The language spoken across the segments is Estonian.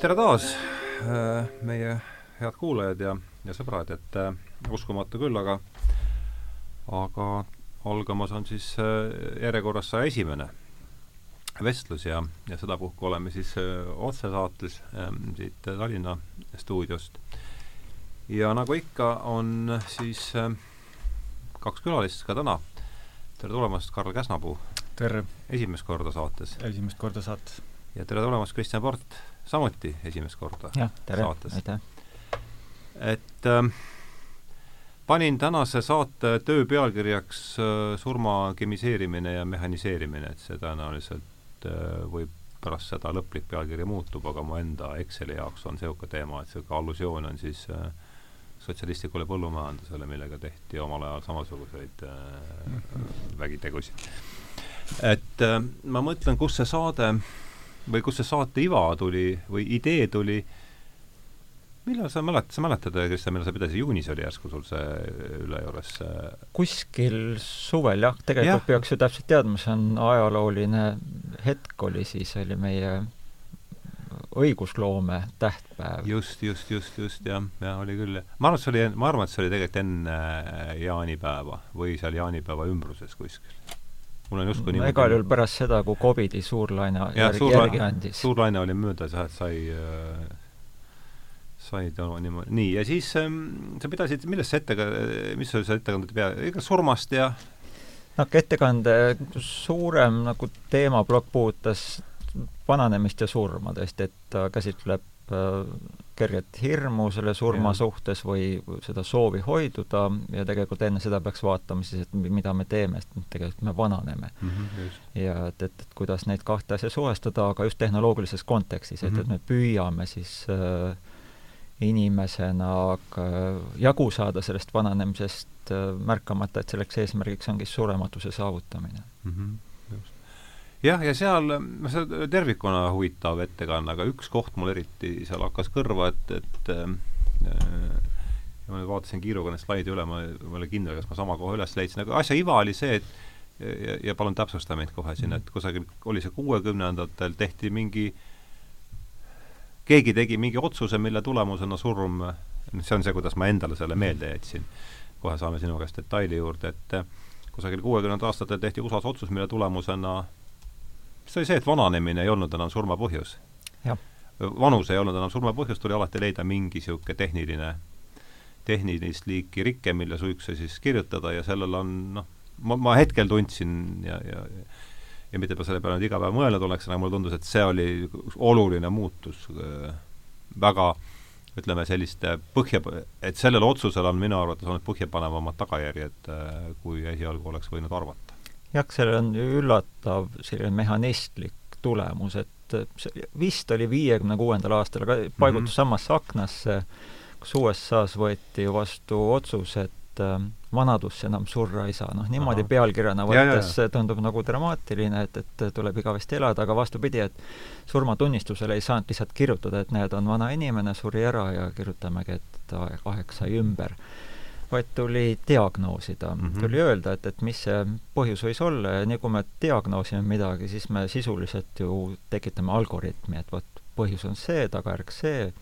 tere taas, äh, meie head kuulajad ja, ja sõbrad, et äh, uskumatu küll, aga aga algamas on siis äh, järjekorras saja esimene vestlus ja, ja sedapuhku oleme siis otsesaates ähm, siit Tallinna stuudiost. ja nagu ikka, on siis kaks külalist ka täna. tere tulemast, Karl Käsnapuu! tere! esimest korda saates. esimest korda saates. Ja tere tulemast, Kristjan Port! samuti esimest korda jah, tere, aitäh! et äh, panin tänase saate töö pealkirjaks äh, surma kemiseerimine ja mehhaniseerimine, et see tõenäoliselt äh, võib pärast seda lõplik pealkiri muutub, aga mu enda Exceli jaoks on niisugune teema, et niisugune allusioon on siis äh, sotsialistlikule põllumajandusele, millega tehti omal ajal samasuguseid äh, vägitegusid. et äh, ma mõtlen, kus see saade või kust see saate iva tuli või idee tuli, millal sa mäletad, sa mäletad, Kristjan, millal sa pidasid, juunis oli järsku sul see üle juures see kuskil suvel jah, tegelikult ja. peaks ju täpselt teadma, see on ajalooline hetk oli siis, oli meie õigusloome tähtpäev. just, just, just, just, jah, jah, oli küll. ma arvan, et see oli, ma arvan, et see oli tegelikult enne jaanipäeva või seal jaanipäeva ümbruses kuskil mul on justkui niimoodi igal juhul pärast seda, kui Covidi suurlaine järgi, suur järgi andis. suurlaine oli möödas jah, et sai äh, sai ta niimoodi, nii, ja siis ähm, sa pidasid, millest see ettega-, mis oli see ettekande pea, ega surmast ja noh, ettekande suurem nagu teemaplokk puudutas vananemist ja surma tõesti, et ta käsitleb äh, kerget hirmu selle surma ja. suhtes või seda soovi hoiduda ja tegelikult enne seda peaks vaatama siis, et mida me teeme, sest tegelikult me vananeme mm. -hmm, ja et, et, et kuidas neid kahte asja suhestada, aga just tehnoloogilises kontekstis mm, -hmm. et, et mhm. me püüame siis äh, inimesena jagu saada sellest vananemisest äh,, märkamata, et selleks eesmärgiks ongi surematuse saavutamine mm. -hmm jah, ja seal, no see tervikuna huvitav ettekanne, aga üks koht mul eriti seal hakkas kõrva, et, et äh, ja ma nüüd vaatasin kiiruga need slaidi üle, ma, ma ei ole kindel, kas ma sama koha üles leidsin, aga asja iva oli see, et ja, ja palun täpsusta meid kohe siin, et kusagil oli see kuuekümnendatel tehti mingi keegi tegi mingi otsuse, mille tulemusena surm, see on see, kuidas ma endale selle meelde jätsin, kohe saame sinu käest detaili juurde, et kusagil kuuekümnendatel aastatel tehti USA-s otsus, mille tulemusena see oli see, et vananemine ei olnud enam surma põhjus. vanus ei olnud enam surma põhjus, tuli alati leida mingi niisugune tehniline, tehnilist liiki rike, mille suiks siis kirjutada ja sellel on noh, ma, ma hetkel tundsin ja, ja ja mitte ma selle peale nüüd iga päev mõelnud oleks, aga mulle tundus, et see oli oluline muutus äh, väga ütleme, selliste põhja, et sellel otsusel on minu arvates olnud põhjapanevamad tagajärjed, äh, kui esialgu oleks võinud arvata jah, sellel on üllatav selline mehhanistlik tulemus, et see vist oli viiekümne kuuendal aastal, aga paigutus mm -hmm. samasse aknasse, kus USA-s võeti vastu otsus, et äh, vanadusse enam surra ei saa, noh niimoodi Aha. pealkirjana võttes tundub nagu dramaatiline, et, et tuleb igavesti elada, aga vastupidi, et surmatunnistusele ei saanud lihtsalt kirjutada, et näed, on vana inimene, suri ära ja kirjutamegi, et aeg sai ümber vaid tuli diagnoosida mm, -hmm. tuli öelda, et, et mis see põhjus võis olla ja nii kui me diagnoosime midagi, siis me sisuliselt ju tekitame algoritmi, et vot põhjus on see, tagajärg see,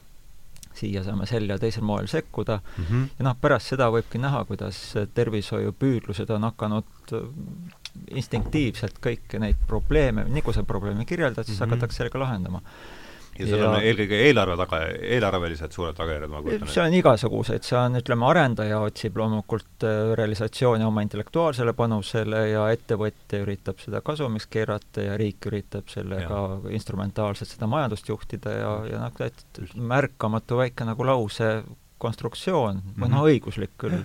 siia saame sel ja teisel moel sekkuda mm -hmm. ja noh, pärast seda võibki näha, kuidas tervishoiupüüdlused on hakanud instinktiivselt kõiki neid probleeme, nii kui sa probleemi kirjeldad, siis mm -hmm. hakatakse sellega lahendama ja seal ja, on eelkõige eelarve taga, eelarvelised suured tagajärjed, ma kujutan ette. see on igasuguseid, see on, ütleme, arendaja otsib loomulikult äh, realisatsiooni oma intellektuaalsele panusele ja ettevõtja üritab seda kasumiks keerata ja riik üritab sellega ja. instrumentaalselt seda majandust juhtida ja, ja noh, märkamatu väike nagu lause konstruktsioon mm -hmm. või noh, mhm. õiguslik küll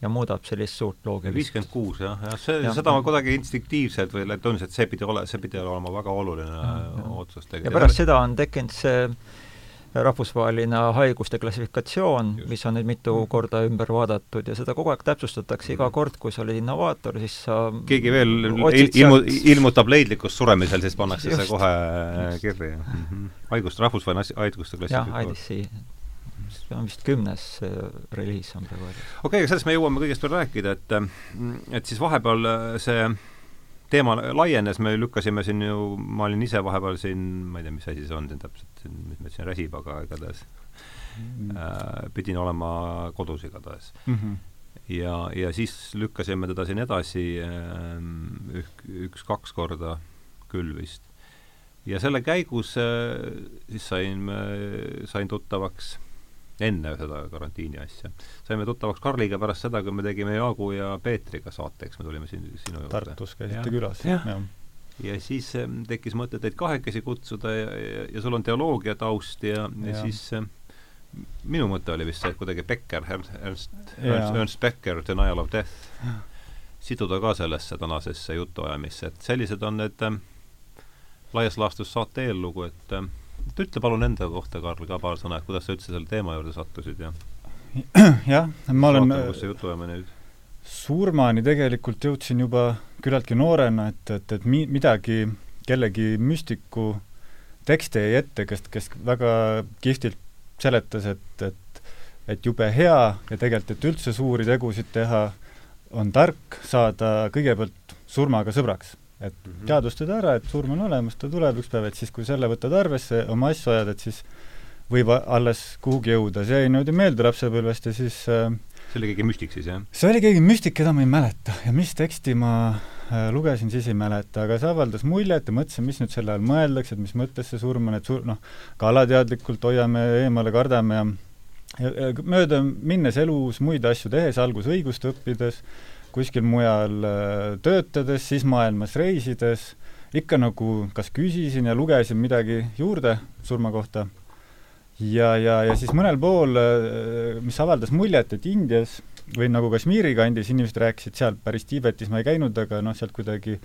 ja ja muudab sellist suurt loogilist viiskümmend kuus, jah, jah, see, seda ma kuidagi instinktiivselt või tundus, et see pidi ole, see pidi olema väga oluline ja, ja. otsus tegelikult. ja pärast seda on tekkinud see rahvusvaheline haiguste klassifikatsioon, mis on nüüd mitu mm. korda ümber vaadatud ja seda kogu aeg täpsustatakse, iga kord, kui sa oled innovaator, siis sa keegi veel il, ilmu, ilmutab leidlikkust suremisel, siis pannakse Just. see kohe kirja mm. -hmm. haigust, rahvusvaheline haiguste klassifikatsioon. jah, IDC see on vist kümnes reliis on praegu okei okay,, aga sellest me jõuame kõigest veel rääkida, et mm, et siis vahepeal äh, see teema laienes, me lükkasime siin ju, ma olin ise vahepeal siin, ma ei tea, mis asi see on siin täpselt, siin, mis ma ütlesin, räsib, aga igatahes mm. äh, pidin olema kodus igatahes mm. -hmm. ja, ja siis lükkasime teda siin edasi äh, ük, üks-kaks korda küll vist. ja selle käigus äh, siis sain, sain tuttavaks enne seda karantiini asja. saime tuttavaks Karliga pärast seda, kui me tegime Jaagu ja Peetriga saate, eks me tulime siin sinu juurde. Tartus käisite külas. ja, ja siis tekkis mõte teid kahekesi kutsuda ja, ja, ja sul on teoloogia taust ja, ja, ja siis minu mõte oli vist see, et kuidagi Becker, Ernst, Ernst, Ernst, Becker, Denial of Death, siduda ka sellesse tänasesse jutuajamisse, et sellised on need äh, laias laastus saate eellugu, et äh, et ütle palun enda kohta, Karl, ka paar sõna, et kuidas sa üldse selle teema juurde sattusid ja jah, ma olen vaatame, kus see jutuajamine nüüd. Surmani tegelikult jõudsin juba küllaltki noorena, et, et, et mi-, midagi, kellegi müstiku tekst jäi ette, kes, kes väga kihvtilt seletas, et, et et jube hea ja tegelikult, et üldse suuri tegusid teha, on tark saada kõigepealt surmaga sõbraks et mm -hmm. teadvustada ära, et surm on olemas, ta tuleb üks päev, et siis, kui selle võtad arvesse, oma asju ajad, et siis võib alles kuhugi jõuda, see jäi niimoodi meelde lapsepõlvest ja siis äh, see oli keegi müstik siis, jah? see oli keegi müstik, keda ma ei mäleta ja mis teksti ma äh, lugesin, siis ei mäleta, aga see avaldas muljet ja mõtlesin, mis nüüd selle all mõeldakse, et mis mõttes see surm on, et sur-, noh, ka alateadlikult hoiame eemale, kardame ja ja, ja mööda minnes elus muid asju tehes, alguses õigust õppides, kuskil mujal äh, töötades, siis maailmas reisides, ikka nagu kas küsisin ja lugesin midagi juurde surma kohta. Ja, ja, ja siis mõnel pool, äh, mis avaldas muljet, et Indias või nagu Kashmiri kandis inimesed rääkisid seal, päris Tiibetis ma ei käinud, aga noh, sealt kuidagi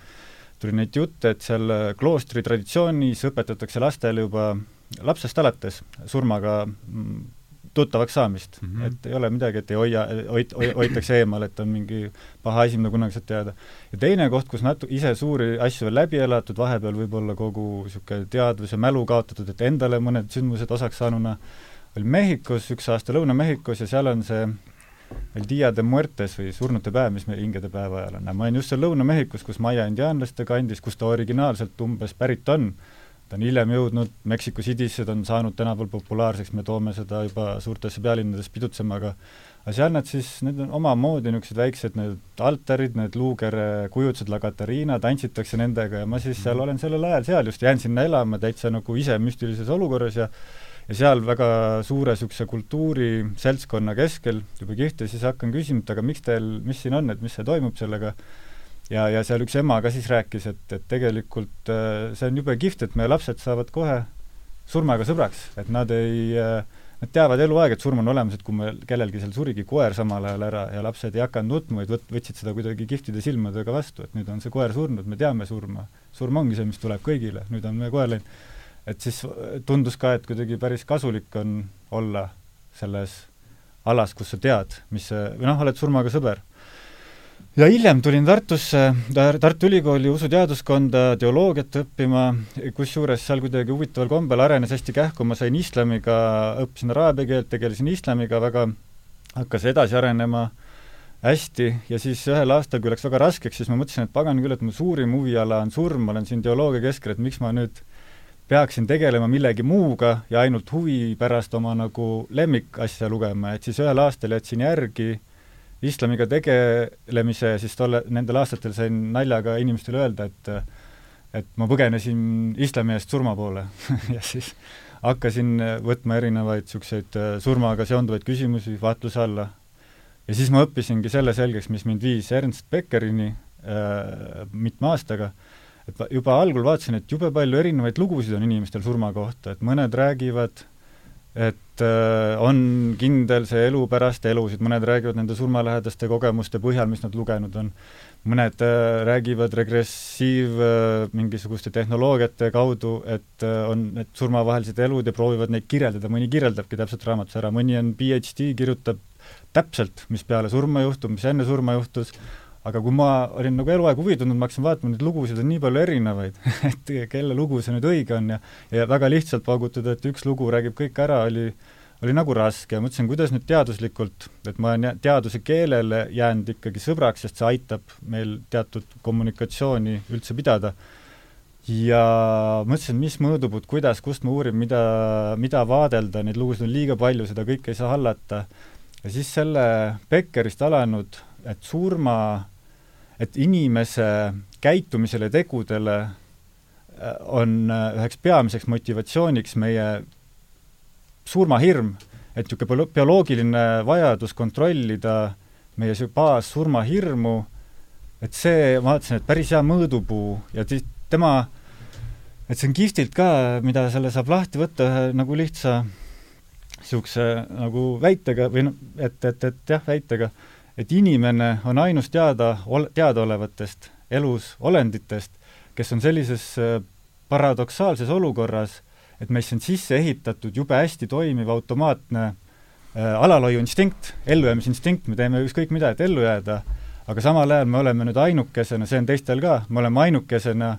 tuli neid jutte, et seal äh, kloostri traditsioonis õpetatakse lastele juba lapsest alates surmaga mm, tuttavaks saamist mm, -hmm. et ei ole midagi, et ei hoia, hoit-, hoitakse eemal, et on mingi paha asi, mida kunagi saad teada. ja teine koht, kus natu-, ise suuri asju veel läbi elatud, vahepeal võib-olla kogu niisugune teadvus ja mälu kaotatud, et endale mõned sündmused osaks saanuna, oli Mehhikos, üks aasta Lõuna-Mehhikos ja seal on see meil Dia de Muertes või surnute päev, mis meil hingede päeva ajal on, ma olin just seal Lõuna-Mehhikos, kus Maia indiaanlaste kandis, kust ta originaalselt umbes pärit on ta on hiljem jõudnud Mexico City'sse, ta on saanud tänapäeval populaarseks, me toome seda juba suurtesse pealinnades pidutsema, aga aga seal nad siis, need on omamoodi niisugused väiksed need altarid, need luukere kujutised, La Catarina, tantsitakse nendega ja ma siis seal mhm. olen sellel ajal seal just, jään sinna elama täitsa nagu ise müstilises olukorras ja ja seal väga suure niisuguse kultuuriseltskonna keskel, jube kihvt, ja siis hakkan küsima, et aga miks teil, mis siin on, et mis see toimub sellega, ja, ja seal üks ema ka siis rääkis, et, et tegelikult äh, see on jube kihvt, et meie lapsed saavad kohe surmaga sõbraks, et nad ei äh, Nad teavad eluaeg, et surm on olemas, et kui meil kellelgi seal surigi koer samal ajal ära ja lapsed ei hakanud nutma, vaid võt-, võtsid seda kuidagi kihvtide silmadega vastu, et nüüd on see koer surnud, me teame surma. surm ongi see, mis tuleb kõigile, nüüd on meie koer läinud. et siis tundus ka, et kuidagi päris kasulik on olla selles alas, kus sa tead, mis see, või noh, oled surmaga sõber ja hiljem tulin Tartusse, Tartu Ülikooli usuteaduskonda teoloogiat õppima, kusjuures seal kuidagi huvitaval kombel arenes hästi kähku, ma sain islamiga, õppisin araabia keelt, tegelesin islamiga väga, hakkas edasi arenema hästi. Ja siis ühel aastal, kui läks väga raskeks, siis ma mõtlesin, et pagan küll, et mu suurim huviala on surm, ma olen siin teoloogia keskel, et miks ma nüüd peaksin tegelema millegi muuga ja ainult huvi pärast oma nagu lemmikasja lugema, et siis ühel aastal jätsin järgi islamiga tegelemise, siis tolle, nendel aastatel sain naljaga inimestele öelda, et et ma põgenesin islami eest surma poole ja siis hakkasin võtma erinevaid niisuguseid äh, surmaga seonduvaid küsimusi vaatluse alla. ja siis ma õppisingi selle selgeks, mis mind viis Ernst Beckerini äh, mitme aastaga, et juba algul vaatasin, et jube palju erinevaid lugusid on inimestel surma kohta, et mõned räägivad et äh, on kindel see elu pärast elusid, mõned räägivad nende surmalähedaste kogemuste põhjal, mis nad lugenud on, mõned äh, räägivad regressiiv äh, mingisuguste tehnoloogiate kaudu, et äh, on need surmavahelised elud ja proovivad neid kirjeldada, mõni kirjeldabki täpselt raamatus ära, mõni on PhD, kirjutab täpselt, mis peale surma juhtub, mis enne surma juhtus, aga kui ma olin nagu eluaeg huvitunud, ma hakkasin vaatama, neid lugusid on nii palju erinevaid et kelle lugu see nüüd õige on ja ja väga lihtsalt paugutada, et üks lugu räägib kõik ära, oli oli nagu raske ja mõtlesin, kuidas nüüd teaduslikult, et ma olen teaduse keelele jäänud ikkagi sõbraks, sest see aitab meil teatud kommunikatsiooni üldse pidada. ja mõtlesin, mis mõõdupuud, kuidas, kust ma uurin, mida, mida vaadelda, neid lugusid on liiga palju, seda kõike ei saa hallata. ja siis selle Beckerist alanud, et surma, et inimese käitumisele, tegudele äh, on äh, üheks peamiseks motivatsiooniks meie surmahirm, et niisugune bioloogiline vajadus kontrollida meie baassurmahirmu, et see, ma vaatasin, et päris hea mõõdupuu ja ti-, tema, et see on kihvtilt ka, mida selle saab lahti võtta ühe nagu lihtsa niisuguse nagu väitega või noh, et, et, et jah, väitega, et inimene on ainus teada, teadaolevatest elus olenditest, kes on sellises äh, paradoksaalses olukorras, et meisse on sisse ehitatud jube hästi toimiv automaatne äh, alalhoiuinstinkt, ellujäämisinstinkt, me teeme ükskõik mida, et ellu jääda, aga samal ajal me oleme nüüd ainukesena, see on teistel ka, me oleme ainukesena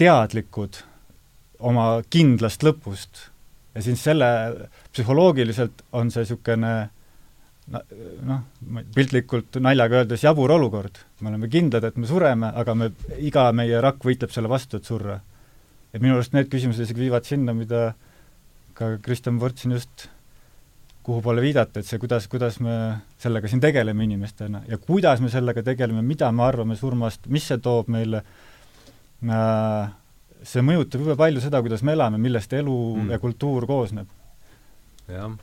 teadlikud oma kindlast lõpust. ja siis selle, psühholoogiliselt on see niisugune noh, piltlikult naljaga öeldes jabur olukord. me oleme kindlad, et me sureme, aga me, iga meie rakk võitleb selle vastu, et surra et minu arust need küsimused isegi viivad sinna, mida ka Kristjan Vort siin just, kuhu poole viidata, et see, kuidas, kuidas me sellega siin tegeleme inimestena ja kuidas me sellega tegeleme, mida me arvame surmast, mis see toob meile äh,, see mõjutab jube palju seda, kuidas me elame, millest elu mm. ja kultuur koosneb. jah.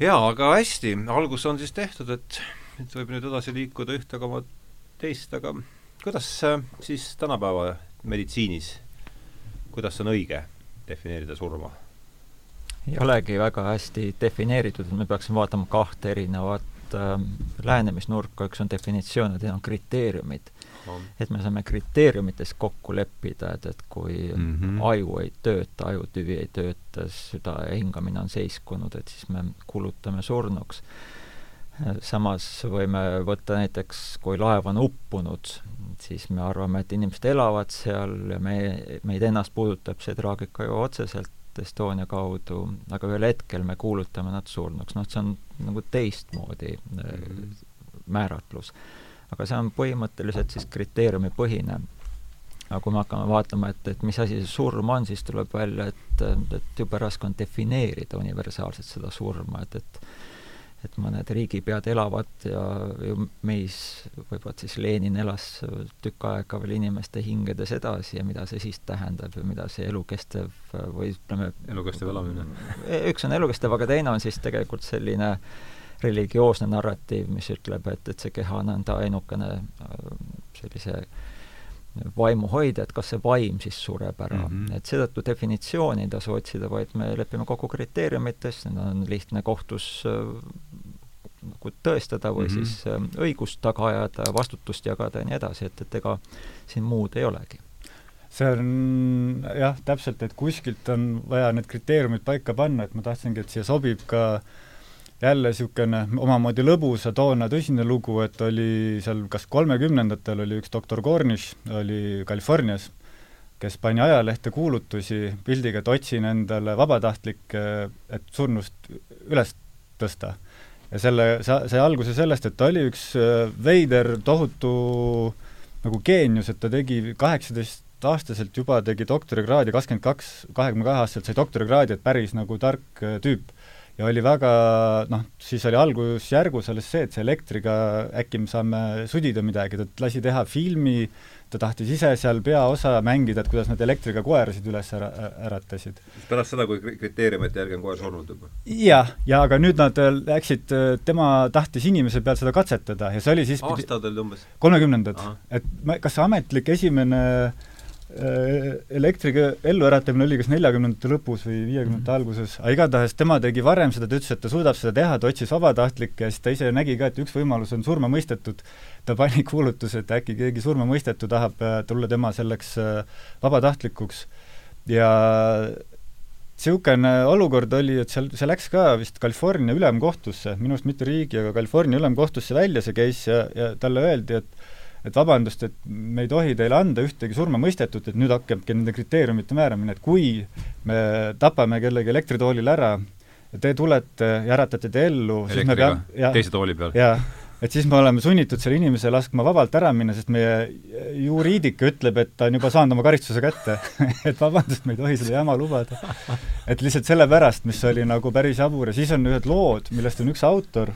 Jaa, aga hästi, algus on siis tehtud, et nüüd võib nüüd edasi liikuda ühte koma teist, aga kuidas äh, siis tänapäeva meditsiinis kuidas on õige defineerida surma? ei olegi väga hästi defineeritud, me peaksime vaatama kahte erinevat äh, lähenemisnurka, üks on definitsioon ja teine on kriteeriumid. Et me saame kriteeriumites kokku leppida, et, et kui mm -hmm. aju ei tööta, ajutüvi ei tööta, süda ja hingamine on seiskunud, et siis me kuulutame surnuks samas võime võtta näiteks, kui laev on uppunud, siis me arvame, et inimesed elavad seal ja me, meid ennast puudutab see traagika ju otseselt Estonia kaudu, aga ühel hetkel me kuulutame nad surnuks, noh, see on nagu teistmoodi mm -hmm. määratlus. Aga see on põhimõtteliselt siis kriteeriumipõhine. aga kui me hakkame vaatama, et, et mis asi see surm on, siis tuleb välja, et, et jube raske on defineerida universaalselt seda surma, et, et et mõned riigipead elavad ja ju meis võib-olla siis Lenin elas tükk aega veel inimeste hingedes edasi ja mida see siis tähendab ja mida see elukestev või ütleme elukestev elamine? üks on elukestev, aga teine on siis tegelikult selline religioosne narratiiv, mis ütleb, et, et see keha on enda ainukene sellise äh, vaimuhoidja, et kas see vaim siis sureb ära mm. -hmm. et seetõttu definitsiooni ei tasu otsida, vaid me lepime kokku kriteeriumites, need on lihtne kohtus äh, nagu tõestada või mm -hmm. siis äh, õigust taga ajada, vastutust jagada ja nii edasi, et, et ega siin muud ei olegi see on jah, täpselt, et kuskilt on vaja need kriteeriumid paika panna, et ma tahtsingi, et siia sobib ka äh, jälle niisugune omamoodi lõbus ja toona tõsine lugu, et oli seal kas kolmekümnendatel oli üks doktor Cornish, oli Californias, kes pani ajalehte kuulutusi pildiga, et otsin endale vabatahtlikke, et surnust üles tõsta. ja selle, see sai alguse sellest, et ta oli üks äh, veider tohutu nagu geenius, et ta tegi kaheksateist aastaselt juba tegi doktorikraadi, kakskümmend kaks, kahekümne kahe aastaselt sai doktorikraadi, et päris nagu tark äh, tüüp ja oli väga noh, siis oli algusjärgus alles see, et see elektriga äkki me saame sudida midagi, ta lasi teha filmi, ta tahtis ise seal peaosa mängida, et kuidas nad elektriga koerasid üles ära, äratasid. pärast seda, kui kriteeriumite järgi on koer surnud juba? jah, ja aga nüüd nad äh, läksid, äh, tema tahtis inimese peal seda katsetada ja see oli siis aastad olid umbes? kolmekümnendad. et ma, kas see ametlik esimene äh, Äh, elektriga elluäratamine oli kas neljakümnendate lõpus või viiekümnendate -hmm. alguses, aga igatahes tema tegi varem seda, ta ütles, et ta suudab seda teha, ta otsis vabatahtlikke ja siis ta ise nägi ka, et üks võimalus on surma mõistetud. ta pani kuulutuse, et äkki keegi surma mõistetu tahab äh, tulla tema selleks äh, vabatahtlikuks ja niisugune olukord oli, et seal, see läks ka vist California ülemkohtusse, minu arust mitte riigi, aga California ülemkohtusse välja see case ja, ja talle öeldi, et et vabandust, et me ei tohi teile anda ühtegi surmamõistetut, et nüüd hakkabki nende kriteeriumite määramine, et kui me tapame kellegi elektritoolil ära ja te tulete ja äratate ta ellu, siis me peame teise tooli peal. jaa, et siis me oleme sunnitud selle inimese laskma vabalt ära minna, sest meie juriidika ütleb, et ta on juba saanud oma karistuse kätte et vabandust, me ei tohi seda jama lubada. et lihtsalt sellepärast, mis oli nagu päris jabur ja siis on ühed lood, millest on üks autor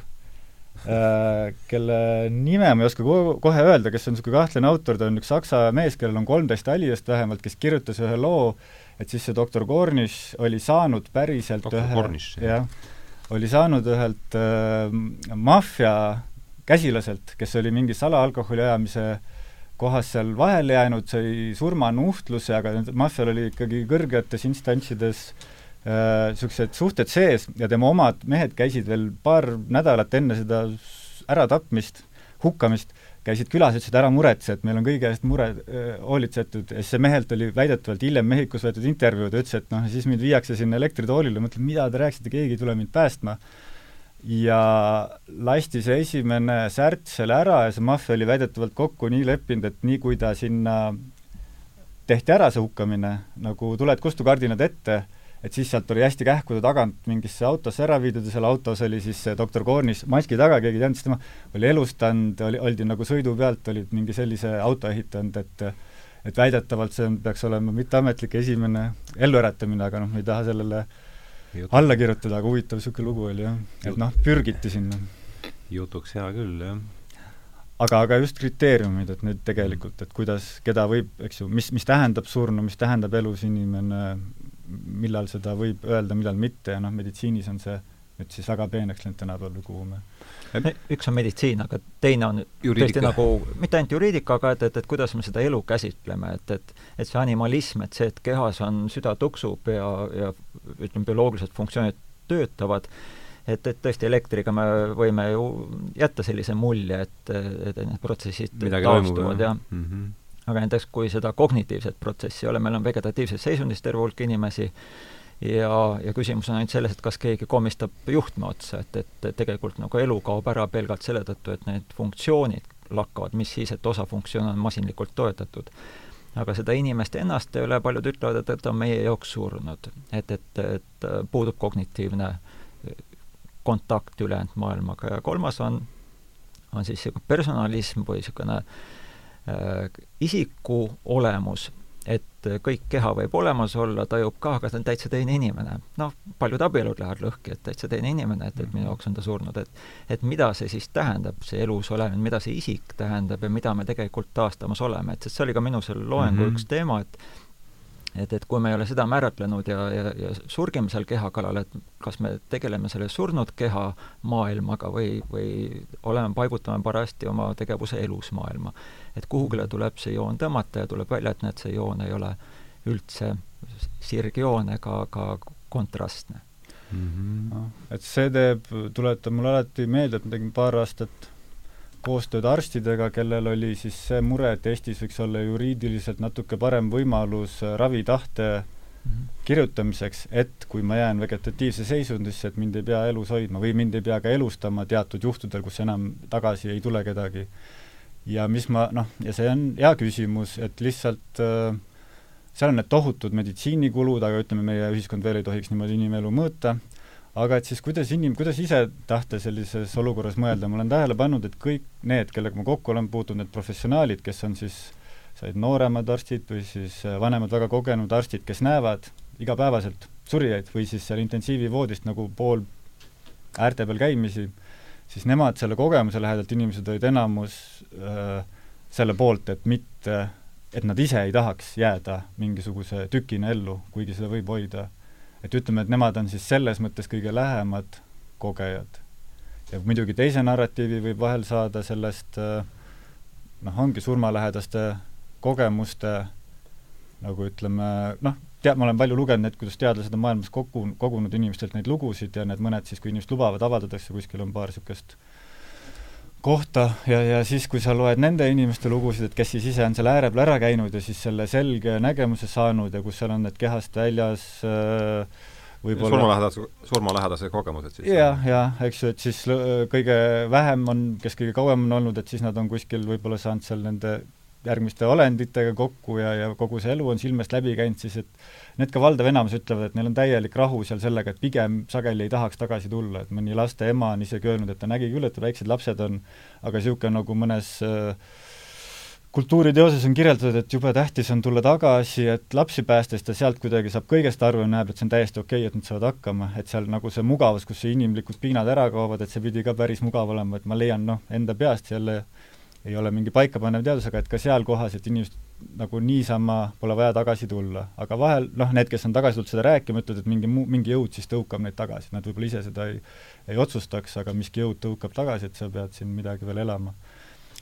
kelle nime ma ei oska ko kohe öelda, kes on niisugune kahtlane autor, ta on üks saksa mees, kellel on kolmteist aliast vähemalt, kes kirjutas ühe loo, et siis see doktor Cornish oli saanud päriselt doktor ühe, jah, oli saanud ühelt äh, maffia käsilaselt, kes oli mingi salaalkoholi ajamise kohas seal vahele jäänud, sai surmanuhtluse, aga maffial oli ikkagi kõrgetes instantsides niisugused äh, suhted sees ja tema omad mehed käisid veel paar nädalat enne seda äratapmist, hukkamist, käisid külas, ütlesid ära muretse, et meil on kõige eest mure äh, hoolitsetud. Ja siis see mehelt oli väidetavalt hiljem Mehhikos võetud intervjuu, ta ütles, et noh, siis mind viiakse sinna elektritoolile, mõtlen, mida te rääkisite, keegi ei tule mind päästma. Ja lasti see esimene särts selle ära ja see maffia oli väidetavalt kokku nii leppinud, et nii kui ta sinna tehti ära, see hukkamine, nagu tuled kustukardinad ette, et siis sealt oli hästi kähkude tagant mingisse autosse ära viidud ja seal autos oli siis doktor Kornis maski taga, keegi ei teadnud, siis tema oli elustanud, oli, oldi nagu sõidu pealt, olid mingi sellise auto ehitanud, et et väidetavalt see peaks olema mitteametlik esimene elluäratamine, aga noh, me ei taha sellele Jutu. alla kirjutada, aga huvitav niisugune lugu oli jah, et noh, pürgiti sinna. jutuks hea küll, jah. aga, aga just kriteeriumid, et nüüd tegelikult, et kuidas, keda võib, eks ju, mis, mis tähendab surnu, mis tähendab elus inimene, millal seda võib öelda, millal mitte ja noh, meditsiinis on see nüüd siis väga peeneks läinud tänapäeval, kuhu me üks on meditsiin, aga teine on juriidika. tõesti nagu, mitte ainult juriidika, aga et, et, et kuidas me seda elu käsitleme, et, et et see animalism, et see, et kehas on, süda tuksub ja, ja ütleme, bioloogilised funktsioonid töötavad, et, et tõesti elektriga me võime ju jätta sellise mulje, et, et need protsessid Midagi taastuvad, jah mm. -hmm. Aga näiteks, kui seda kognitiivset protsessi ei ole, meil on vegetatiivses seisundis terve hulk inimesi, ja, ja küsimus on ainult selles, et kas keegi komistab juhtme otsa, et, et tegelikult nagu elu kaob ära pelgalt selle tõttu, et need funktsioonid lakkavad, mis siis, et osa funktsioone on masinlikult toetatud. aga seda inimest ennast ei ole, paljud ütlevad, et, et ta on meie jaoks surnud. et, et, et puudub kognitiivne kontakt ülejäänud maailmaga ja kolmas on, on siis niisugune personalism või niisugune äh, isiku olemus et kõik keha võib olemas olla, tajub ka, aga ta on täitsa teine inimene. noh, paljud abielud lähevad lõhki, et täitsa teine inimene, et, et minu jaoks on ta surnud, et et mida see siis tähendab, see elus olemine, mida see isik tähendab ja mida me tegelikult taastamas oleme, et sest see oli ka minu selle loengu mm -hmm. üks teema, et et, et kui me ei ole seda määratlenud ja, ja, ja surgime seal keha kallal, et kas me tegeleme selle surnud keha maailmaga või, või oleme, paigutame parajasti oma tegevuse elus maailma. et kuhugile tuleb see joon tõmmata ja tuleb välja, et näed, see joon ei ole üldse sirgjoon ega ka kontrastne mm. -hmm. No, et see teeb, tuletab mulle alati meelde, et ma tegin paar aastat koostööd arstidega, kellel oli siis see mure, et Eestis võiks olla juriidiliselt natuke parem võimalus äh, ravitahte mm -hmm. kirjutamiseks, et kui ma jään vegetatiivse seisundisse, et mind ei pea elus hoidma või mind ei pea ka elustama teatud juhtudel, kus enam tagasi ei tule kedagi. ja mis ma, noh, ja see on hea küsimus, et lihtsalt äh, seal on need tohutud meditsiinikulud, aga ütleme, meie ühiskond veel ei tohiks niimoodi inimelu mõõta aga et siis kuidas inim-, kuidas ise tahta sellises olukorras mõelda, ma olen tähele pannud, et kõik need, kellega ma kokku olen puutunud, need professionaalid, kes on siis said nooremad arstid või siis äh, vanemad väga kogenud arstid, kes näevad igapäevaselt surijaid või siis seal intensiivivoodist nagu pool äärte peal käimisi, siis nemad selle kogemuse lähedalt inimesed olid enamus äh, selle poolt, et mitte, et nad ise ei tahaks jääda mingisuguse tükina ellu, kuigi seda võib hoida et ütleme, et nemad on siis selles mõttes kõige lähemad kogejad. ja muidugi teise narratiivi võib vahel saada sellest äh, noh, ongi surmalähedaste kogemuste nagu ütleme, noh, tea-, ma olen palju lugenud neid, kuidas teadlased on maailmas kogu, kogunud inimestelt neid lugusid ja need mõned siis, kui inimesed lubavad, avaldatakse, kuskil on paar niisugust kohta ja, ja siis, kui sa loed nende inimeste lugusid, et kes siis ise on selle ääre peal ära käinud ja siis selle selge nägemuse saanud ja kus seal on need kehast väljas äh, võib-olla surmalähedase, surmalähedase kogemused siis? jah, jah, eks ju, et siis kõige vähem on, kes kõige kauem on olnud, et siis nad on kuskil võib-olla saanud seal nende järgmiste olenditega kokku ja, ja kogu see elu on silmest läbi käinud, siis et need ka valdav enamus ütlevad, et neil on täielik rahu seal sellega, et pigem sageli ei tahaks tagasi tulla, et mõni laste ema on isegi öelnud, et ta nägi küll, et väiksed lapsed on, aga niisugune nagu mõnes äh, kultuuriteoses on kirjeldatud, et jube tähtis on tulla tagasi, et lapsi päästes ta sealt kuidagi saab kõigest aru ja näeb, et see on täiesti okei okay,, et nad saavad hakkama, et seal nagu see mugavus, kus see inimlikud piinad ära kaovad, et see pidi ka päris mugav olema, et ma leian noh, enda peast jälle ei ole mingi paikapanev teadus, aga et ka seal kohas, et inimesed nagu niisama pole vaja tagasi tulla. aga vahel noh, need, kes on tagasi tulnud seda rääkima, ütlevad, et mingi muu, mingi jõud siis tõukab neid tagasi, nad võib-olla ise seda ei, ei otsustaks, aga miski jõud tõukab tagasi, et sa pead siin midagi veel elama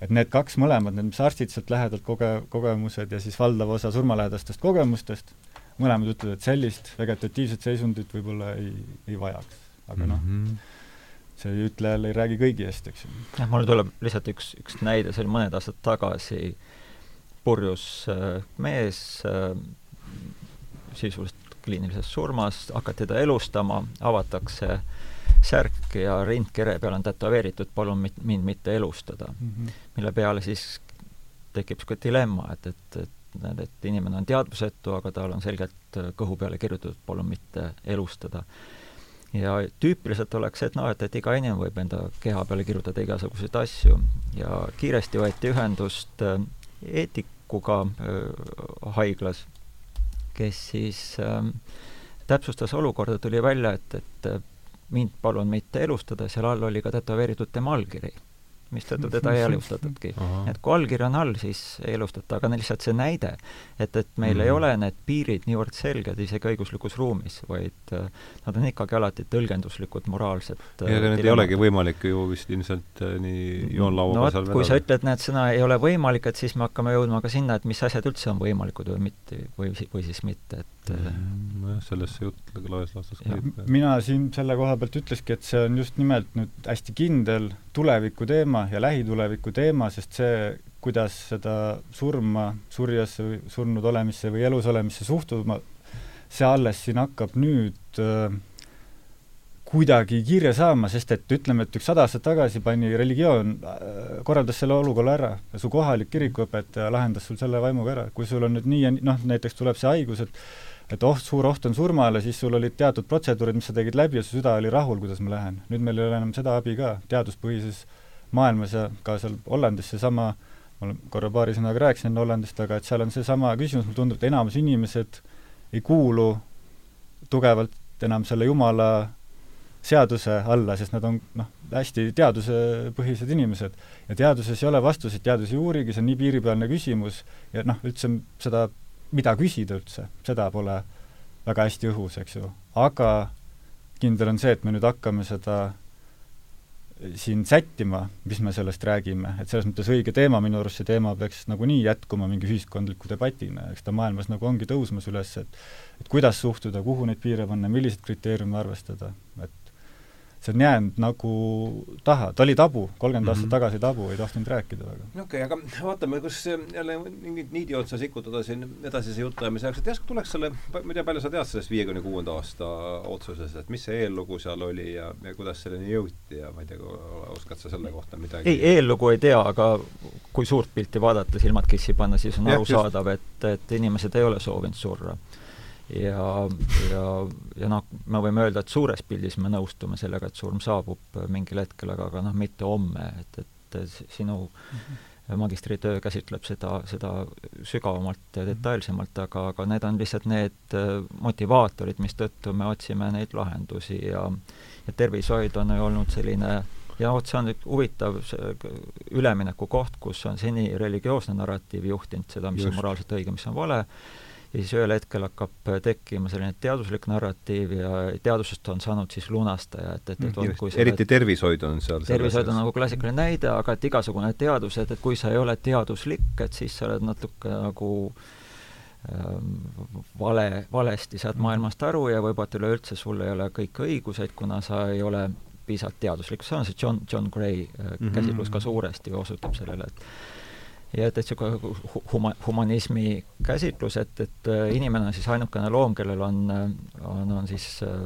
et need kaks mõlemad, need, mis arstid sealt lähedalt koge-, kogemused ja siis valdav osa surmalähedastest kogemustest, mõlemad ütlevad, et sellist vegetatiivset seisundit võib-olla ei, ei vajaks. aga noh mm -hmm., see ei ütle jälle, ei räägi kõigi eest, eks ju. jah, mul tuleb lihtsalt üks, üks näide, see oli mõned aastad tagasi, purjus äh, mees äh, sisuliselt kliinilises surmas, hakati teda elustama, avatakse särk ja rindkere peal on tätoveeritud palun mit, mind mitte elustada mm. -hmm. mille peale siis tekib niisugune dilemma, et, et, et näed, et inimene on teadvusetu, aga tal on selgelt kõhu peale kirjutatud palun mitte elustada. Ja tüüpiliselt oleks see, et noh, et, et iga inimene võib enda keha peale kirjutada igasuguseid asju. Ja kiiresti võeti ühendust äh, eetikuga äh, haiglas, kes siis äh, täpsustas olukorda, tuli välja, et, et mind palun mitte elustada, seal all oli ka tätoveeritud tema allkiri mistõttu teda ei elustatudki. et kui allkiri on all, siis ei elustata, aga lihtsalt see näide, et, et meil mm -hmm. ei ole need piirid niivõrd selged isegi õiguslikus ruumis, vaid äh, nad on ikkagi alati tõlgenduslikud, moraalsed ja ega need ei olegi võimalik ju vist ilmselt äh, nii joonlauaga no, seal vedada. kui sa ütled, näed, sõna ei ole võimalik, et siis me hakkame jõudma ka sinna, et mis asjad üldse on võimalikud või mitte, või, või siis mitte, et mm nojah, sellest see jutt laias laastus käib. mina siin selle koha pealt ütleski, et see on just nimelt nüüd hästi kindel tuleviku teema ja lähituleviku teema, sest see, kuidas seda surma, surjasse või surnud olemisse või elus olemisse suhtuma, see alles siin hakkab nüüd äh, kuidagi kirja saama, sest et ütleme, et üks sada aastat tagasi pani religioon äh,, korraldas selle olukorra ära. Su kohalik kirikuõpetaja lahendas sul selle vaimuga ära, kui sul on nüüd nii ja nii, noh, näiteks tuleb see haigus, et et oht, suur oht on surmale, siis sul olid teatud protseduurid, mis sa tegid läbi ja su süda oli rahul, kuidas ma lähen. nüüd meil ei ole enam seda abi ka, teaduspõhises maailmas ja ka seal Hollandis seesama, ma korra paari sõnaga rääkisin Hollandist, aga et seal on seesama küsimus, mulle tundub, et enamus inimesed ei kuulu tugevalt enam selle Jumala seaduse alla, sest nad on noh, hästi teadusepõhised inimesed. ja teaduses ei ole vastuseid, teadus ei uurigi, see on nii piiripealne küsimus ja noh, üldse seda mida küsida üldse, seda pole väga hästi õhus, eks ju. aga kindel on see, et me nüüd hakkame seda siin sättima, mis me sellest räägime, et selles mõttes õige teema, minu arust see teema peaks nagunii jätkuma mingi ühiskondliku debatina, eks ta maailmas nagu ongi tõusmas üles, et et kuidas suhtuda, kuhu neid piire panna, milliseid kriteeriume arvestada, et see on jäänud nagu taha, ta oli tabu, kolmkümmend mm -hmm. aastat mhm. tagasi tabu, ei tahtnud rääkida väga. okei okay,, aga vaatame, kus jälle mingit niidi otsa sikutada siin edasise jutuajamise jaoks, et järsku tuleks selle, ma ei tea, palju sa tead sellest viiekümne kuuenda aasta otsusest, et mis see eellugu seal oli ja, ja kuidas selleni jõuti ja ma ei tea, oskad sa selle kohta midagi ei, eellugu ei tea, aga kui suurt pilti vaadata, silmad kissi panna, siis on arusaadav, et, et inimesed ei ole soovinud surra ja, ja, ja noh, me võime öelda, et suures pildis me nõustume sellega, et surm saabub mingil hetkel, aga, aga noh, mitte homme, et, et sinu mm -hmm. magistritöö käsitleb seda, seda sügavamalt ja detailsemalt, aga, aga need on lihtsalt need äh, motivaatorid, mistõttu me otsime neid lahendusi ja ja tervishoid on ju olnud selline ja vot see on nüüd huvitav üleminekukoht, kus on seni religioosne narratiiv juhtinud seda, mis Just. on moraalselt õige, mis on vale, ja siis ühel hetkel hakkab tekkima selline teaduslik narratiiv ja teadusest on saanud siis lunastaja, et, et, et on, kui sa eriti tervishoid on seal tervishoid on nagu klassikaline näide, aga et igasugune teadus, et, et kui sa ei ole teaduslik, et siis sa oled natuke nagu ähm, vale, valesti saad mhm. maailmast aru ja võib-olla üleüldse sul ei ole kõiki õiguseid, kuna sa ei ole piisavalt teaduslik, see on see John, John Gray mm -hmm. käsitlus ka suuresti osutab sellele, et ja et, et niisugune huma-, humanismi käsitlus, et, et äh, inimene on siis ainukene loom, kellel on, on, on siis äh,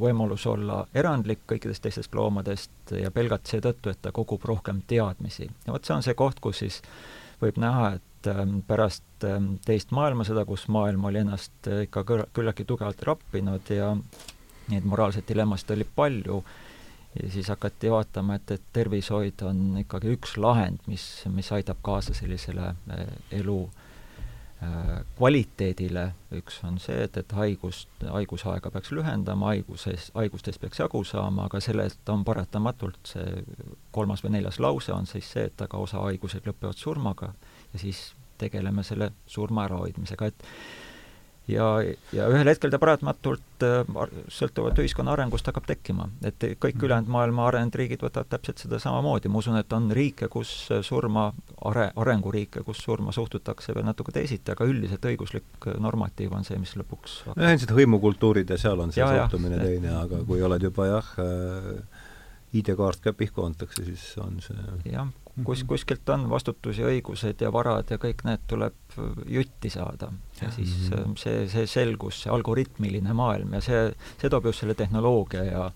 võimalus olla erandlik kõikidest teistest loomadest ja pelgalt seetõttu, et ta kogub rohkem teadmisi. ja vot see on see koht, kus siis võib näha, et pärast teist maailmasõda, kus maailm oli ennast äh, ikka küllaltki tugevalt rappinud ja neid moraalseid dilemmasid oli palju, ja siis hakati vaatama, et, et tervishoid on ikkagi üks lahend, mis, mis aitab kaasa sellisele eh, elu äh, kvaliteedile, üks on see, et, et haigust, haigusaega peaks lühendama, haiguses, haigustest peaks jagu saama, aga sellest on paratamatult see kolmas või neljas lause on siis see, et aga osa haigused lõpevad surmaga ja siis tegeleme selle surma ärahoidmisega, et ja, ja ühel hetkel ta paratamatult äh, sõltuvalt ühiskonna arengust hakkab tekkima. et kõik mhm. ülejäänud maailma arenenud riigid võtavad täpselt seda samamoodi, ma usun, et on riike, kus surma, are-, arenguriike, kus surma suhtutakse veel natuke teisiti, aga üldiselt õiguslik normatiiv on see, mis lõpuks nojah, ilmselt hõimukultuurid ja seal on see ja, suhtumine ja, teine, aga kui oled juba jah äh, ID-kaart ka pihku antakse, siis on see jah, kus, mhm. kuskilt on vastutus ja õigused ja varad ja kõik need tuleb jutti saada. ja siis mm -hmm. see, see selgus, see algoritmiline maailm ja see, see toob just selle tehnoloogia ja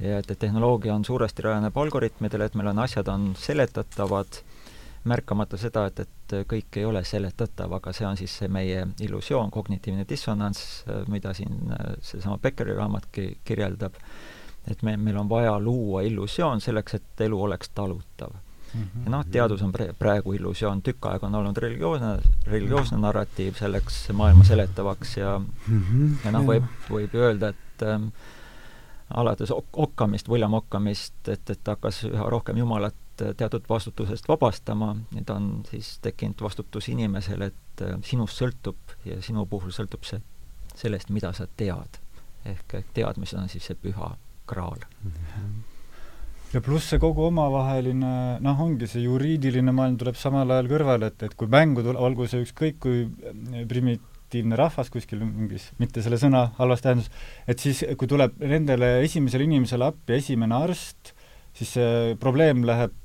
ja et, et tehnoloogia on suuresti rajaneb algoritmidele, et meil on asjad, on seletatavad, märkamata seda, et, et kõik ei ole seletatav, aga see on siis see meie illusioon, kognitiivne dissonants, mida siin seesama Beckeri raamatki kirjeldab, et me, meil on vaja luua illusioon selleks, et elu oleks talutav ja noh, teadus on praegu illusioon, tükk aega on olnud religioosne, religioosne narratiiv selleks maailma seletavaks ja ja noh, võib, võib ju öelda, et ähm, alates ok-, okkamist, William Okkamist, et, et hakkas üha rohkem Jumalat äh, teatud vastutusest vabastama, nüüd on siis tekkinud vastutus inimesele, et äh, sinust sõltub ja sinu puhul sõltub see sellest, mida sa tead. ehk, ehk teadmised on siis see püha kraal. Mm. -hmm ja pluss see kogu omavaheline, noh, ongi see juriidiline maailm tuleb samal ajal kõrvale, et, et kui mängu tuleb, olgu see ükskõik kui primitiivne rahvas kuskil mingis, mitte selle sõna halvas tähenduses, et siis, kui tuleb nendele esimesele inimesele appi esimene arst, siis see probleem läheb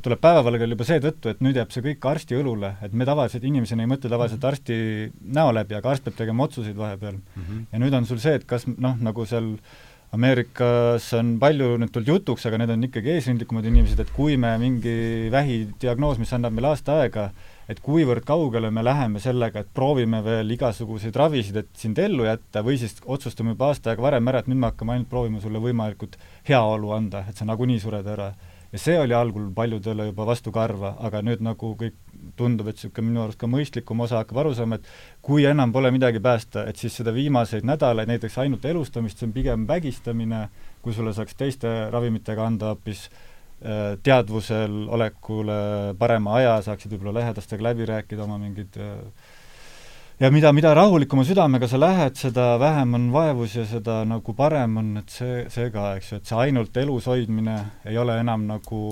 tuleb päevavalgele juba seetõttu, et nüüd jääb see kõik arsti õlule, et me tavaliselt inimesena ei mõtle tavaliselt arsti näo läbi, aga arst peab tegema otsuseid vahepeal mm. -hmm. ja nüüd on sul see, et kas noh, nagu seal äh, Ameerikas on palju nüüd tulnud jutuks, aga need on ikkagi eesrindlikumad inimesed, et kui me mingi vähidiagnoos, mis annab meile aasta aega, et kuivõrd kaugele me läheme sellega, et proovime veel igasuguseid ravisid, et sind ellu jätta, või siis otsustame juba aasta aega varem ära, et nüüd me hakkame ainult proovima sulle võimalikult heaolu anda, et sa nagunii sured ära. ja see oli algul paljudele juba vastukarva, aga nüüd nagu kõik tundub, et niisugune minu arust ka mõistlikum osa hakkab aru saama, et kui enam pole midagi päästa, et siis seda viimaseid nädalaid, näiteks ainult elustamist, see on pigem vägistamine, kui sulle saaks teiste ravimitega anda hoopis äh, teadvusel olekule parema aja, saaksid võib-olla lähedastega läbi rääkida oma mingid äh, ja mida, mida rahulikuma südamega sa lähed, seda vähem on vaevus ja seda nagu parem on, et see, see ka, eks ju, et see ainult elus hoidmine ei ole enam nagu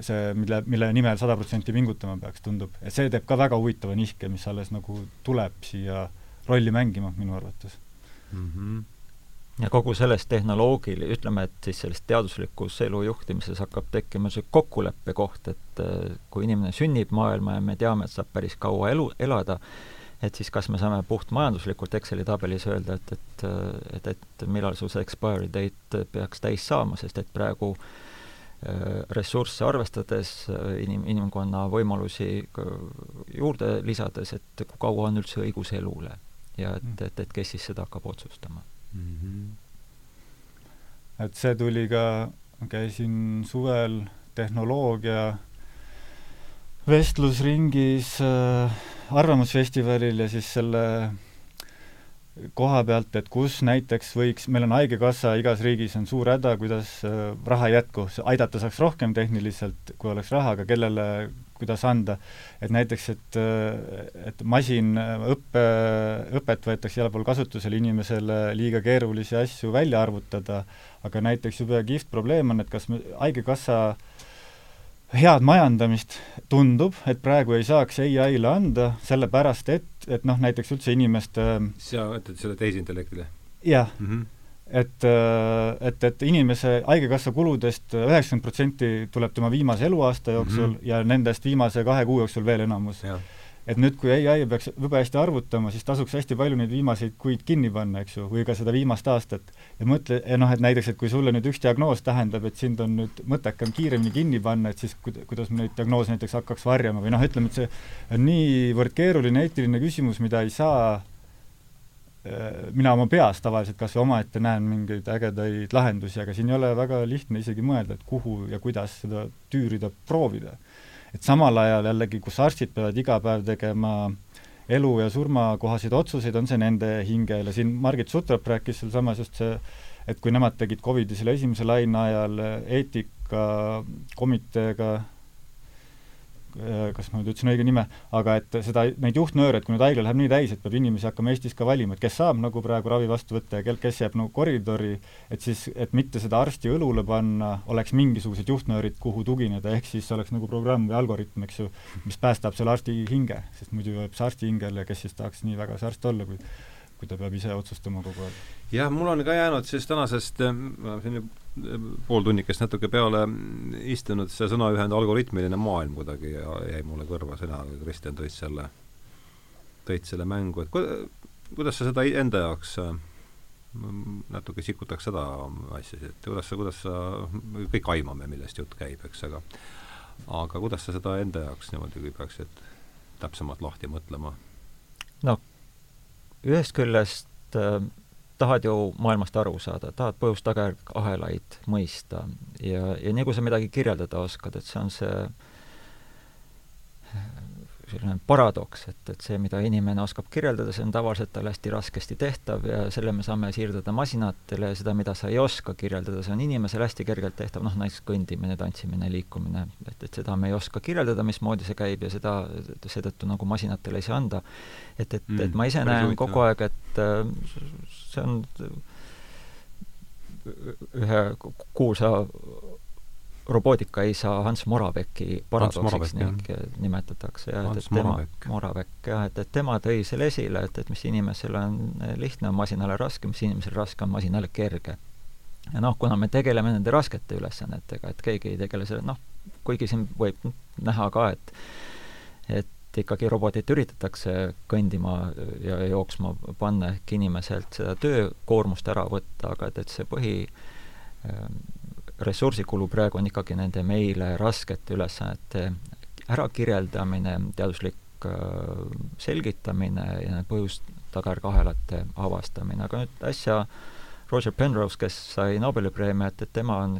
see, mille, mille nimel sada protsenti pingutama peaks, tundub. ja see teeb ka väga huvitava nihke, mis alles nagu tuleb siia rolli mängima minu arvates mm. -hmm ja kogu selles tehnoloogil-, ütleme, et siis selles teaduslikus elujuhtimises hakkab tekkima see kokkuleppe koht, et äh, kui inimene sünnib maailma ja me teame, et saab päris kaua elu, elada, et siis kas me saame puhtmajanduslikult Exceli tabelis öelda, et, et, et, et millal su see expiry date peaks täis saama, sest et praegu äh, Äh, ressursse arvestades, äh, inim-, inimkonna võimalusi juurde lisades, et kui kaua on üldse õigus elule. ja et, mm. et, et kes siis seda hakkab otsustama mm. -hmm. et see tuli ka, käisin suvel tehnoloogia vestlusringis äh, Arvamusfestivalil ja siis selle koha pealt, et kus näiteks võiks, meil on Haigekassa, igas riigis on suur häda, kuidas äh, raha ei jätku, aidata saaks rohkem tehniliselt, kui oleks raha, aga kellele, kuidas anda. et näiteks, et, äh, et masinõppe, õpet võetakse igal pool kasutusele, inimesele liiga keerulisi asju välja arvutada, aga näiteks jube kihvt probleem on, et kas me, Haigekassa äh, head majandamist tundub, et praegu ei saaks ai-le anda, sellepärast et, et noh, näiteks üldse inimeste sa mõtled selle tehisintellektile? jah mm. -hmm. et, et, et inimese Haigekassa kuludest üheksakümmend protsenti tuleb tema viimase eluaasta jooksul mm -hmm. ja nendest viimase kahe kuu jooksul veel enamus et nüüd, kui ai peaks jube hästi arvutama, siis tasuks hästi palju neid viimaseid kuid kinni panna, eks ju, või ka seda viimast aastat. ja mõtle, noh, et näiteks, et kui sulle nüüd üks diagnoos tähendab, et sind on nüüd mõttekam kiiremini kinni panna, et siis kuid-, kuidas me neid diagnoose näiteks hakkaks varjama või noh, ütleme, et see on niivõrd keeruline eetiline küsimus, mida ei saa äh, mina oma peas tavaliselt kas või omaette näen mingeid ägedaid lahendusi, aga siin ei ole väga lihtne isegi mõelda, et kuhu ja kuidas seda tüürida, proovida et samal ajal jällegi, kus arstid peavad iga päev tegema elu ja surma kohaseid otsuseid, on see nende hingel ja siin Margit Sutrop rääkis sealsamas just see, et kui nemad tegid Covidi selle esimese laine ajal eetikakomiteega Äh, kas ma nüüd ütlesin õige nime, aga et seda, neid juhtnööre, et kui nüüd haigla läheb nii täis, et peab inimesi hakkama Eestis ka valima, et kes saab nagu praegu ravi vastu võtta ja kel, kes jääb nagu koridori, et siis, et mitte seda arsti õlule panna, oleks mingisugused juhtnöörid, kuhu tugineda, ehk siis oleks nagu programm või algoritm, eks ju, mis päästab selle arsti hinge, sest muidu jääb see arsti hingele, kes siis tahaks nii väga see arst olla, kui kui ta peab ise otsustama kogu aeg. jah, mul on ka jäänud siis tänasest, ma siin pool tunnikest natuke peale istunud, see sõnaühend algoritmiline maailm kuidagi jäi mulle kõrva, sina, Kristjan, tõid selle, tõid selle mängu, et ku, kuidas sa seda enda jaoks natuke sikutaks seda asja, et kuidas sa, kuidas sa, kõik aimame, millest jutt käib, eks, aga aga kuidas sa seda enda jaoks niimoodi, kui peaksid täpsemalt lahti mõtlema? no ühest küljest äh, tahad ju maailmast aru saada, tahad põhjus-tagajärg ahelaid mõista ja, ja nii kui sa midagi kirjeldada oskad, et see on see selline paradoks, et, et see, mida inimene oskab kirjeldada, see on tavaliselt tal hästi raskesti tehtav ja selle me saame siirdada masinatele ja seda, mida sa ei oska kirjeldada, see on inimesel hästi kergelt tehtav, noh näiteks kõndimine, tantsimine, liikumine, et, et seda me ei oska kirjeldada, mismoodi see käib ja seda seetõttu nagu masinatele ei saa anda. et, et mm,, et ma ise näen kogu aeg, et äh, see on ühe kuulsa robootika ei saa Hans Moravecki paradoksiks nimetatakse jah, et, et tema, Moravec jah, et, et tema tõi selle esile, et, et mis inimesele on lihtne, on masinale raske, mis inimesele raske, on masinale kerge. ja noh, kuna me tegeleme nende raskete ülesannetega, et keegi ei tegele selle, noh, kuigi siin võib näha ka, et et ikkagi robotit üritatakse kõndima ja jooksma panna ehk inimeselt seda töökoormust ära võtta, aga et, et see põhi ressursikulu praegu on ikkagi nende meile raskete ülesannete ärakirjeldamine, teaduslik äh, selgitamine ja põhjus-tagajärg-ahelate avastamine, aga nüüd äsja Roger Penrose, kes sai Nobeli preemia, et, tema on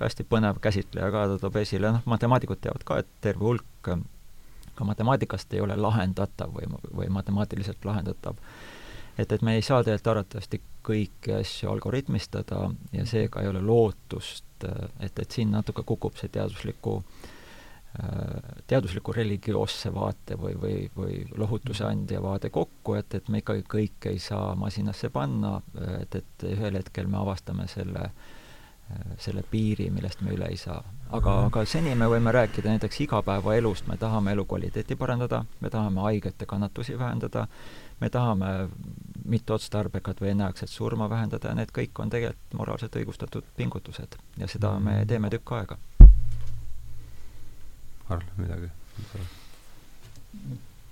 hästi põnev käsitleja ka, ta toob esile, noh, matemaatikud teavad ka, et terve hulk ka matemaatikast ei ole lahendatav või, või matemaatiliselt lahendatav. Et, et me ei saa tegelikult arvatavasti kõiki asju algoritmistada ja seega ei ole lootust, et, et siin natuke kukub see teadusliku teadusliku religioosse vaate või, või, või lohutuse andja vaade kokku, et, et me ikkagi kõike ei saa masinasse panna, et, et ühel hetkel me avastame selle, selle piiri, millest me üle ei saa. aga, aga seni me võime rääkida näiteks igapäevaelust, me tahame elukvaliteeti parandada, me tahame haigete kannatusi vähendada, me tahame mitteotstarbekat või enneaegset surma vähendada ja need kõik on tegelikult moraalselt õigustatud pingutused ja seda me mm. teeme tükk aega. Karl, midagi?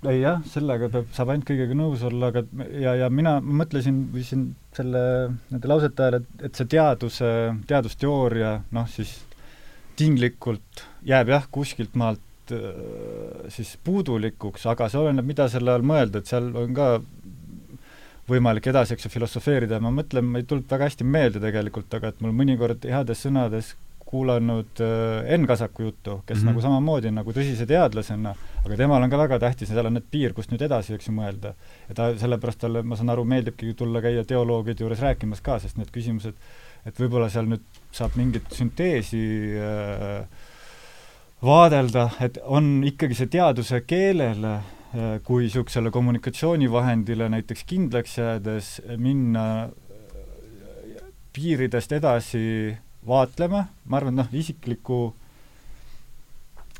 ei jah, sellega peab, saab ainult kõigega nõus olla, aga ja, ja mina mõtlesin või siin selle, nende lausete ajal, et, et see teaduse, teadusteooria noh, siis tinglikult jääb jah, kuskilt maalt siis puudulikuks, aga see oleneb, mida selle all mõelda, et seal on ka võimalik edasi, eks ju, filosofeerida ja ma mõtlen, ma ei tulnud väga hästi meelde tegelikult, aga et mul mõnikord heades sõnades kuulanud äh, Enn Kasaku juttu, kes mm -hmm. nagu samamoodi nagu tõsise teadlasena, aga temal on ka väga tähtis, seal on need piir, kust nüüd edasi, eks ju, mõelda. ja ta, sellepärast talle, ma saan aru, meeldibki tulla käia teoloogide juures rääkimas ka, sest need küsimused, et võib-olla seal nüüd saab mingit sünteesi äh, vaadelda, et on ikkagi see teaduse keelele äh, kui niisugusele kommunikatsioonivahendile näiteks kindlaks jäädes minna äh, piiridest edasi vaatlema, ma arvan, et noh, isikliku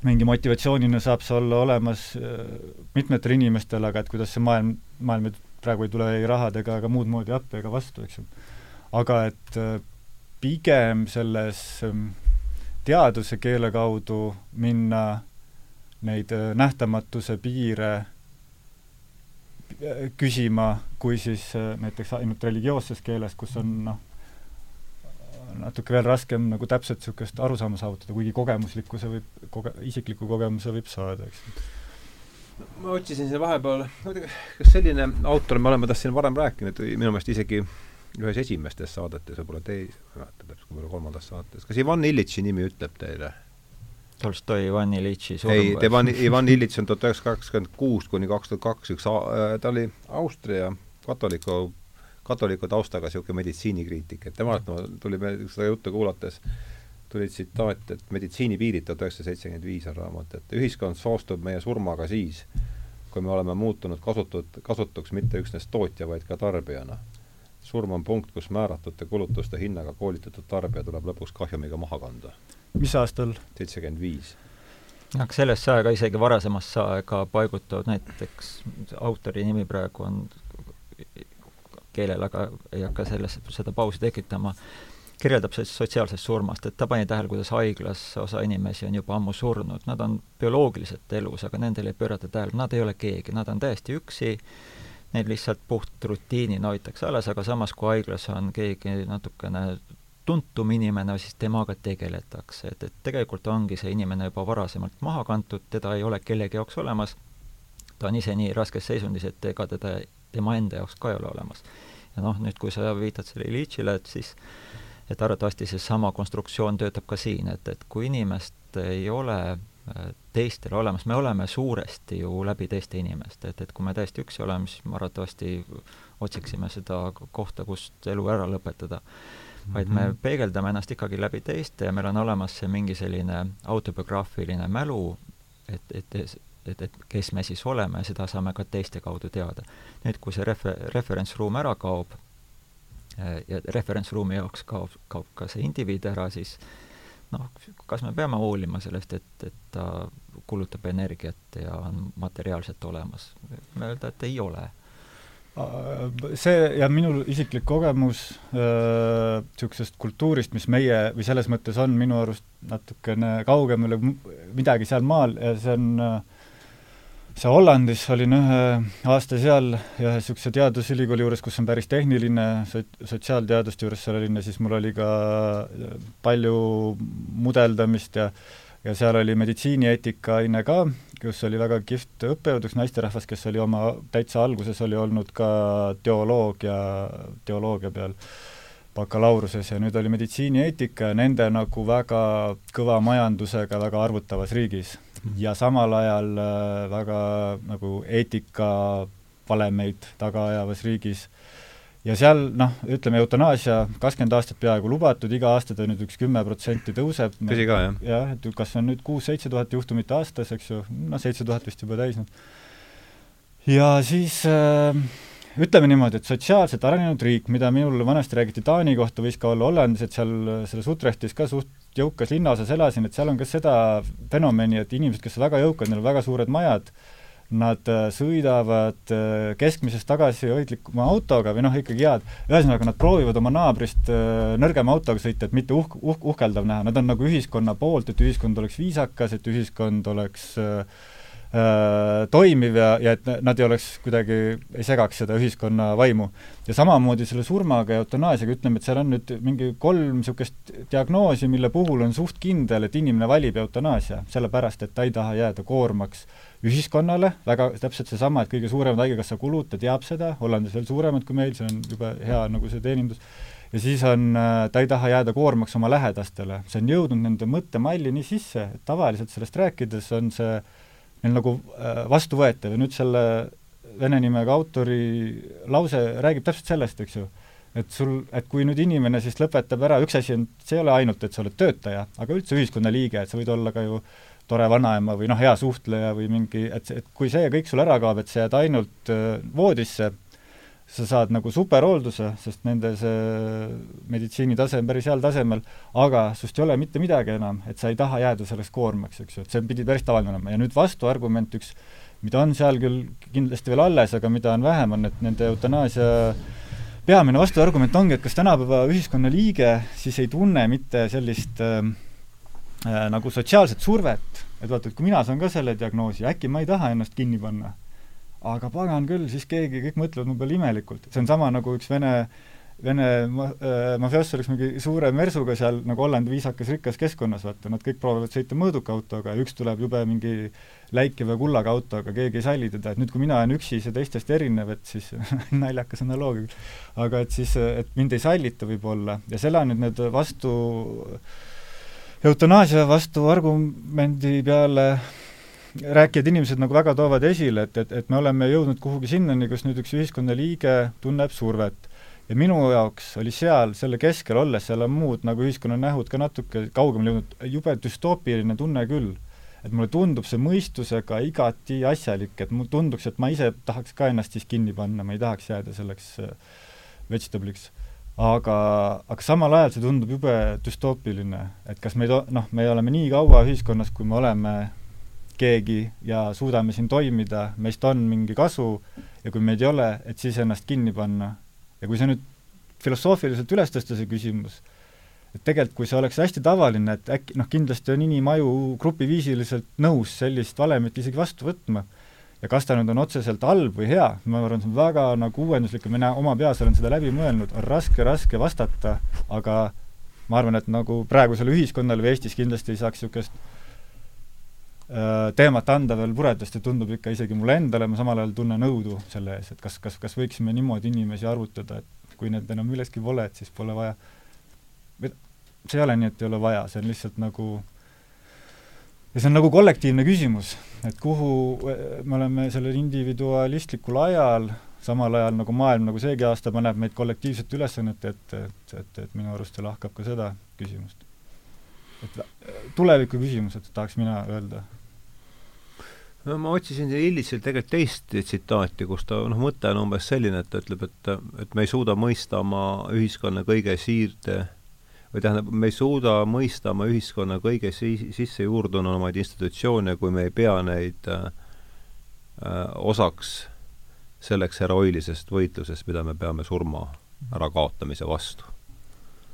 mingi motivatsioonina saab see olla olemas äh, mitmetel inimestel, aga et kuidas see maailm, maailm praegu ei tule ei rahadega ega muud moodi appi ega vastu, eks ju. aga et pigem selles ähm, teaduse keele kaudu minna neid äh, nähtamatuse piire äh, küsima, kui siis näiteks ainult religioosses keeles, kus on noh, natuke veel raskem nagu täpselt niisugust arusaama saavutada, kuigi kogemuslikkuse võib, koge-, isikliku kogemuse võib saada, eks. Ma otsisin siin vahepeal, kas selline autor, me oleme tast siin varem rääkinud, minu meelest isegi ühes esimestest saadetes, võib-olla teis-, ma ei mäleta täpselt, võib-olla kolmandas saates, kas Ivan Illitši nimi ütleb teile? Tolstoi Ivan Illitši ei, Ivan, Ivan Illitš on tuhat üheksasada kakskümmend kuus kuni kaks tuhat kaks üks, äh, ta oli Austria katoliku, katoliku taustaga niisugune meditsiinikriitik, et temalt no, tuli meil seda juttu kuulates tuli tsitaat, et meditsiinipiirid tuhat üheksasada seitsekümmend viis on raamat, et ühiskond soostub meie surmaga siis, kui me oleme muutunud kasutud, kasutuks mitte üksnes tootja, vaid ka tarbijana. Surm on punkt, kus määratute kulutuste hinnaga koolitatud tarbija tuleb lõpuks kahjumiga maha kanda. mis aastal? seitsekümmend viis aga sellesse aega, isegi varasemasse aega paigutavad näiteks, autori nimi praegu on keelel, aga ei hakka selles, seda pausi tekitama, kirjeldab sellest sotsiaalsest surmast, et ta pani tähele, kuidas haiglas osa inimesi on juba ammu surnud, nad on bioloogiliselt elus, aga nendele ei pöörata tähelepanu, nad ei ole keegi, nad on täiesti üksi, neid lihtsalt puht rutiinina hoitakse alles, aga samas, kui haiglas on keegi natukene tuntum inimene, siis temaga tegeletakse, et, et tegelikult ongi see inimene juba varasemalt maha kantud, teda ei ole kellegi jaoks olemas, ta on ise nii raskes seisundis, et ega teda tema enda jaoks ka ei ole olemas. ja noh, nüüd kui sa viitad selle Ilitšile, et siis et arvatavasti seesama konstruktsioon töötab ka siin, et, et kui inimest ei ole teistel olemas, me oleme suuresti ju läbi teiste inimeste, et, et kui me täiesti üksi oleme, siis me arvatavasti otsiksime seda kohta, kust elu ära lõpetada. vaid me mhm. peegeldame ennast ikkagi läbi teiste ja meil on olemas see mingi selline autobiograafiline mälu, et, et, et, et kes me siis oleme seda saame ka teiste kaudu teada. nüüd, kui see refer-, referentsruum ära kaob, Äh, ja referentsruumi jaoks kaob, kaob ka see indiviid ära, siis noh, kas me peame hoolima sellest, et, et ta kulutab energiat ja on materiaalselt olemas? võime öelda, et ei ole. See ja minul isiklik kogemus niisugusest äh, kultuurist, mis meie, või selles mõttes on minu arust natukene kaugemal midagi seal maal ja see on äh, see Hollandis, olin ühe aasta seal ühe niisuguse teadusülikooli juures, kus on päris tehniline sot-, sotsiaalteaduste juures seal olin ja siis mul oli ka palju mudeldamist ja ja seal oli meditsiinieetika aine ka, kus oli väga kihvt õppejõud, üks naisterahvas, kes oli oma, täitsa alguses oli olnud ka teoloogia, teoloogia peal bakalaureuse ja nüüd oli meditsiinieetika ja nende nagu väga kõva majandusega väga arvutavas riigis ja samal ajal äh, väga nagu eetikavalemeid taga ajavas riigis. ja seal noh, ütleme eutanaasia kakskümmend aastat peaaegu lubatud, iga aasta ta nüüd üks kümme protsenti tõuseb. tõsi ka, jah? jah, et kas on nüüd kuus-seitse tuhat juhtumit aastas, eks ju, noh, seitse tuhat vist juba täis nüüd. ja siis äh, ütleme niimoodi, et sotsiaalselt arenenud riik, mida minul vanasti räägiti Taani kohta, võis ka olla Hollandis, et seal selles Utrechtis ka suht jõukas linnaosas elasin, et seal on ka seda fenomeni, et inimesed, kes on väga jõukad, neil on väga suured majad, nad äh, sõidavad äh, keskmisest tagasihoidlikuma autoga või noh, ikkagi head, ühesõnaga nad proovivad oma naabrist äh, nõrgema autoga sõita, et mitte uhk-, uhk-, uhkeldav näha, nad on nagu ühiskonna poolt, et ühiskond oleks viisakas, et ühiskond oleks äh, toimiv ja, ja et nad ei oleks kuidagi, ei segaks seda ühiskonna vaimu. ja samamoodi selle surmaga ja eutanaasiaga, ütleme, et seal on nüüd mingi kolm niisugust diagnoosi, mille puhul on suht kindel, et inimene valib eutanaasia, sellepärast et ta ei taha jääda koormaks ühiskonnale, väga täpselt seesama, et kõige suuremad Haigekassa kulud, ta teab seda, Hollandis veel suuremad kui meil, see on juba hea nagu see teenindus, ja siis on, äh, ta ei taha jääda koormaks oma lähedastele, see on jõudnud nende mõttemalli nii sisse, et tavaliselt sellest rääkides on see neil nagu äh, vastuvõetav ja nüüd selle vene nimega autori lause räägib täpselt sellest, eks ju. et sul, et kui nüüd inimene siis lõpetab ära, üks asi on, see ei ole ainult, et sa oled töötaja, aga üldse ühiskonnaliige, et sa võid olla ka ju tore vanaema või noh, hea suhtleja või mingi, et, et kui see kõik sul ära kaob, et sa jääd ainult äh, voodisse, sa saad nagu superhoolduse, sest nende see meditsiinitase on päris heal tasemel, aga sust ei ole mitte midagi enam, et sa ei taha jääda selleks koormaks, eks ju, et see pidi päris tavaline olema ja nüüd vastuargument üks, mida on seal küll kindlasti veel alles, aga mida on vähem, on, et nende eutanaasia peamine vastuargument ongi, et kas tänapäeva ühiskonna liige siis ei tunne mitte sellist äh, äh, nagu sotsiaalset survet, et vaata, et kui mina saan ka selle diagnoosi, äkki ma ei taha ennast kinni panna. Aga pagan küll, siis keegi, kõik mõtlevad mu peale imelikult. see on sama nagu üks vene äh, Vene äh, mafioss oleks mingi suure mersuga seal nagu Hollandi viisakas rikkas keskkonnas, vaata, nad kõik proovivad sõita mõõduka autoga ja üks tuleb jube mingi läikiva kullaga autoga, keegi ei salli teda, et nüüd, kui mina olen üksi ja teistest erinev, et siis naljakas analoogia, aga et siis, et mind ei sallita võib-olla. Ja selle on nüüd need vastu, eutanaasia vastu argumendi peale rääkijad inimesed nagu väga toovad esile, et, et, et me oleme jõudnud kuhugi sinnani, kus nüüd üks ühiskonna liige tunneb survet ja minu jaoks oli seal, selle keskel olles, seal on muud nagu ühiskonna nähud ka natuke kaugemale jõudnud, jube düstoopiline tunne küll. et mulle tundub see mõistusega igati asjalik, et mulle tunduks, et ma ise tahaks ka ennast siis kinni panna, ma ei tahaks jääda selleks äh, vegetabliks. aga, aga samal ajal see tundub jube düstoopiline, et kas me ei to-, noh, me oleme nii kaua ühiskonnas, kui me oleme keegi ja suudame siin toimida, meist on mingi kasu ja kui meid ei ole, et siis ennast kinni panna. Ja kui see nüüd filosoofiliselt üles tõsta, see küsimus, et tegelikult kui see oleks hästi tavaline, et äkki noh, kindlasti on inimaju grupiviisiliselt nõus sellist valemit isegi vastu võtma, ja kas ta nüüd on otseselt halb või hea, ma arvan, see on väga nagu uuenduslik ja mina oma peas olen seda läbi mõelnud, on raske, raske vastata, aga ma arvan, et nagu praegusele ühiskonnale või Eestis kindlasti ei saaks niisugust teemat anda veel puredest ja tundub ikka isegi mulle endale, ma samal ajal tunnen õudu selle ees, et kas, kas, kas võiksime niimoodi inimesi arvutada, et kui need enam milleski pole, et siis pole vaja, see ei ole nii, et ei ole vaja, see on lihtsalt nagu ja see on nagu kollektiivne küsimus, et kuhu me oleme sellel individualistlikul ajal, samal ajal nagu maailm nagu seegi aasta paneb meid kollektiivsete ülesannete ette, et, et, et minu arust see lahkab ka seda küsimust. Et tuleviku küsimused, tahaks mina öelda. No ma otsisin Illitsilt tegelikult teist tsitaati, kus ta, noh, mõte on umbes selline, et ta ütleb, et, et me ei suuda mõista oma ühiskonna kõige siirde või tähendab, me ei suuda mõista oma ühiskonna kõige si-, sisse juurdunumaid institutsioone, kui me ei pea neid äh, osaks selleks heroilisest võitlusest, mida me peame surma ärakaotamise vastu.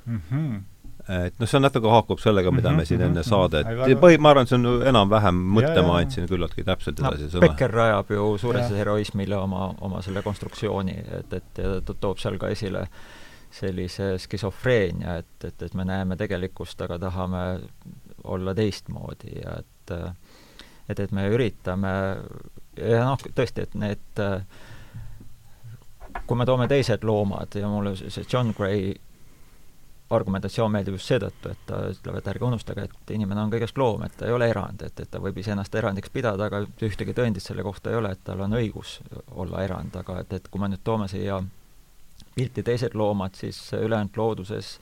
Mm. -hmm et noh, see on natuke haakub sellega, mida me siin enne saadet, põhi, ma arvan, see on enam-vähem mõtte ma andsin küllaltki täpselt edasi no, sõna. Becker rajab ju suuresti heroismile oma, oma selle konstruktsiooni, et, et ja ta toob seal ka esile sellise skisofreenia, et, et, et me näeme tegelikkust, aga tahame olla teistmoodi ja et et, et me üritame ja noh, tõesti, et need kui me toome teised loomad ja mulle see John Gray argumentatsioon meeldib just seetõttu, et ta ütleb, et ärge unustage, et inimene on kõigest loom, et ta ei ole erand, et, et ta võib iseennast erandiks pidada, aga ühtegi tõendit selle kohta ei ole, et tal on õigus olla erand, aga et, et kui me nüüd toome siia pilti teised loomad, siis ülejäänud looduses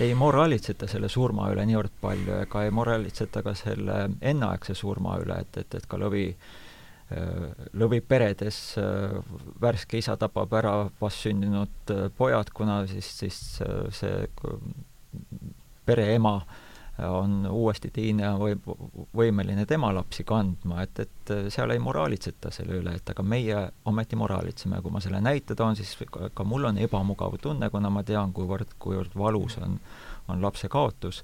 ei moraalitseta selle surma üle niivõrd palju ega ei moraalitseta ka selle enneaegse surma üle, et, et, et ka lõvi äh, lõviperedes äh, värske isa tapab ära vastsündinud äh, pojad, kuna siis, siis see pereema on uuesti teine ja võib, võimeline tema lapsi kandma, et, et seal ei moraalitseta selle üle, et aga meie ometi moraalitseme kui ma selle näite toon, siis ka, ka mul on ebamugav tunne, kuna ma tean, kuivõrd, kuivõrd valus on, on lapse kaotus.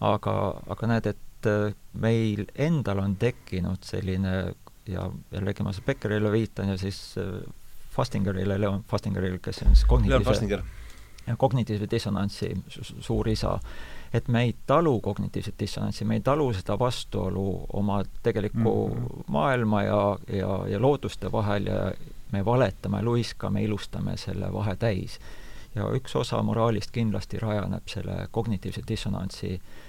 aga, aga näed, et meil endal on tekkinud selline ja jällegi ma Beckerile viitan ja siis äh, Fastingerile, Leon Fastingerile, kes on siis kognitiivse, kognitiivse dissonantsi suur isa, et me ei talu kognitiivset dissonantsi, me ei talu seda vastuolu oma tegeliku mm -hmm. maailma ja, ja, ja looduste vahel ja me valetame, luiskame, ilustame selle vahe täis. ja üks osa moraalist kindlasti rajaneb selle kognitiivse dissonantsi äh,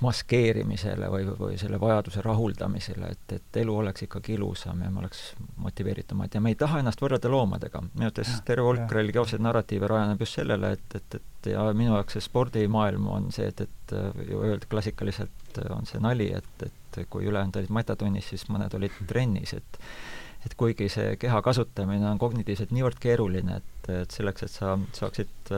maskeerimisele või, või selle vajaduse rahuldamisele, et, et elu oleks ikkagi ilusam ja me oleks motiveeritumad ja me ei taha ennast võrrelda loomadega. minu arvates terve hulk religioosseid narratiive rajaneb just sellele, et, et, et ja minu jaoks see spordimaailm on see, et, et ju öelda klassikaliselt on see nali, et, et kui ülejäänud olid matatunnis, siis mõned olid trennis, et et kuigi see keha kasutamine on kognitiivselt niivõrd keeruline, et, et selleks, et sa saaksid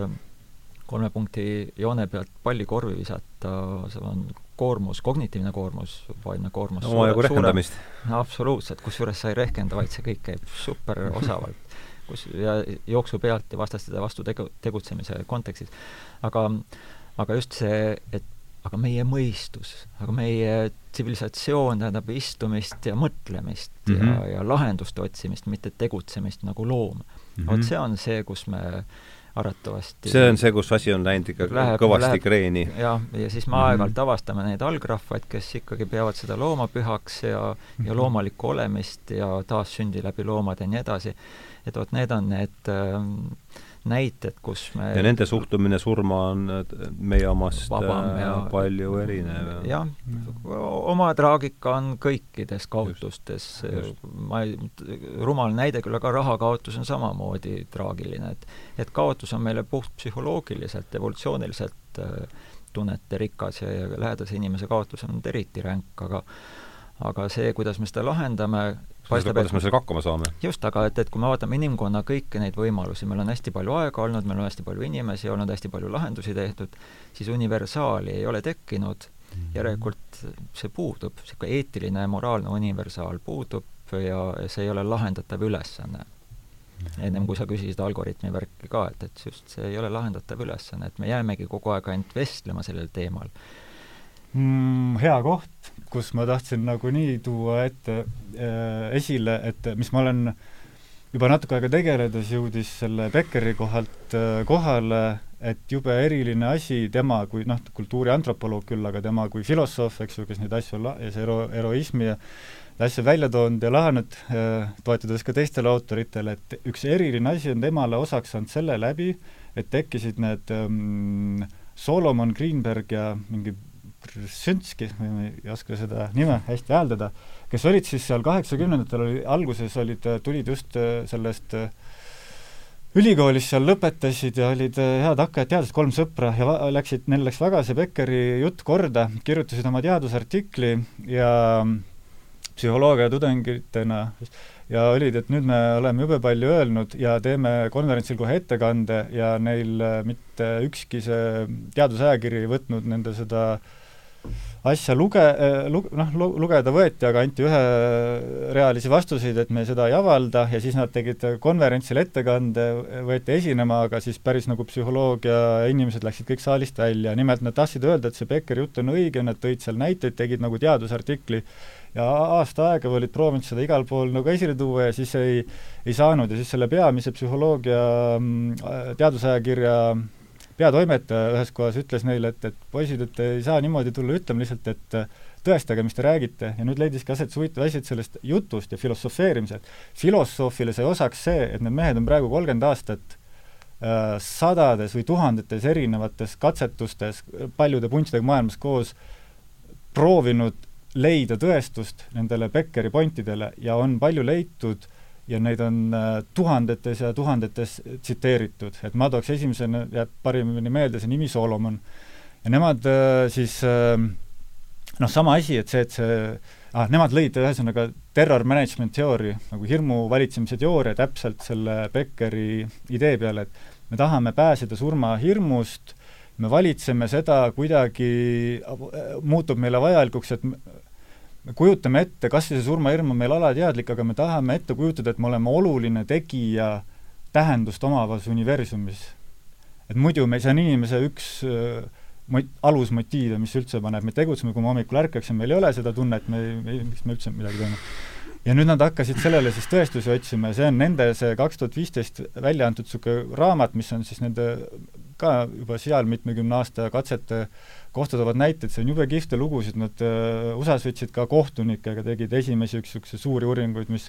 kolme punkti joone pealt palli korvi visata, see on koormus, kognitiivne koormus, vaimne koormus omajagu rehkendamist. absoluutselt, kusjuures sa ei rehkenda, vaid see kõik käib super osavalt. kus ja jooksu pealt ja vastastide vastu tegu, tegutsemise kontekstis. aga, aga just see, et aga meie mõistus, aga meie tsivilisatsioon tähendab istumist ja mõtlemist mm -hmm. ja, mhm. ja lahenduste otsimist, mitte tegutsemist nagu loom mm. -hmm. vot see on see, kus me arvatavasti see on see, kus asi on läinud ikka läheb, kõvasti läheb, kreeni. jah, ja siis me aeg-ajalt avastame neid algrahvaid, kes ikkagi peavad seda loomapühaks ja ja mhm. loomalikku olemist ja taassündi läbi loomade ja nii edasi. et vot need on need äh, näited, kus me ja nende suhtumine surma on meie omast vabam äh, ja palju erinev. jah, oma traagika on kõikides kaotustes. ma ei, rumal näide küll, aga rahakaotus on samamoodi traagiline, et et kaotus on meile puht psühholoogiliselt, evolutsiooniliselt äh, tunneterikas ja, ja lähedase inimese kaotus on eriti ränk, aga aga see, kuidas me seda lahendame, paistab, kuidas me sellega hakkama saame. just, aga et, et kui me vaatame inimkonna kõiki neid võimalusi, meil on hästi palju aega olnud, meil on hästi palju inimesi olnud, hästi palju lahendusi tehtud, siis universaali ei ole tekkinud mm, -hmm. järelikult see puudub, niisugune eetiline ja moraalne universaal puudub ja see ei ole lahendatav ülesanne -hmm.. ennem kui sa küsisid algoritmi värki ka, et, et just see ei ole lahendatav ülesanne, et me jäämegi kogu aeg ainult vestlema sellel teemal mm,? Hea koht, kus ma tahtsin nagunii tuua ette äh, esile, et mis ma olen juba natuke aega tegeledes jõudis selle Beckeri kohalt äh, kohale, et jube eriline asi tema kui noh, kultuuriantropoloog küll, aga tema kui filosoof, eks ju, kes neid asju la-, ja see ero-, eroismi ja asju välja toonud ja lahanud äh,, toetudes ka teistele autoritele, et üks eriline asi on temale osaks saanud selle läbi, et tekkisid need ähm, Solomon Greenberg ja mingi Brzezinski, ma ei oska seda nime hästi hääldada, kes olid siis seal kaheksakümnendatel oli, alguses olid, tulid just äh, sellest äh, ülikoolis seal lõpetasid ja olid äh, head hakkajad teadused, kolm sõpra ja läksid, neil läks väga see Beckeri jutt korda, kirjutasid oma teadusartikli ja psühholoogia tudengitena ja olid, et nüüd me oleme jube palju öelnud ja teeme konverentsil kohe ettekande ja neil mitte ükski see teadusajakiri ei võtnud nende seda äh, asja luge-, äh, lu-, noh, lugeda võeti, aga anti üherealisi vastuseid, et me seda ei avalda ja siis nad tegid konverentsil ettekande, võeti esinema, aga siis päris nagu psühholoogia inimesed läksid kõik saalist välja, nimelt nad tahtsid öelda, et see Beckeri jutt on õige, nad tõid seal näiteid, tegid nagu teadusartikli. Ja aasta aega olid proovinud seda igal pool nagu esile tuua ja siis ei, ei saanud. Ja siis selle peamise psühholoogia mm, teadusajakirja peatoimetaja ühes kohas ütles neile, et, et poisid, et ei saa niimoodi tulla ütlema lihtsalt, et tõestage, mis te räägite, ja nüüd leidiski aset huvitav asi, et sellest jutust ja filosofeerimisest, filosoofile sai osaks see, et need mehed on praegu kolmkümmend aastat äh, sadades või tuhandetes erinevates katsetustes paljude puntidega maailmas koos proovinud leida tõestust nendele Beckeri pointidele ja on palju leitud ja neid on äh, tuhandetes ja tuhandetes tsiteeritud, et ma tooks esimesena, jääb parimini meelde see nimi Solomon. ja nemad äh, siis äh, noh, sama asi, et see, et see ah, nemad lõid ühesõnaga terror management teooria, nagu hirmu valitsemise teooria täpselt selle Beckeri idee peale, et me tahame pääseda surmahirmust, me valitseme seda kuidagi, muutub meile vajalikuks, et me kujutame ette, kas see surmahirm on meil alateadlik, aga me tahame ette kujutada, et me oleme oluline tegija tähendust omavas universumis. et muidu me, see on inimese üks äh, mot-, alusmotiive, mis üldse paneb meid tegutsema, kui me hommikul ärkaksime, meil ei ole seda tunnet, me, me, miks me üldse midagi teeme. ja nüüd nad hakkasid sellele siis tõestusi otsima ja see on nende see kaks tuhat viisteist välja antud niisugune raamat, mis on siis nende ka juba seal mitmekümne aasta katsete äh, kohta toovad näiteid, see on jube kihvte lugusid, nad uh, USA-s võtsid ka kohtunikega, tegid esimesi niisuguseid suuri uuringuid, mis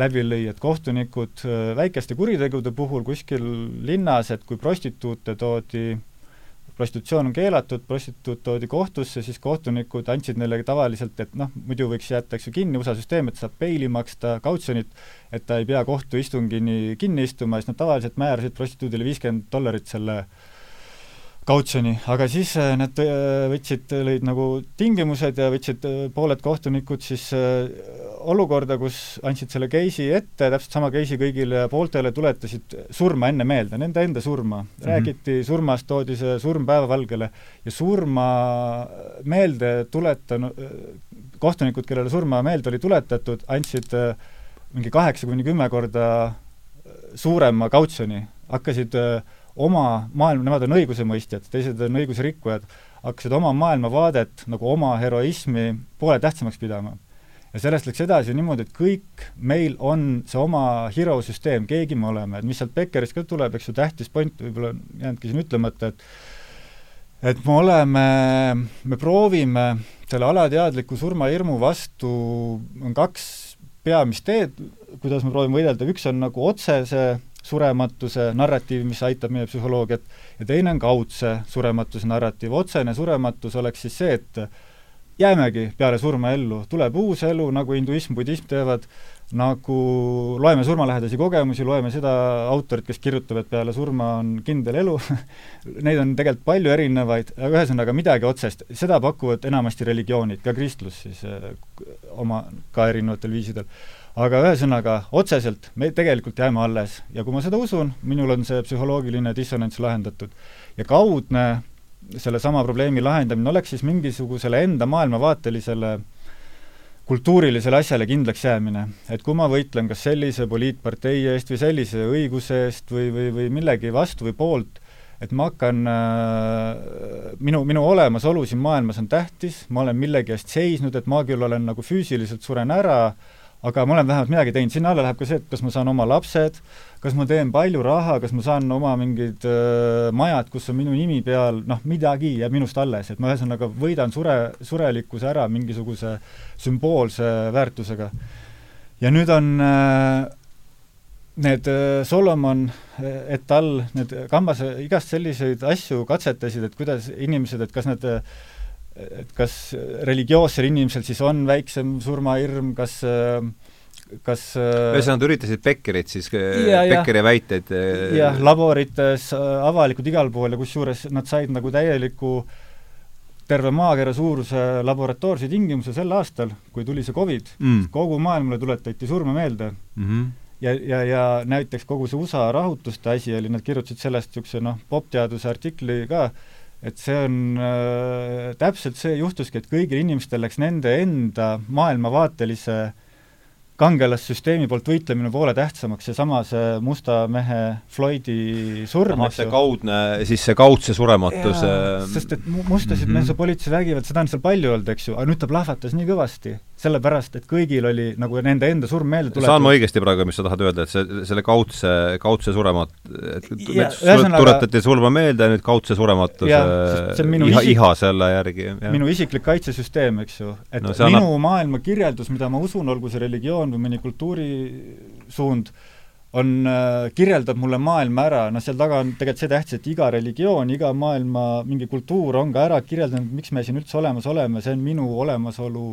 läbi lõi, et kohtunikud uh, väikeste kuritegude puhul kuskil linnas, et kui prostituute toodi prostitutsioon on keelatud, prostituut toodi kohtusse, siis kohtunikud andsid neile tavaliselt, et noh, muidu võiks jätta, eks ju, kinni USA süsteem, et saab peili maksta, kautsjonit, et ta ei pea kohtuistungini kinni istuma, siis nad tavaliselt määrasid prostituudile viiskümmend dollarit selle äh, kautsjoni, aga siis äh, nad äh, võtsid, lõid nagu tingimused ja võtsid äh, pooled kohtunikud siis olukorda, kus andsid selle case'i ette, täpselt sama case'i kõigile pooltele, tuletasid surma enne meelde, nende enda surma mm. -hmm. räägiti surmast, toodi see surm päevavalgele ja surma meelde tuletanud, kohtunikud, kellele surma meelde oli tuletatud, andsid mingi kaheksa kuni kümme korda suurema kautsjoni, hakkasid äh, oma maailma, nemad on õigusemõistjad, teised on õigusrikkujad, hakkasid oma maailmavaadet nagu oma heroismi poole tähtsamaks pidama. ja sellest läks edasi niimoodi, et kõik meil on see oma hero süsteem, keegi me oleme, et mis sealt Beckerist ka tuleb, eks ju, tähtis point võib-olla jäänudki siin ütlemata, et et me oleme, me proovime selle alateadliku surmahirmu vastu, on kaks peamist teed, kuidas me proovime võidelda, üks on nagu otsese surematuse narratiiv, mis aitab meie psühholoogiat, ja teine on kaudse surematuse narratiiv. otsene surematus oleks siis see, et jäämegi peale surma ellu, tuleb uus elu, nagu hinduism, budism teevad, nagu loeme surmalähedasi kogemusi, loeme seda autorit, kes kirjutab, et peale surma on kindel elu. Neid on tegelikult palju erinevaid, aga ühesõnaga midagi otsest, seda pakuvad enamasti religioonid, ka kristlus siis eh, oma, ka erinevatel viisidel aga ühesõnaga, otseselt me tegelikult jääme alles ja kui ma seda usun, minul on see psühholoogiline dissonants lahendatud. ja kaudne sellesama probleemi lahendamine oleks siis mingisugusele enda maailmavaatelisele kultuurilisele asjale kindlaks jäämine. et kui ma võitlen kas sellise poliitpartei eest või sellise õiguse eest või, või, või millegi vastu või poolt, et ma hakkan äh,, minu, minu olemasolu siin maailmas on tähtis, ma olen millegi eest seisnud, et ma küll olen nagu füüsiliselt suren ära äh,, aga ma olen vähemalt midagi teinud, sinna alla läheb ka see, et kas ma saan oma lapsed, kas ma teen palju raha, kas ma saan oma mingid äh, majad, kus on minu nimi peal, noh, midagi jääb minust alles, et ma ühesõnaga võidan sure, surelikkuse ära mingisuguse sümboolse väärtusega. ja nüüd on äh, need Solomon et al., need kambase igast selliseid asju katsetasid, et kuidas inimesed, et kas nad äh, et kas religioossel inimesel siis on väiksem surmahirm, kas kas ühesõnaga, üritasid Beckerit siis, Beckeri väiteid jah, laborites, avalikult igal pool ja kusjuures nad said nagu täieliku terve maakera suuruse laboratoorse tingimuse sel aastal, kui tuli see Covid mm., kogu maailmale tuletati surma meelde mm. -hmm. ja, ja, ja näiteks kogu see USA rahutuste asi oli, nad kirjutasid sellest niisuguse noh, popteaduse artikli ka, et see on äh, täpselt see juhtuski, et kõigil inimestel läks nende enda maailmavaatelise kangelassüsteemi poolt võitlemine poole tähtsamaks, seesama see musta mehe Floydi surm, eks ju. kaudne, siis see kaudse surematuse sest et mustasid mm -hmm. mesopoliitilise vägivald, seda on seal palju olnud, eks ju, aga nüüd ta plahvatas nii kõvasti sellepärast, et kõigil oli nagu nende enda surm meelde tuletud. saan ma õigesti praegu, mis sa tahad öelda, et see, selle kaudse, kaudse suremat-, ja, tuletati surma meelde ja nüüd kaudse surematuse iha, isik, iha selle järgi. minu isiklik kaitsesüsteem, eks ju. et no, minu annab... maailma kirjeldus, mida ma usun, olgu see religioon või mõni kultuurisuund, on äh,, kirjeldab mulle maailma ära, noh seal taga on tegelikult see tähtis, et iga religioon, iga maailma mingi kultuur on ka ära kirjeldanud, miks me siin üldse olemas oleme, see on minu olemasolu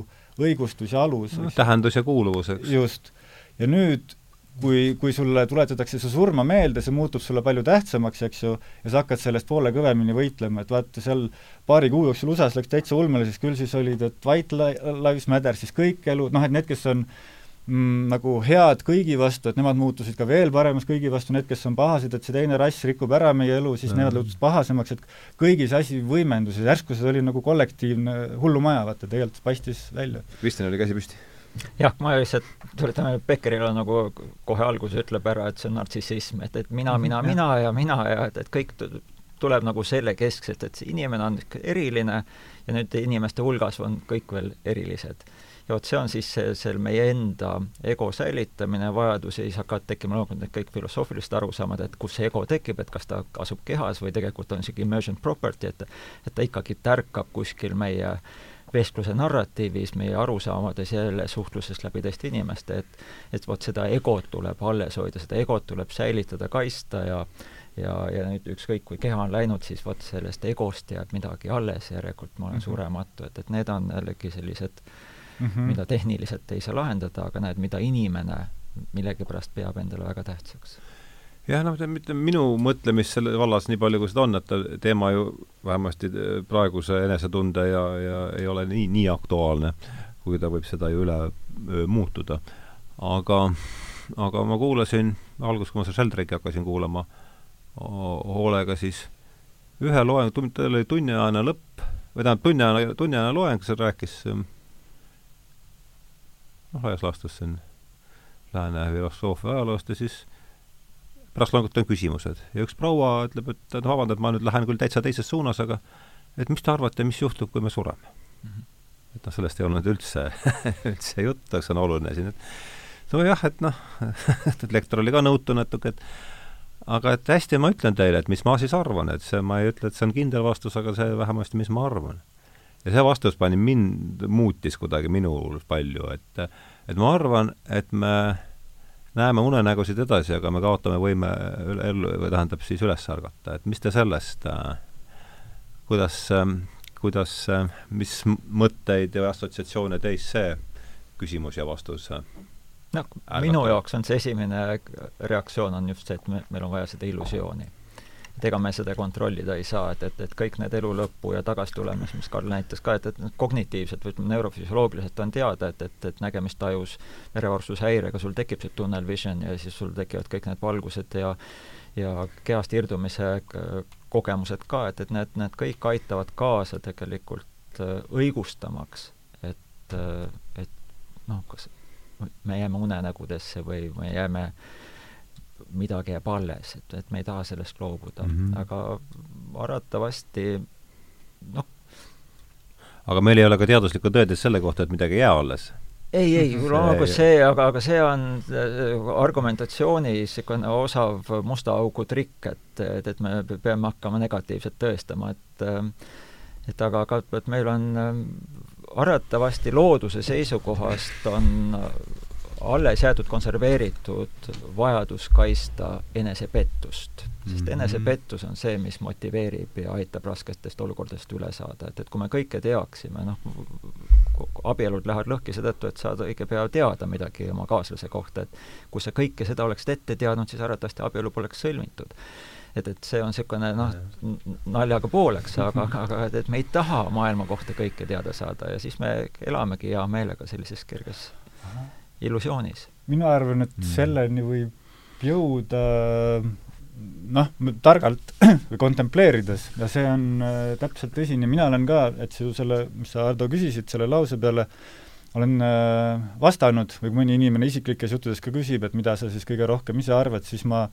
õigustus ja alus no,. tähendus ja kuuluvus, eks. just. ja nüüd, kui, kui sulle tuletatakse su surma meelde, see muutub sulle palju tähtsamaks, eks ju, ja sa hakkad sellest poole kõvemini võitlema, et vaata, seal paari kuu jooksul USA-s läks täitsa ulmeliseks, küll siis olid, et White Lives Matter, siis kõik elu, noh et need, kes on mm, nagu head kõigi vastu, et nemad muutusid ka veel paremaks kõigi vastu, need, kes on pahased, et see teine rass rikub ära meie elu, siis mm. nemad muutusid pahasemaks, et kõigis asi võimendus ja järsku see oli nagu kollektiivne hullumaja, vaata, tegelikult paistis välja. Kristjan oli käsi püsti. jah, ma lihtsalt tuletame, Beckerile nagu kohe alguses ütleb ära, et see on nartsissism, et, et mina, mina, mina ja mina ja et, et kõik tuleb nagu selle keskselt, et see inimene on eriline ja nüüd inimeste hulgas on kõik veel erilised ja vot see on siis see, see meie enda ego säilitamine, vajadus ja siis hakkavad tekkima loomulikult need kõik filosoofilised arusaamad, et kus see ego tekib, et kas ta asub kehas või tegelikult on niisugune emergent property, et et ta ikkagi tärkab kuskil meie vestluse narratiivis, meie arusaamades jälle suhtluses läbi teiste inimeste, et et vot seda egot tuleb alles hoida, seda egot tuleb säilitada, kaitsta ja ja, ja nüüd ükskõik, kui keha on läinud, siis vot sellest egost jääb midagi alles, järelikult ma olen mm -hmm. surematu, et, et need on jällegi sellised äh, mm, -hmm. mida tehniliselt ei saa lahendada, aga näed, mida inimene millegipärast peab endale väga tähtsaks. jah, noh, mitte minu mõtlemist selle vallas nii palju, kui seda on, et teema ju vähemasti praeguse enesetunde ja, ja ei ole nii, nii aktuaalne, kuigi ta võib seda ju üle muutuda. aga, aga ma kuulasin, alguses, kui ma seda Sheldrake'i hakkasin kuulama hoolega, siis ühe loeng, tal oli tunniajane lõpp, või tähendab, tunniajane, tunniajane loeng, seal rääkis laias laastus siin lääne filosoofia ajaloost ja siis pärast loomulikult on küsimused ja üks proua ütleb, et vabandust, ma nüüd lähen küll täitsa teises suunas, aga et mis te arvate, mis juhtub, kui me sureme mm? -hmm. et noh, sellest ei olnud üldse üldse juttu, see on oluline siin, et nojah, et noh et lektor oli ka nõutu natuke, et aga et hästi, ma ütlen teile, et mis ma siis arvan, et see, ma ei ütle, et see on kindel vastus, aga see vähemasti, mis ma arvan. Ja see vastus pani mind, muutis kuidagi minul palju, et et ma arvan, et me näeme unenägusid edasi, aga me kaotame võime ellu, või tähendab siis üles ärgata, et mis te sellest kuidas, kuidas, mis mõtteid ja assotsiatsioone teis see küsimus ja vastus noh, minu jaoks on see esimene reaktsioon on just see, et me, meil on vaja seda illusiooni. Et ega me seda kontrollida ei saa, et, et, et kõik need elu lõppu ja tagasitulemised, mis Karl näitas ka, et, et noh, kognitiivselt või ütleme, neurofüsioloogiliselt on teada, et, et, et nägemistajus verevarustushäirega sul tekib see tunnel vision ja siis sul tekivad kõik need valgused ja ja kehast irdumise kogemused ka, et, et need, need kõik aitavad kaasa tegelikult äh, õigustamaks, et, äh, et noh, kas me jääme unenägudesse või me jääme, midagi jääb alles, et, et me ei taha sellest loobuda mm, -hmm. aga arvatavasti noh, aga meil ei ole ka teaduslikku tõendit selle kohta, et midagi ei jää alles. Ei, ei, nagu see, aga, aga see on äh, argumentatsioonis niisugune osav musta augu trikk, et, et, et me peame hakkama negatiivset tõestama, et äh, et aga, aga et meil on äh, arvatavasti looduse seisukohast on alles jäetud konserveeritud vajadus kaitsta enesepettust. sest mhm. enesepettus on see, mis motiveerib ja aitab rasketest olukordadest üle saada, et, et kui me kõike teaksime, noh, abielud lähevad lõhki seetõttu, et saad õige pea teada midagi oma kaaslase kohta, et kui sa kõike seda oleksid ette teadnud, siis arvatavasti abielu poleks sõlmitud. Et, et see on niisugune noh, naljaga pooleks, aga, aga et, et me ei taha maailma kohta kõike teada saada ja siis me elamegi hea meelega sellises kerges illusioonis. mina arvan, et mm. selleni võib jõuda noh, targalt või kontempleerides ja see on äh, täpselt tõsine, mina olen ka, et su selle, mis sa, Ardo, küsisid selle lause peale, olen äh, vastanud või mõni inimene isiklikes juttudes ka küsib, et mida sa siis kõige rohkem ise arvad, siis ma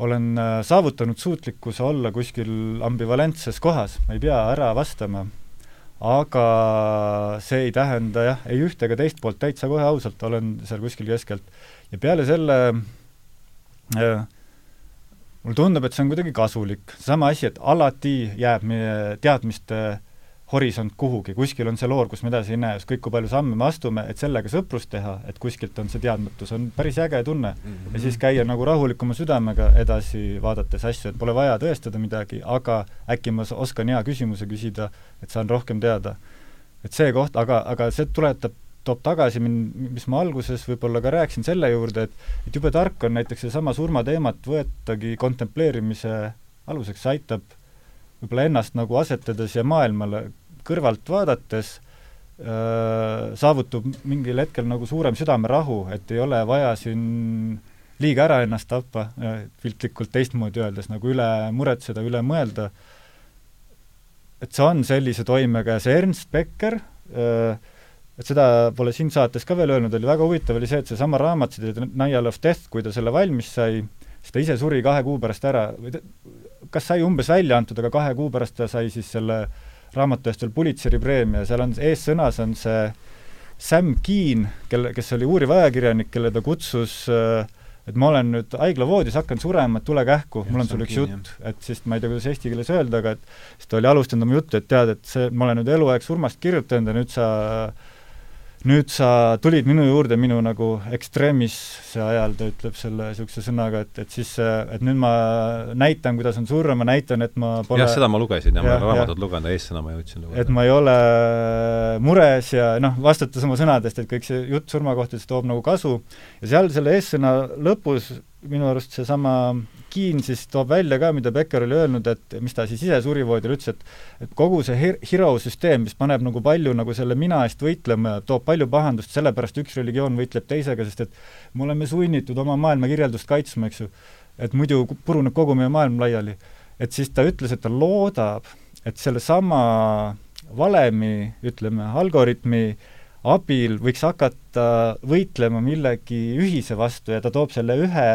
olen äh, saavutanud suutlikkuse olla kuskil ambivalentses kohas, ma ei pea ära vastama aga see ei tähenda jah, ei ühte ega teist poolt, täitsa kohe ausalt, olen seal kuskil keskelt. ja peale selle äh, mulle tundub, et see on kuidagi kasulik, sama asi, et alati jääb meie teadmiste äh, horisont kuhugi, kuskil on see loor, kus me edasi ei näe, ükskõik kui palju samme me astume, et sellega sõprust teha, et kuskilt on see teadmatus, on päris äge tunne mm. -hmm. ja siis käia nagu rahulikuma südamega edasi, vaadates asju, et pole vaja tõestada midagi, aga äkki ma oskan hea küsimuse küsida, et saan rohkem teada. et see koht, aga, aga see tuletab toob tagasi mind, mis ma alguses võib-olla ka rääkisin selle juurde, et et jube tark on näiteks seesama surmateemat võetagi kontempleerimise aluseks, see aitab võib-olla ennast nagu asetades ja maailmale kõrvalt vaadates äh, saavutub mingil hetkel nagu suurem südamerahu, et ei ole vaja siin liiga ära ennast tappa, piltlikult teistmoodi öeldes, nagu üle muretseda, üle mõelda, et see on sellise toimega ja see Ernst Becker äh, et seda pole siin saates ka veel öelnud, oli väga huvitav, oli see, et seesama raamat, see Denial of Death, kui ta selle valmis sai, siis ta ise suri kahe kuu pärast ära, või kas sai umbes välja antud, aga kahe kuu pärast ta sai siis selle äh, raamatu eest veel Pulitzeri preemia, seal on eessõnas on see Sam Keen, kelle, kes oli uuriv ajakirjanik, kelle ta kutsus et ma olen nüüd haiglavoodis, hakkan surema, et tule kähku, mul on sulle üks jutt, et siis ma ei tea, kuidas eesti keeles öelda, aga et siis ta oli alustanud oma juttu, et tead, et see, ma olen nüüd eluaeg surmast kirjutanud ja nüüd sa äh, nüüd sa tulid minu juurde minu nagu ekstreemisse ajal, ta ütleb selle niisuguse sõnaga, et, et siis, et nüüd ma näitan, kuidas on surma, ma näitan, et ma pole jah, seda ma lugesin ja, ja ma olen raamatut lugenud, eessõna ma jõudsin lugeda. et ma ei ole mures ja noh, vastates oma sõnadest, et kõik see jutt surma kohta siis toob nagu kasu, ja seal selle eessõna lõpus minu arust seesama Keen siis toob välja ka, mida Becker oli öelnud, et mis ta siis ise surivoodil ütles, et et kogu see hir-, hero süsteem, mis paneb nagu palju nagu selle mina eest võitlema ja toob palju pahandust, sellepärast üks religioon võitleb teisega, sest et me oleme sunnitud oma maailmakirjeldust kaitsma, eks ju, et muidu puruneb kogu meie maailm laiali. et siis ta ütles, et ta loodab, et sellesama valemi, ütleme, algoritmi abil võiks hakata võitlema millegi ühise vastu ja ta toob selle ühe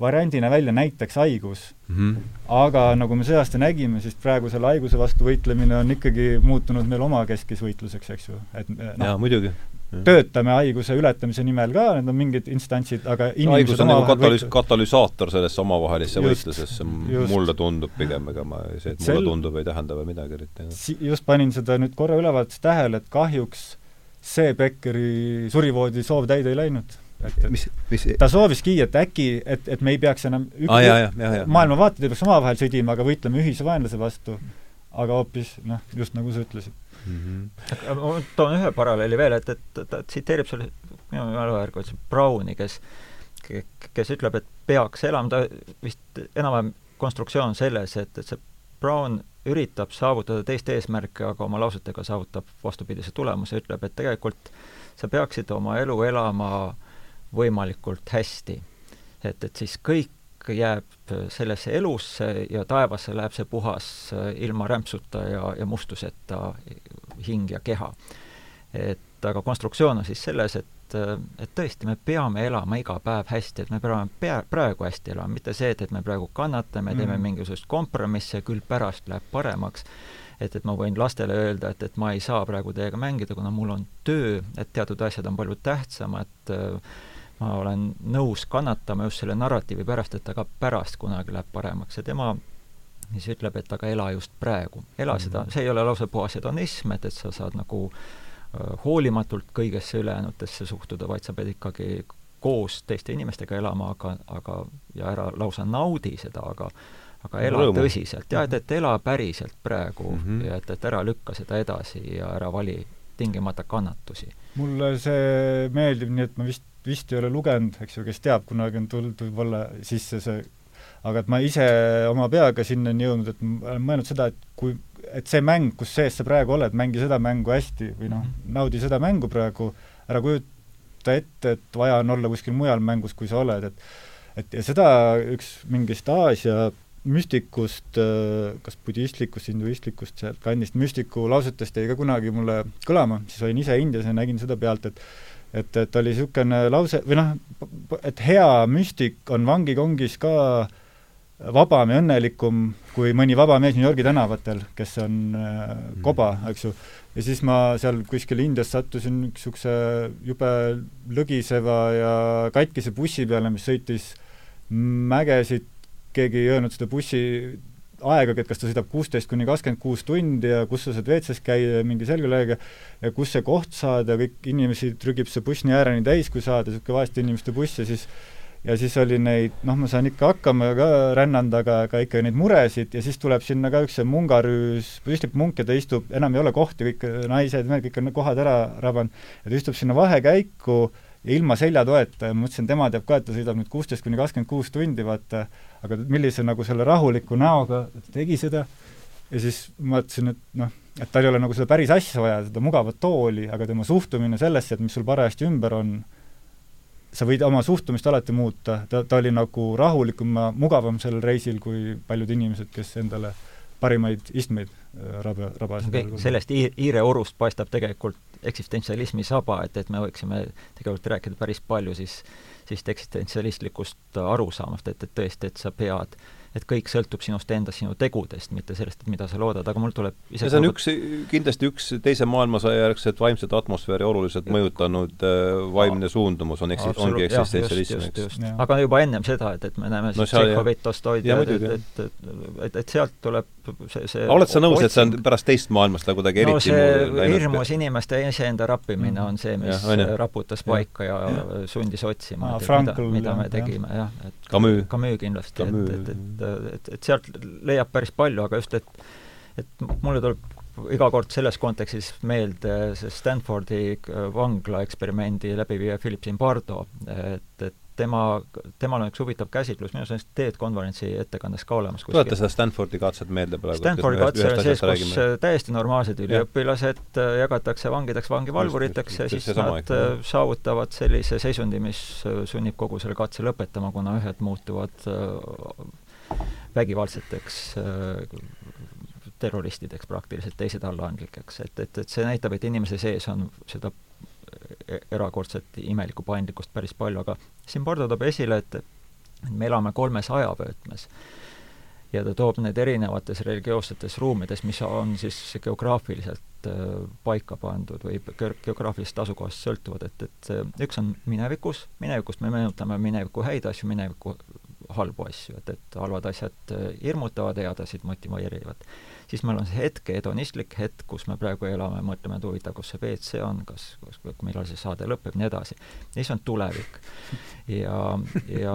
variandina välja näiteks haigus mm. -hmm. aga nagu me see aasta nägime, siis praegu selle haiguse vastu võitlemine on ikkagi muutunud meil omakeskis võitluseks, eks ju, et noh, jaa, muidugi töötame haiguse ületamise nimel ka, need on mingid instantsid, aga haigus on nagu katalüs-, katalüsaator sellesse omavahelisse võitlusesse, mulle tundub pigem, ega ma, see, et mulle Sel... tundub, ei tähenda veel midagi eriti. just panin seda nüüd korra ülevaates tähele, et kahjuks see Beckeri surivoodi soov täide ei läinud et, et mis, mis ta sooviski, et äkki, et, et me ei peaks enam ük- ah,, maailmavaated ei peaks omavahel sõdima, aga võitleme ühise vaenlase vastu, aga hoopis noh, just nagu sa ütlesid mm. -hmm. ma toon ühe paralleeli veel, et, et ta tsiteerib seal minu mälu järgi otse Browni, kes kes ütleb, et peaks elama, ta vist enam-vähem konstruktsioon selles, et, et see Brown üritab saavutada teist eesmärki, aga oma lausetega saavutab vastupidise tulemuse, ütleb, et tegelikult sa peaksid oma elu elama võimalikult hästi. et, et siis kõik jääb sellesse elusse ja taevasse läheb see puhas ilma rämpsuta ja, ja mustuseta hing ja keha. et aga konstruktsioon on siis selles, et, et tõesti, me peame elama iga päev hästi, et me peame pea, praegu hästi elama, mitte see, et, et me praegu kannatame, teeme mm. mingisugust kompromisse, küll pärast läheb paremaks. Et, et ma võin lastele öelda, et, et ma ei saa praegu teiega mängida, kuna mul on töö, et teatud asjad on palju tähtsamad. Äh,, ma olen nõus kannatama just selle narratiivi pärast, et aga pärast kunagi läheb paremaks. Ja tema siis ütleb, et aga ela just praegu. ela mm. Seda, see ei ole lausa puhas hedonism, et, et sa saad nagu äh, hoolimatult kõigesse ülejäänutesse suhtuda, vaid sa pead ikkagi koos teiste inimestega elama, aga, aga ja ära lausa naudi seda, aga aga ela Rõõmu. tõsiselt ja et, et ela päriselt praegu mm -hmm. ja et, et ära lükka seda edasi ja ära vali tingimata kannatusi. mulle see meeldib, nii et ma vist vist ei ole lugenud, eks ju, kes teab, kunagi on tulnud võib-olla sisse see, aga et ma ise oma peaga sinnani jõudnud, et ma olen mõelnud seda, et kui, et see mäng, kus sees sa praegu oled, mängi seda mängu hästi või noh, mhm. naudi seda mängu praegu, ära kujuta ette, et vaja on olla kuskil mujal mängus, kui sa oled, et et ja seda üks mingist Aasia müstikust, kas budistlikust, hinduistlikust sealt kandist müstiku lausetest jäi ka kunagi mulle kõlama, siis olin ise Indias ja nägin seda pealt, et et, et oli niisugune lause või noh, et hea müstik on vangikongis ka vabam ja õnnelikum kui mõni vaba mees New Yorgi tänavatel, kes on äh, koba, mm. eks ju. ja siis ma seal kuskil Indias sattusin niisuguse jube lõgiseva ja katkise bussi peale, mis sõitis mägesid, keegi ei öelnud seda bussi aegagi, et kas ta sõidab kuusteist kuni kakskümmend kuus tundi ja kus sa saad WC-s käia, mingi selgelõige, ja kus see koht saada, kõik inimesi trügib see buss nii ääreni täis, kui saada, niisugune vaeste inimeste buss ja siis ja siis oli neid, noh, ma saan ikka hakkama ka rännanud, aga, aga ikka neid muresid ja siis tuleb sinna ka üks see mungarüüs, püstib munk ja ta istub, enam ei ole kohti, kõik naised, mehed, kõik on kohad ära rabanud, ja ta istub sinna vahekäiku ja ilma seljatoeta ja ma mõtlesin, tema teab ka, et ta sõidab nüüd kuusteist kuni kakskümmend kuus tundi, vaata, aga millise nagu selle rahuliku näoga tegi seda ja siis mõtlesin, et noh, et tal ei ole nagu seda päris asja vaja, seda mugavat tooli, aga tema suhtumine sellesse, et mis sul parajasti ümber on, sa võid oma suhtumist alati muuta, ta, ta oli nagu rahulikum mugavam sellel reisil kui paljud inimesed, kes endale parimaid istmeid äh, raba, rabasid okay,. sellest Iire orust paistab tegelikult eksistentsialismi saba, et, et me võiksime tegelikult rääkida päris palju siis, siis eksistentsialistlikust arusaamast, et, et tõesti, et sa pead äh, et kõik sõltub sinust endast, sinu tegudest, mitte sellest, et mida sa loodad, aga mul tuleb ja see on üks, kindlasti üks Teise maailmasõja järgset vaimset atmosfääri oluliselt mõjutanud äh, vaimne suundumus on eksi-, ongi eksistentsialism, eks. aga juba ennem seda, et, et me näeme no, Tšehhovit, Tostoid ja et, et, et, et, et sealt tuleb see, see oled sa nõus, et see on pärast teist maailmasõda kuidagi no, eriti see hirmus inimeste iseenda rappimine mm. on see, mis ja, raputas paika ja, ja sundis otsima, et mida, mida me tegime, jah, et Camus, Camus kindlasti, et, et, et et, et sealt leiab päris palju, aga just, et et mulle tuleb iga kord selles kontekstis meelde see Stanfordi vangla eksperimendi läbiviija Philip Zimbardo, et, et tema, temal on üks huvitav käsitlus, minu arust TED konverentsi ettekandes ka olemas tuleta seda Stanfordi katset meelde praegu. Stanfordi katse on sees, kus täiesti normaalsed üliõpilased äh, jagatakse vangideks, vangivalvuriteks ja siis nad ikka. Äh, saavutavad sellise seisundi, mis äh, sunnib kogu selle katse lõpetama, kuna ühed muutuvad vägivaldseteks äh, terroristideks praktiliselt, teised allaandlikeks, et, et, et see näitab, et inimese sees on seda e-, erakordset imelikku paindlikkust päris palju, aga siin Pardo toob esile, et me elame kolmes ajavöötmes ja ta toob need erinevates religioossetes ruumides, mis on siis geograafiliselt äh, paika pandud või geograafilisest asukohast sõltuvad, et, et üks on minevikus, minevikust me meenutame mineviku häid asju, mineviku halbu asju, et, et halvad asjad äh, hirmutavad, head asjad motiveerivad siis meil on see hetk, hedonistlik hetk, kus me praegu elame, mõtleme, et huvitav, kus see WC on, kas, kas, millal see saade lõpeb, nii edasi. ja siis on tulevik. ja, ja,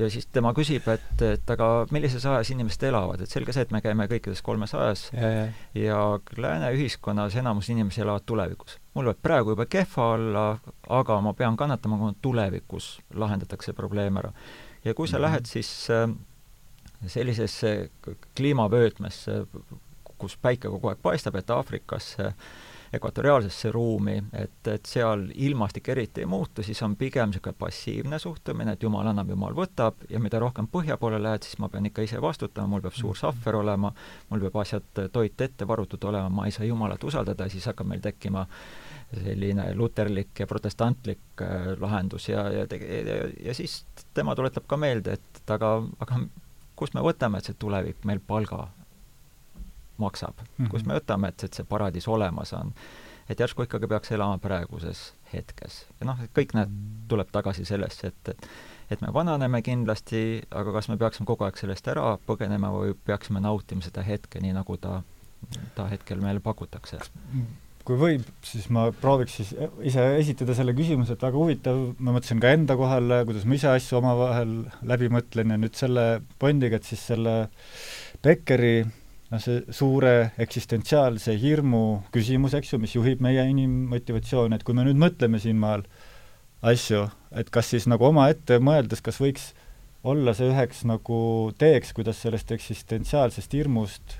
ja siis tema küsib, et, et aga millises ajas inimesed elavad, et selge see, et me käime kõikides kolmes ajas ja, ja. ja lääne ühiskonnas enamus inimesi elavad tulevikus. mul võib praegu juba kehva olla, aga ma pean kannatama, kui tulevikus lahendatakse probleem ära. Ja kui sa mm -hmm. lähed siis äh, sellisesse kliimavöötmesse, kus päike kogu aeg paistab, et Aafrikasse, ekvatoriaalsesse ruumi, et, et seal ilmastik eriti ei muutu, siis on pigem niisugune passiivne suhtumine, et jumal annab, jumal võtab, ja mida rohkem põhja poole lähed, siis ma pean ikka ise vastutama, mul peab suur sahver olema, mul peab asjad, toit ette varutud olema, ma ei saa Jumalat usaldada, siis hakkab meil tekkima selline luterlik ja protestantlik äh, lahendus ja, ja, ja, ja siis tema tuletab ka meelde, et aga, aga kust me võtame, et see tulevik meil palga maksab mm, -hmm. kust me võtame, et, et see paradiis olemas on. et järsku ikkagi peaks elama praeguses hetkes. ja noh, kõik need tuleb tagasi sellesse, et, et et me vananeme kindlasti, aga kas me peaksime kogu aeg sellest ära põgenema või peaksime nautima seda hetke, nii nagu ta, ta hetkel meile pakutakse? Kui võib, siis ma prooviks siis ise esitada selle küsimuse, et väga huvitav, ma mõtlesin ka enda kohal, kuidas ma ise asju omavahel läbi mõtlen ja nüüd selle Bondiga, et siis selle Beckeri noh, see suure eksistentsiaalse hirmu küsimus, eks ju, mis juhib meie inimmotivatsiooni, et kui me nüüd mõtleme siinmaal asju, et kas siis nagu omaette mõeldes, kas võiks olla see üheks nagu teeks, kuidas sellest eksistentsiaalsest hirmust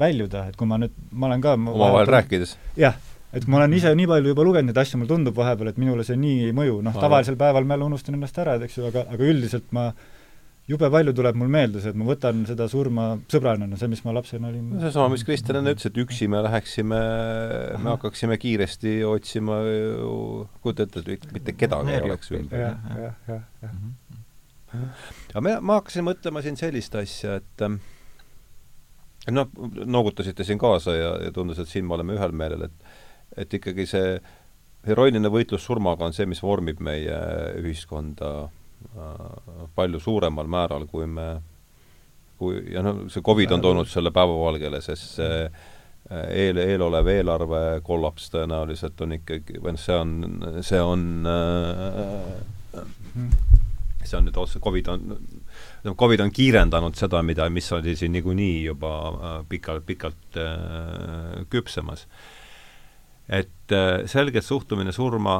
väljuda, et kui ma nüüd, ma olen ka omavahel rääkides? jah, et ma olen ise nii palju juba lugenud neid asju, mulle tundub vahepeal, et minule see nii ei mõju, noh, tavalisel päeval ma jälle unustan ennast ära, et eks ju, aga, aga üldiselt ma jube palju tuleb mul meelde see, et ma võtan seda surma sõbrana, no see, mis ma lapsena olin. no seesama, mis Kristjan enne ütles, et üksi me läheksime, me hakkaksime kiiresti otsima ju, kujuta ette, et mitte kedagi ei oleks ümber. jah, jah, jah, jah. Aga me, ma hakkasin mõtlema siin sellist asja, et noh, noogutasite siin kaasa ja, ja tundus, et siin me oleme ühel meelel, et et ikkagi see heroiline võitlus surmaga on see, mis vormib meie ühiskonda äh, palju suuremal määral, kui me, kui, ja noh, see Covid on toonud selle päevavalgele, sest see äh, eel, eelolev eelarve kollaps tõenäoliselt on ikkagi, või noh, see on, see on äh, see on nüüd otse, Covid on no Covid on kiirendanud seda, mida, mis oli siin niikuinii juba äh, pikalt, pikalt äh, küpsemas. et äh, selgelt suhtumine surma,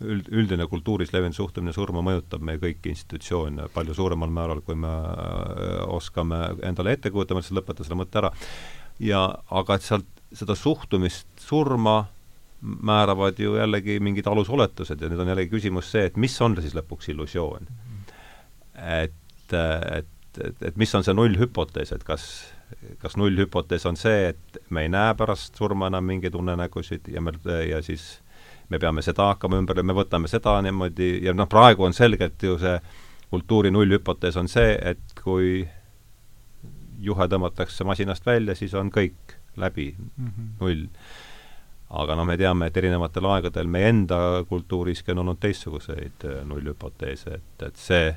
üld, üldine kultuuris levinud suhtumine surma mõjutab meie kõiki institutsioone palju suuremal määral, kui me oskame endale ette kujutada, ma lihtsalt lõpetan selle mõtte ära. ja aga et sealt seda suhtumist surma määravad ju jällegi mingid alusoletused ja nüüd on jällegi küsimus see, et mis on siis lõpuks illusioon. et et, et, et, et mis on see nullhüpotees, et kas, kas nullhüpotees on see, et me ei näe pärast surma enam mingeid unenägusid ja me, ja siis me peame seda hakkama ümber, me võtame seda niimoodi ja noh, praegu on selgelt ju see kultuuri nullhüpotees on see, et kui juhe tõmmatakse masinast välja, siis on kõik läbi mm, -hmm. null. aga noh, me teame, et erinevatel aegadel meie enda kultuuriski on olnud teistsuguseid äh, nullhüpoteese, et, et see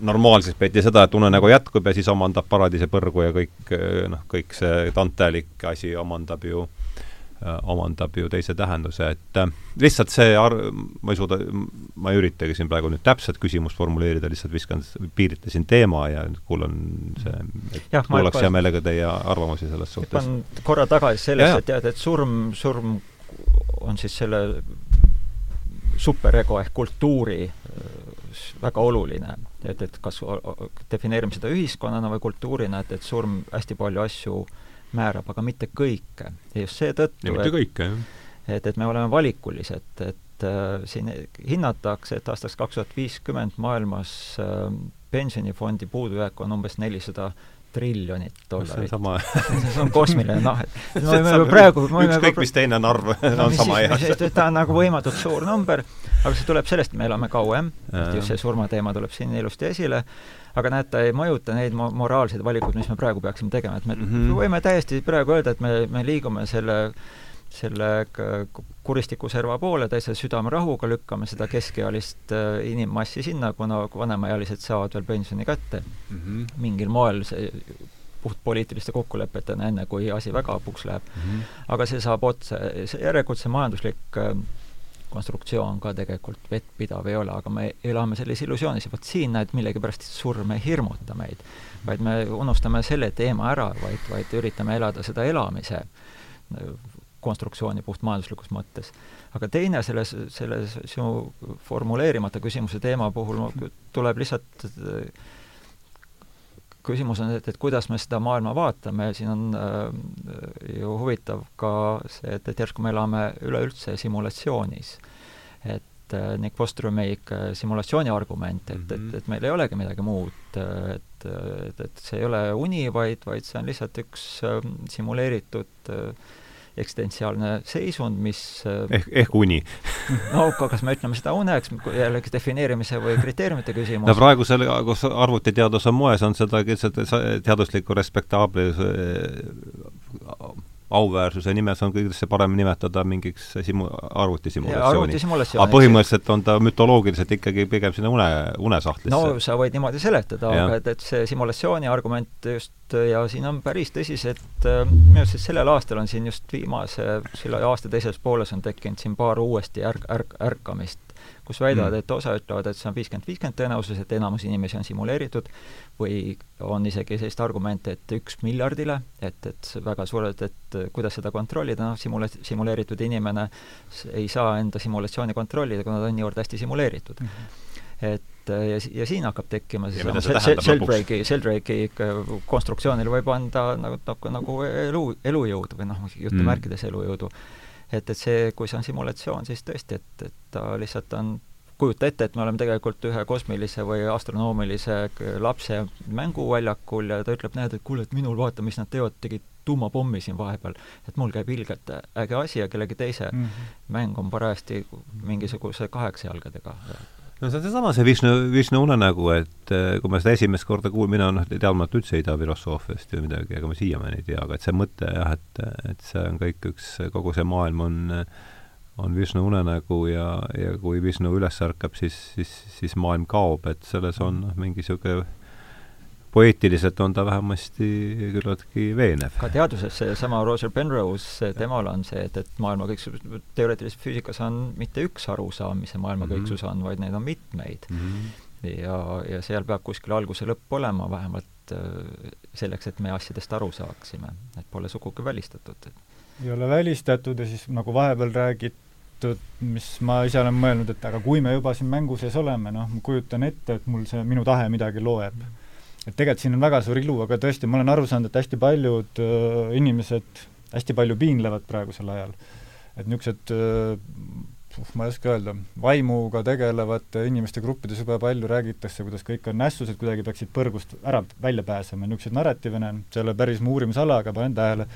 normaalseks peeti seda, et unenägu jätkub ja siis omandab paradiise põrgu ja kõik noh, kõik see tantelik asi omandab ju äh, omandab ju teise tähenduse, et äh, lihtsalt see ar-, ma ei suuda, ma ei üritagi siin praegu nüüd täpset küsimust formuleerida, lihtsalt viskan, piiritlesin teema ja kuulan see, et ja, kuulaks hea meelega teie arvamusi selles suhtes. hüppan korra tagasi sellesse, et tead, et surm, surm on siis selle superego ehk kultuuri väga oluline et, et kas defineerime seda ühiskonnana või kultuurina, et, et surm hästi palju asju määrab, aga mitte kõike. ja just seetõttu, et et, et me oleme valikulised, et äh, siin hinnatakse, et aastaks kaks tuhat viiskümmend maailmas äh, pensionifondi puudujääk on umbes nelisada triljonit dollarit. see on kosmiline, noh, et me võime praegu ükskõik, mis teine narv no, on sama hea. ta on nagu võimatult suur number, aga see tuleb sellest, et me elame kauem, just see surmateema tuleb siin ilusti esile, aga näed, ta ei mõjuta neid mo moraalseid valikuid, mis me praegu peaksime tegema, et me mm -hmm. võime täiesti praegu öelda, et me, me liigume selle selle kuristikuserva poole täitsa südamerahuga, lükkame seda keskealist äh, inimmassi sinna, kuna vanemaealised saavad veel pensioni kätte mm. -hmm. mingil moel see puhtpoliitiliste kokkulepetena, enne kui asi väga hapuks läheb mm. -hmm. aga see saab otsa, järelikult see majanduslik äh, konstruktsioon ka tegelikult vettpidav ei ole, aga me elame selles illusioonis ja vot siin näed, millegipärast surm ei hirmuta meid, vaid me unustame selle teema ära, vaid, vaid üritame elada seda elamise konstruktsiooni puhtmajanduslikus mõttes. aga teine selles, selles sinu formuleerimata küsimuse teema puhul tuleb lihtsalt küsimus on, et, et kuidas me seda maailma vaatame, siin on äh, ju huvitav ka see, et, et järsku me elame üleüldse simulatsioonis. et äh, Nick Boströmi simulatsiooni argument, et mm, -hmm. et, mhm. et meil ei olegi midagi muud, et, et, et see ei ole uni, vaid, vaid see on lihtsalt üks äh, simuleeritud äh, eksistentsiaalne seisund, mis äh, ehk, ehk uni no aga kas me ütleme seda uneks, jällegi defineerimise või kriteeriumite küsimus. no praegusel, kus arvutiteadus on moes, on seda, seda teaduslikku respektaabli auväärsuse nimes on kõigesse parem nimetada mingiks simu-, arvutisimulatsiooniks. aga põhimõtteliselt on ta mütoloogiliselt ikkagi pigem sinna une, unesahtlisse. no sa võid niimoodi seletada, aga et, et see simulatsiooni argument just ja siin on päris tõsised, minu arust sellel aastal on siin just viimase, selle aasta teises pooles on tekkinud siin paar uuesti ärk-, ärk-, ärkamist kus väidavad mm., et osa ütlevad, et see on viiskümmend, viiskümmend tõenäosus, et enamus inimesi on simuleeritud, või on isegi sellist argumenti, et üks miljardile, et, et väga suurelt, et kuidas seda kontrollida, noh, simula-, simuleeritud inimene ei saa enda simulatsiooni kontrollida, kuna ta on niivõrd hästi simuleeritud mm. -hmm. et ja, ja siin hakkab tekkima siis noh, Sheldrake'i, Sheldrake'i konstruktsioonile võib anda nagu, nagu, nagu elu, elujõudu või noh, jutumärkides mm. elujõudu et, et see, kui see on simulatsioon, siis tõesti, et, et ta lihtsalt on kujuta ette, et me oleme tegelikult ühe kosmilise või astronoomilise lapse mänguväljakul ja ta ütleb, näed, et kuule, et minul vaata, mis nad teevad, tegid tuumapommi siin vahepeal. et mul käib ilgelt äge asi ja kellegi teise mm -hmm. mäng on parajasti mingisuguse kaheksajalgadega no see on seesama, see Vishnu, Vishnu unenägu, et äh, kui ma seda esimest korda kuulin, mina noh, teadmata üldse idafilosoofiast ju midagi, ega ma siiamaani ei tea, aga et see mõte jah, et, et see on kõik üks, kogu see maailm on on Vishnu unenägu ja, ja kui Vishnu üles ärkab, siis, siis, siis maailm kaob, et selles on noh, mingi niisugune poeetiliselt on ta vähemasti küllaltki veenev. ka teaduses seesama Roger Penrose, temal on see, et, et maailma kõiksus, teoreetilises füüsikas on mitte üks arusaam, mis see maailma mm -hmm. kõiksus on, vaid neid on mitmeid mm. -hmm. ja, ja seal peab kuskil algus ja lõpp olema, vähemalt äh, selleks, et me asjadest aru saaksime. et pole sugugi välistatud. ei ole välistatud ja siis nagu vahepeal räägitud mis ma ise olen mõelnud, et aga kui me juba siin mängu sees oleme, noh, ma kujutan ette, et mul see minu tahe midagi loeb. Mm. Et tegelikult siin on väga suur ilu, aga tõesti, ma olen aru saanud, et hästi paljud äh, inimesed hästi palju piinlevad praegusel ajal. et niisugused äh, ma ei oska öelda, vaimuga tegelevate inimeste gruppides jube palju räägitakse, kuidas kõik on nässused, kuidagi peaksid põrgust ära, välja pääsema, niisuguseid narratiive näen, see ei ole päris mu uurimisala, aga panen tähele,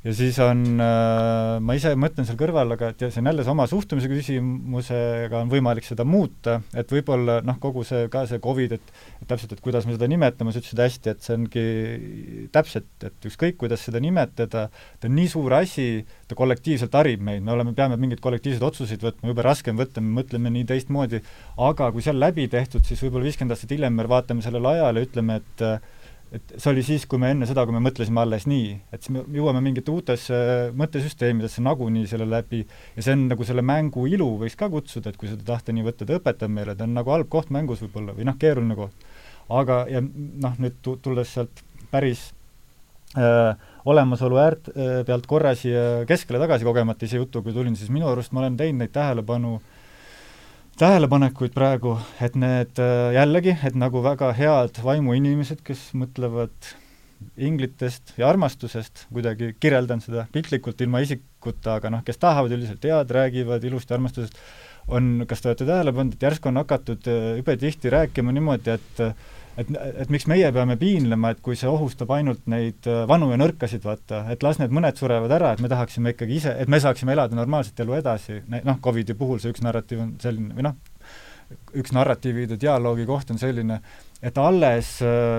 ja siis on äh,, ma ise mõtlen seal kõrval, aga et see on jälle see oma suhtumise küsimusega on võimalik seda muuta, et võib-olla noh, kogu see, ka see Covid, et et täpselt, et kuidas me seda nimetame, sa ütlesid hästi, et see ongi täpselt, et ükskõik, kuidas seda nimetada, ta on nii suur asi, ta kollektiivselt harib meid, me oleme, peame mingeid kollektiivseid otsuseid võtma, jube raske on võtta, me mõtleme nii teistmoodi, aga kui see on läbi tehtud, siis võib-olla viiskümmend aastat hiljem me vaatame sellele ajale ja ütleme, et et see oli siis, kui me enne seda, kui me mõtlesime alles nii, et siis me jõuame mingite uutesse mõttesüsteemidesse nagunii selle läbi ja see on nagu selle mängu ilu võiks ka kutsuda, et kui seda tahta nii võtta, ta õpetab meile, ta on nagu halb koht mängus võib-olla või noh, keeruline koht. aga, ja noh, nüüd tulles sealt päris äh, olemasolu äärt äh, pealt korra siia keskele tagasi kogemata ise jutuga tulin, siis minu arust ma olen teinud neid tähelepanu äh, tähelepanekuid praegu, et need äh, jällegi, et nagu väga head vaimuinimesed, kes mõtlevad inglitest ja armastusest, kuidagi kirjeldan seda piltlikult ilma isikuta, aga noh, kes tahavad üldiselt head, räägivad ilusti armastusest, on, kas te olete tähele pannud, et järsku on hakatud äh, jube tihti rääkima niimoodi, et et, et miks meie peame piinlema, et kui see ohustab ainult neid äh, vanu ja nõrkasid, vaata, et las need mõned surevad ära, et me tahaksime ikkagi ise, et me saaksime elada normaalset elu edasi, noh, Covidi puhul see üks narratiiv on selline, või noh, üks narratiivide dialoogi koht on selline, et alles, äh,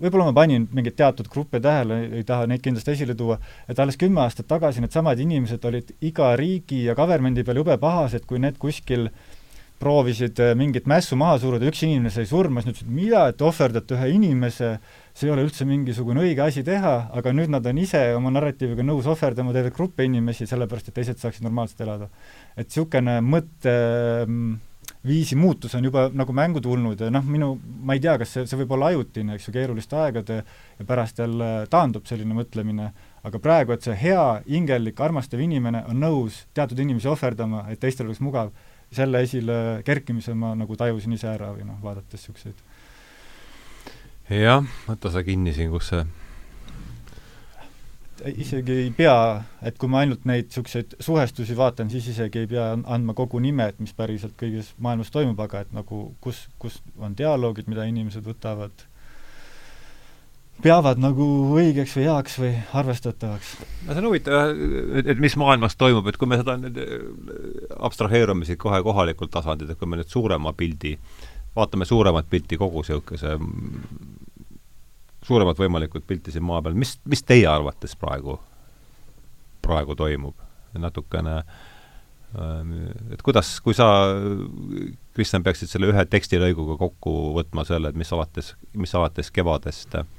võib-olla ma panin mingeid teatud gruppe tähele, ei taha neid kindlasti esile tuua, et alles kümme aastat tagasi needsamad inimesed olid iga riigi ja government'i peal jube pahased, kui need kuskil äh, proovisid äh, mingit mässu maha suruda, üks inimene sai surma, siis nad ütlesid, mida, et ohverdate ühe inimese, see ei ole üldse mingisugune õige asi teha, aga nüüd nad on ise oma narratiiviga nõus ohverdama terve gruppe inimesi, sellepärast et teised saaksid normaalselt elada. et niisugune mõtteviisi muutus on juba nagu mängu tulnud ja noh, minu, ma ei tea, kas see, see võib olla ajutine, eks ju, keeruliste aegade ja pärast jälle taandub selline mõtlemine, aga praegu, et see hea, hingelik, armastav inimene on nõus teatud inimesi ohverdama, et teistel oleks mugav selle esile kerkimise ma nagu tajusin ise ära või noh, vaadates niisuguseid. jah, võta sa kinni siin, kus see isegi ei pea, et kui ma ainult neid niisuguseid suhestusi vaatan, siis isegi ei pea andma kogu nime, et mis päriselt kõiges maailmas toimub, aga et nagu kus, kus on dialoogid, mida inimesed võtavad peavad nagu õigeks või heaks või arvestatavaks? no see on huvitav, et, et mis maailmas toimub, et kui me seda nüüd äh, abstraheerume siit kohe kohalikult tasandilt, et kui me nüüd suurema pildi, vaatame suuremat pilti kogu niisuguse suuremat võimalikult pilti siin maa peal, mis, mis teie arvates praegu, praegu toimub? natukene ähm, et kuidas, kui sa, Kristjan, peaksid selle ühe tekstilõiguga kokku võtma selle, et mis alates, mis alates kevadest äh, Äh,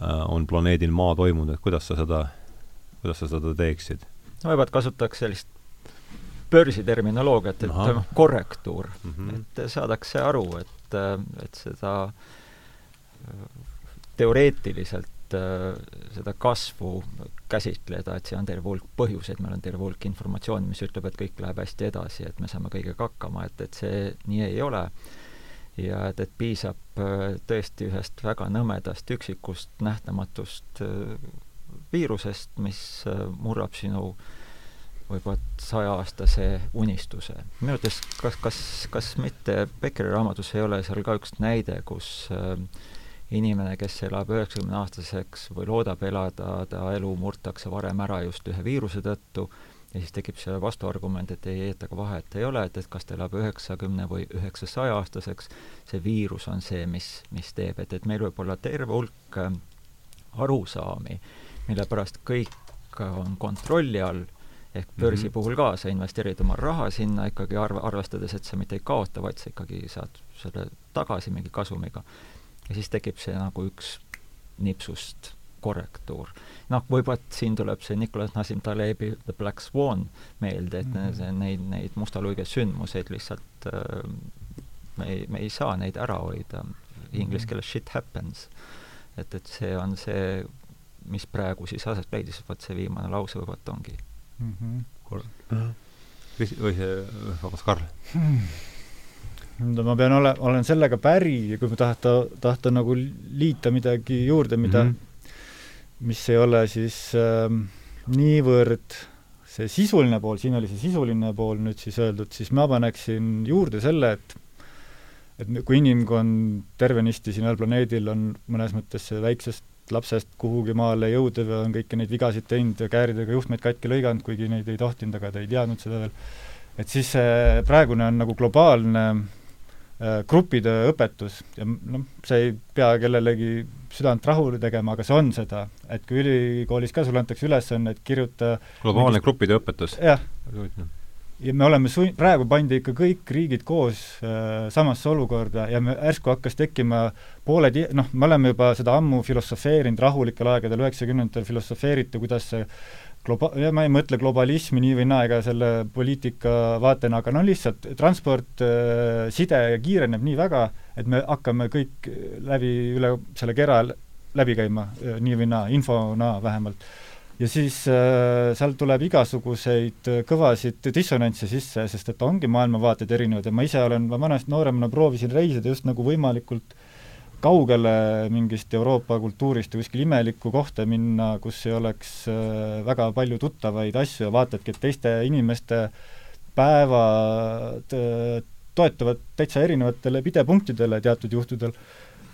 on planeedil Maa toimunud, et kuidas sa seda, kuidas sa seda teeksid? no võib-olla kasutaks sellist börsiterminoloogiat, et toimub korrektuur mm, -hmm. et saadakse aru, et, et seda teoreetiliselt seda kasvu käsitleda, et see on terve hulk põhjuseid, meil on terve hulk informatsiooni, mis ütleb, et kõik läheb hästi edasi, et me saame kõigega hakkama, et, et see nii ei ole ja et, et piisab äh, tõesti ühest väga nõmedast üksikust nähtamatust äh, viirusest, mis äh, murrab sinu võib-olla sajaaastase unistuse. minu arvates kas, kas, kas mitte Beckeri raamatus ei ole seal ka üks näide, kus äh, inimene, kes elab üheksakümne-aastaseks või loodab elada, ta elu murtakse varem ära just ühe viiruse tõttu ja siis tekib see vastuargument, et ei, et aga vahet ei ole, et, et kas ta elab üheksakümne või üheksasaja aastaseks, see viirus on see, mis, mis teeb, et, et meil võib olla terve hulk äh, arusaami, mille pärast kõik on kontrolli all, ehk börsi mm -hmm. puhul ka sa investeerid oma raha sinna ikkagi arv-, arvestades, et sa mitte ei kaota, vaid sa ikkagi saad selle tagasi mingi kasumiga. ja siis tekib see nagu üks nipsust korrektuur noh, võib-olla siin tuleb see Nicolas Nassim Talebi The Black Swan meelde, et mm -hmm. neid, neid musta luige sündmuseid lihtsalt äh, me ei, me ei saa neid ära hoida. Inglise mhm. keeles shit happens. et, et see on see, mis praegu siis aset leidis, vot see viimane lause vot ongi mm. -hmm. või see, vabandust, Karl hmm.? ma pean ole, olen sellega päri ja kui ma tahta, tahta nagu liita midagi juurde, mida mm, -hmm mis ei ole siis äh, niivõrd see sisuline pool, siin oli see sisuline pool nüüd siis öeldud, siis ma paneksin juurde selle, et et kui inimkond tervenisti siinel planeedil on mõnes mõttes väiksest lapsest kuhugi maale jõudev ja on kõiki neid vigasid teinud ja kääridega juhtmeid katki lõiganud, kuigi neid ei tohtinud, aga ta ei teadnud seda veel, et siis see praegune on nagu globaalne äh, gruppide õpetus ja noh, see ei pea kellelegi südant rahule tegema, aga see on seda, et kui ülikoolis ka sulle antakse ülesanne, et kirjuta globaalne mingist... gruppide õpetus? jah. ja me oleme su-, praegu pandi ikka kõik riigid koos äh, samasse olukorda ja me järsku hakkas tekkima pooled, noh, me oleme juba seda ammu filosofeerinud, rahulikel aegadel, üheksakümnendatel filosofeeriti, kuidas see globa-, ma ei mõtle globalismi nii või naa, ega selle poliitika vaatena, aga no lihtsalt transport, äh, side kiireneb nii väga, et me hakkame kõik läbi, üle selle kera läbi käima äh, nii või naa, infona vähemalt. ja siis äh, seal tuleb igasuguseid kõvasid dissonantse sisse, sest et ongi maailmavaated erinevad ja ma ise olen, ma vanasti nooremana proovisin reisida just nagu võimalikult äh, kaugele mingist Euroopa kultuurist ja kuskile imelikku kohta minna, kus ei oleks äh, väga palju tuttavaid asju ja vaatadki, et teiste inimeste päevad äh, toetuvad täitsa erinevatele pidepunktidele teatud juhtudel,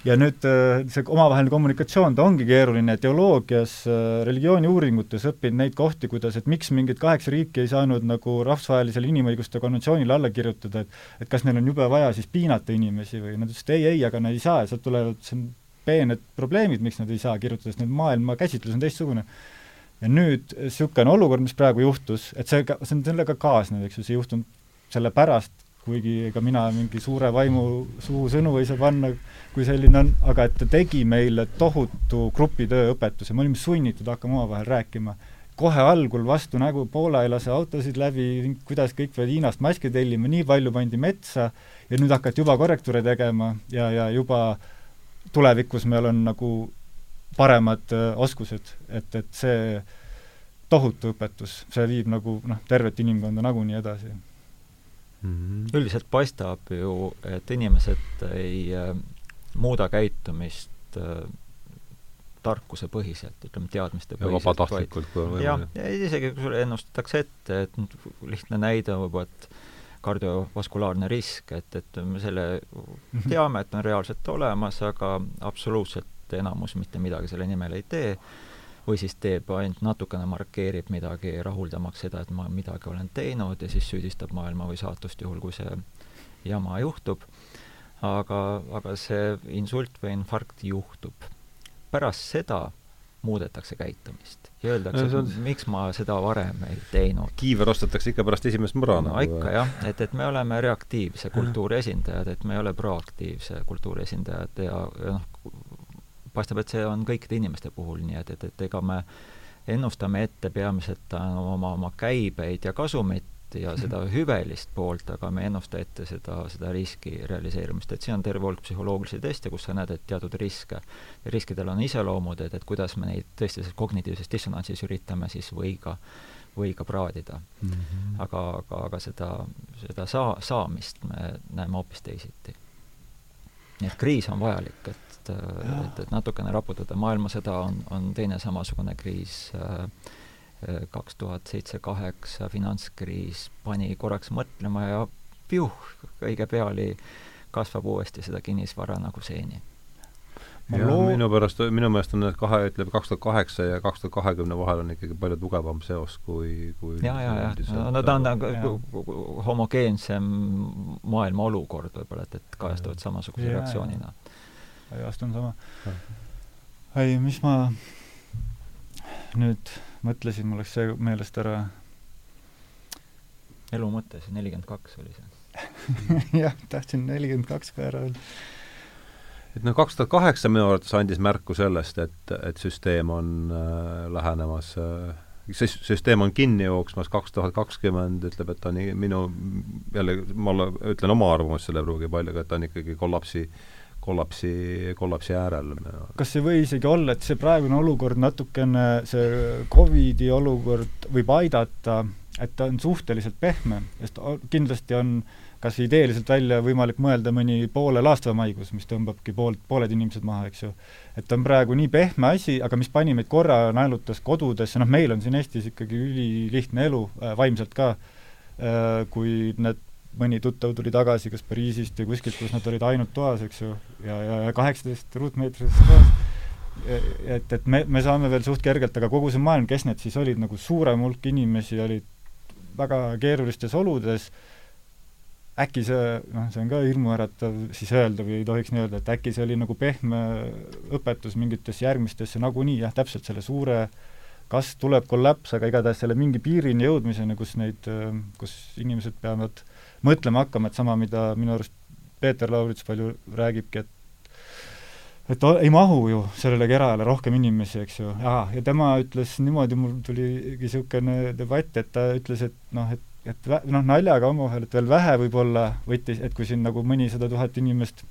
ja nüüd äh, see omavaheline kommunikatsioon, ta ongi keeruline, teoloogias, äh, religiooniuuringutes õpid neid kohti, kuidas, et miks mingid kaheksa riiki ei saanud nagu rahvusvahelisele inimõiguste konventsioonile alla kirjutada, et et kas neil on jube vaja siis piinata inimesi või nad ütlesid ei, ei, aga nad ei saa ja sealt tulevad, see on peened probleemid, miks nad ei saa kirjutada, sest need maailma käsitlus on teistsugune. ja nüüd niisugune olukord, mis praegu juhtus, et see, see on sellega kaasnev, eks ju, see juhtunud sellepärast, kuigi ega mina mingi suure vaimu suhu sõnu ei saa panna, kui selline on, aga et ta tegi meile tohutu grupitöö õpetuse, me olime sunnitud hakkama omavahel rääkima. kohe algul vastu nägu, Poola ei lase autosid läbi, kuidas kõik peavad Hiinast maske tellima, nii palju pandi metsa ja nüüd hakati juba korrektuure tegema ja, ja juba tulevikus meil on nagu paremad öö, oskused, et, et see tohutu õpetus, see viib nagu noh, tervet inimkonda nagunii edasi mm. -hmm. üldiselt paistab ju, et inimesed ei äh, muuda käitumist äh, tarkusepõhiselt, ütleme teadmistepõhiselt. vabatahtlikult, kui on võimalik. ja isegi kui sulle ennustatakse ette, et lihtne näide võib-olla, et kardiovaskulaarne risk, et, et me selle mhm. teame, et on reaalselt olemas, aga absoluutselt enamus mitte midagi selle nimel ei tee või siis teeb ainult natukene, markeerib midagi, rahuldamaks seda, et ma midagi olen teinud ja siis süüdistab maailma või saatust, juhul kui see jama juhtub. aga, aga see insult või infarkt juhtub. pärast seda muudetakse käitumist ja öeldakse no,, on... miks ma seda varem ei teinud. kiiver ostetakse ikka pärast esimest mõra no ikka jah, et, et me oleme reaktiivse kultuuri esindajad, et me ei ole proaktiivse kultuuri esindajad ja, ja noh, paistab, et see on kõikide inimeste puhul nii, et, et, et ega me ennustame ette peamiselt oma, oma käibeid ja kasumit ja seda mhm. hüvelist poolt, aga me ei ennusta ette seda, seda riski realiseerumist, et siin on terve hulk psühholoogilisi teste, kus sa näed, et teatud riske, riskidel on iseloomud, et, et kuidas me neid tõesti selles kognitiivses dissonantsis üritame siis või ka, või ka praadida mm. -hmm. aga, aga, aga seda, seda saa-, saamist me näeme hoopis teisiti. nii et kriis on vajalik, et et, et, et natukene raputada, maailmasõda on, on teine samasugune kriis, äh, kaks tuhat seitse-kaheksa finantskriis pani korraks mõtlema ja piuh, õige pea oli, kasvab uuesti seda kinnisvara nagu seeni. Ja loo... minu pärast, minu meelest on need kahe, ütleme kaks tuhat kaheksa ja kaks tuhat kahekümne vahel on ikkagi palju tugevam seos kui, kui ja, ja, ja, no ta on nagu homogeensem maailma olukord võib-olla, et, et kajastuvad samasuguse reaktsioonina ei vastanud sama. ei, mis ma nüüd mõtlesin, mul läks see meelest ära. elu mõte, see nelikümmend kaks oli see jah, tahtsin nelikümmend kaks ka ära öelda. et noh, kaks tuhat kaheksa minu arvates andis märku sellest, et, et süsteem on äh, lähenemas äh, see süsteem on kinni jooksmas, kaks tuhat kakskümmend ütleb, et ta on minu, jälle ma ütlen oma arvamust, selle ei pruugi palju, aga et ta on ikkagi kollapsi äh, kollapsi, kollapsi äärel. kas ei või isegi olla, et see praegune olukord natukene, see Covidi olukord võib aidata, et ta on suhteliselt pehme, sest kindlasti on kas ideeliselt välja võimalik mõelda mõni poole laastavam haigus, mis tõmbabki poolt, pooled inimesed maha, eks ju. et ta on praegu nii pehme asi, aga mis pani meid korra, naelutas kodudesse, noh meil on siin Eestis ikkagi ülilihtne elu äh,, vaimselt ka äh,, kui need mõni tuttav tuli tagasi kas Pariisist või kuskilt, kus nad olid ainult toas, eks ju, ja, ja, kaheksateist ruutmeetrises toas. et, et me, me saame veel suht kergelt, aga kogu see maailm, kes need siis olid, nagu suurem hulk inimesi olid väga keerulistes oludes, äkki see, noh, see on ka hirmuäratav siis öelda või ei tohiks nii öelda, et äkki see oli nagu pehme õpetus mingitesse järgmistesse nagunii jah, täpselt selle suure kas tuleb kollaps, aga igatahes selle mingi piirini jõudmiseni, kus neid, kus inimesed peavad mõtlema hakkama, et sama, mida minu arust Peeter Laurits palju räägibki, et et ei mahu ju sellele kerale rohkem inimesi, eks ju, ja tema ütles niimoodi, mul tuligi niisugune debatt, et ta ütles, et noh, et et noh, naljaga omavahel, et veel vähe võib-olla võttis, et kui siin nagu mõnisada tuhat inimest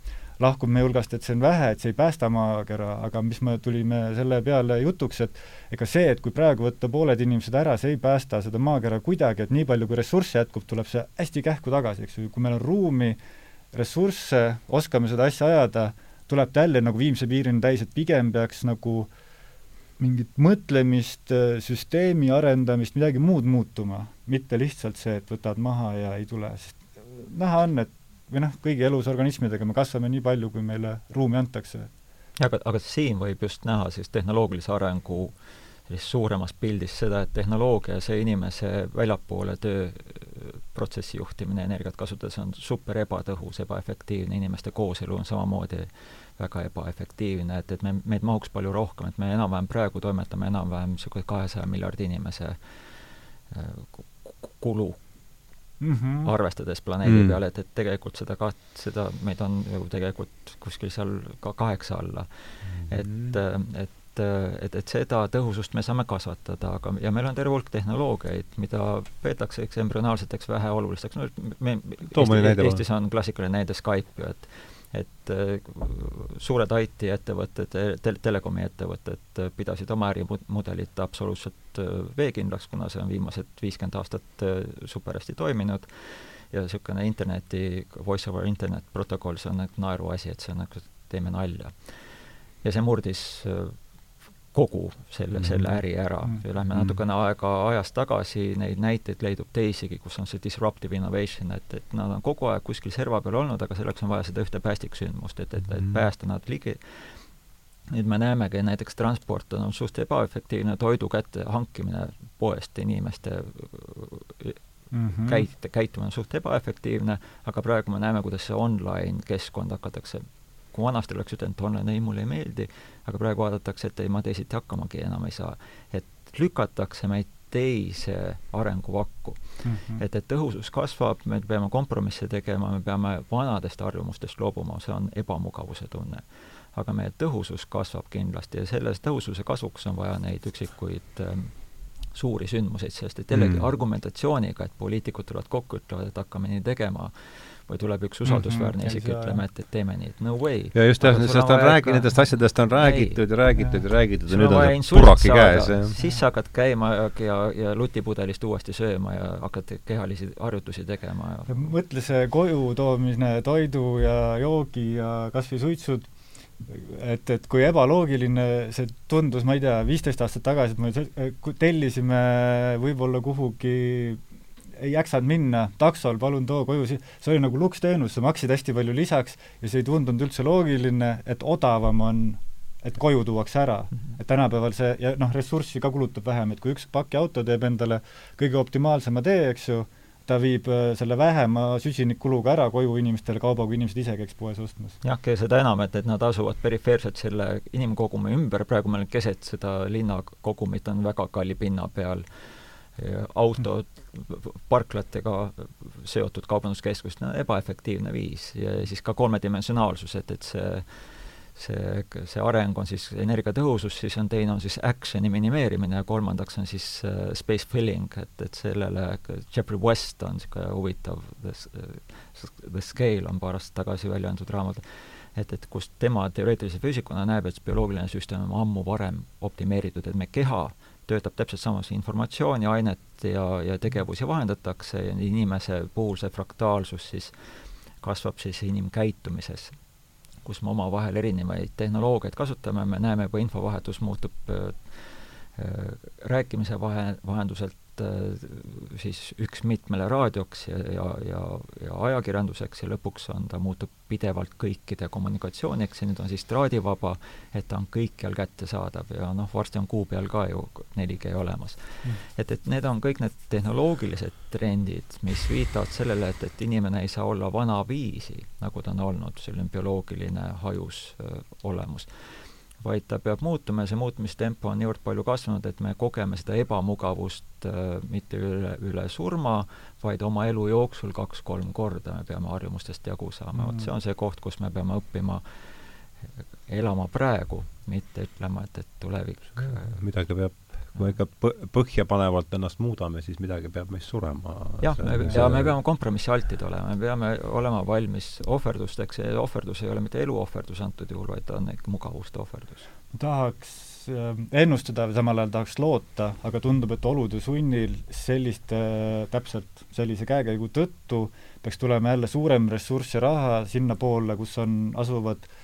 lahkub meie hulgast, et see on vähe, et see ei päästa maakera, aga mis me tulime selle peale jutuks, et ega see, et kui praegu võtta pooled inimesed ära, see ei päästa seda maakera kuidagi, et nii palju, kui ressursse jätkub, tuleb see hästi kähku tagasi, eks ju, kui meil on ruumi, ressursse, oskame seda asja ajada, tuleb ta jälle nagu viimse piirini täis, et pigem peaks nagu mingit mõtlemist, süsteemi arendamist, midagi muud muutuma, mitte lihtsalt see, et võtad maha ja ei tule, sest näha on, et või noh, kõigi elusorganismidega me kasvame nii palju, kui meile ruumi antakse. aga, aga siin võib just näha siis tehnoloogilise arengu sellist suuremas pildis seda, et tehnoloogia, see inimese väljapoole tööprotsessi juhtimine energiat kasutades on super ebatõhus, ebaefektiivne, inimeste kooselu on samamoodi väga ebaefektiivne, et, et me, meid mahuks palju rohkem, et me enam-vähem praegu toimetame enam-vähem niisugune kahesaja miljardi inimese äh, kulu mm -hmm. arvestades planeedi mm. peal, et, et tegelikult seda ka, seda meid on ju tegelikult kuskil seal ka kaheksa alla mm. -hmm. et, et et, et seda tõhusust me saame kasvatada, aga, ja meil on terve hulk tehnoloogiaid, mida peetakse eks embrüonaalseteks väheolulisteks, no me, Eesti, Eestis on klassikaline näide Skype ju, et et äh, suured IT-ettevõtted, tel-, telekomi ettevõtted pidasid oma ärimudelit absoluutselt äh, veekindlaks, kuna see on viimased viiskümmend aastat äh, super hästi toiminud ja niisugune interneti, voice over internet protokoll, see on nagu naeruasi, et see on nagu, teeme nalja. ja see murdis kogu selle mm, -hmm. selle äri ära mm. -hmm. ja lähme natukene aega ajas tagasi, neid näiteid leidub teisigi, kus on see disruptive innovation, et, et nad on kogu aeg kuskil serva peal olnud, aga selleks on vaja seda ühte päästiksündmust, et, et, et päästa nad ligi. nüüd me näemegi, näiteks transport on suht ebaefektiivne, toidu kätte hankimine poest inimeste mm -hmm. käit-, käitumine on suht ebaefektiivne, aga praegu me näeme, kuidas see online keskkond hakatakse kui vanasti oleks ütelnud, et online, ei, mulle ei meeldi, aga praegu vaadatakse, et ei, ma teisiti hakkamagi enam ei saa. et lükatakse meid teise arenguvakku mm. -hmm. et, et tõhusus kasvab, me peame kompromisse tegema, me peame vanadest harjumustest loobuma, see on ebamugavuse tunne. aga meie tõhusus kasvab kindlasti ja selles tõhususe kasvuks on vaja neid üksikuid ähm, suuri sündmuseid, sest et jällegi mm. argumentatsiooniga, et poliitikud tulevad kokku, ütlevad, et hakkame nii tegema, või tuleb üks usaldusväärne mm -hmm, isik ütlema, et, et teeme nii, et no way. ja just jah, sellest on räägi-, nendest asjadest on räägitud ja räägitud ja räägitud ja nüüd on see puraki käes. siis sa hakkad käima ja, ja, ja lutipudelist uuesti sööma ja hakkad kehalisi harjutusi tegema ja mõtle see koju toomine, toidu ja joogi ja kas või suitsud, et, et kui ebaloogiline see tundus, ma ei tea, viisteist aastat tagasi, et me tellisime võib-olla kuhugi ei jaksanud minna taksol, palun too koju, see oli nagu luksteenus, sa maksid hästi palju lisaks ja see ei tundunud üldse loogiline, et odavam on, et koju tuuakse ära. Mhm. et tänapäeval see, ja noh, ressurssi ka kulutab vähem, et kui üks pakiauto teeb endale kõige optimaalsema tee, eks ju, ta viib äh, selle vähema süsinikkuluga ära koju inimestele kauba, kui inimesed ise käiks poes ostmas. jah, seda enam, et, et nad asuvad perifeerselt selle inimkogumi ümber, praegu meil keset seda linnakogumit on väga kalli pinna peal autod, parklatega seotud kaubanduskeskust, no ebaefektiivne viis. Ja siis ka kolmedimensionaalsus, et, et see see, see areng on siis energiatõhusus, siis on teine on siis action'i minimeerimine ja kolmandaks on siis uh, space filling, et, et sellele Jeffrey West on niisugune huvitav, The Scale on paar aastat tagasi välja antud raamat, et, et kus tema teoreetilise füüsikuna näeb, et bioloogiline süsteem on ammu varem optimeeritud, et me keha töötab täpselt samas, informatsiooni, ainet ja, ja tegevusi vahendatakse ja inimese puhul see fraktaalsus siis kasvab siis inimkäitumises, kus me omavahel erinevaid tehnoloogiaid kasutame, me näeme juba infovahetus muutub äh, äh rääkimise vahe, vahenduselt Äh, siis üks mitmele raadioks ja, ja, ja, ja ajakirjanduseks ja lõpuks on, ta muutub pidevalt kõikide kommunikatsiooniks ja nüüd on siis traadivaba, et ta on kõikjal kättesaadav ja noh, varsti on kuu peal ka ju 4G olemas. Mm.. et, et need on kõik need tehnoloogilised trendid, mis viitavad sellele, et, et inimene ei saa olla vanaviisi, nagu ta on olnud, selline bioloogiline hajus öö, olemus vaid ta peab muutuma ja see muutumistempo on niivõrd palju kasvanud, et me kogeme seda ebamugavust äh, mitte üle, üle surma, vaid oma elu jooksul kaks-kolm korda me peame harjumustest jagu saama mm., vot see on see koht, kus me peame õppima elama praegu, mitte ütlema, et, et tulevik midagi peab kui me ikka põhjapanevalt ennast muudame, siis midagi peab meist surema. jah, me, ja me peame kompromissialtid olema, me peame olema valmis ohverdusteks ja ohverdus ei ole mitte eluohverdus antud juhul, vaid ta on ikka mugavuste ohverdus. tahaks äh, ennustada, samal ajal tahaks loota, aga tundub, et olude sunnil selliste, täpselt sellise käekäigu tõttu peaks tulema jälle suurem ressurss ja raha sinnapoole, kus on, asuvad äh,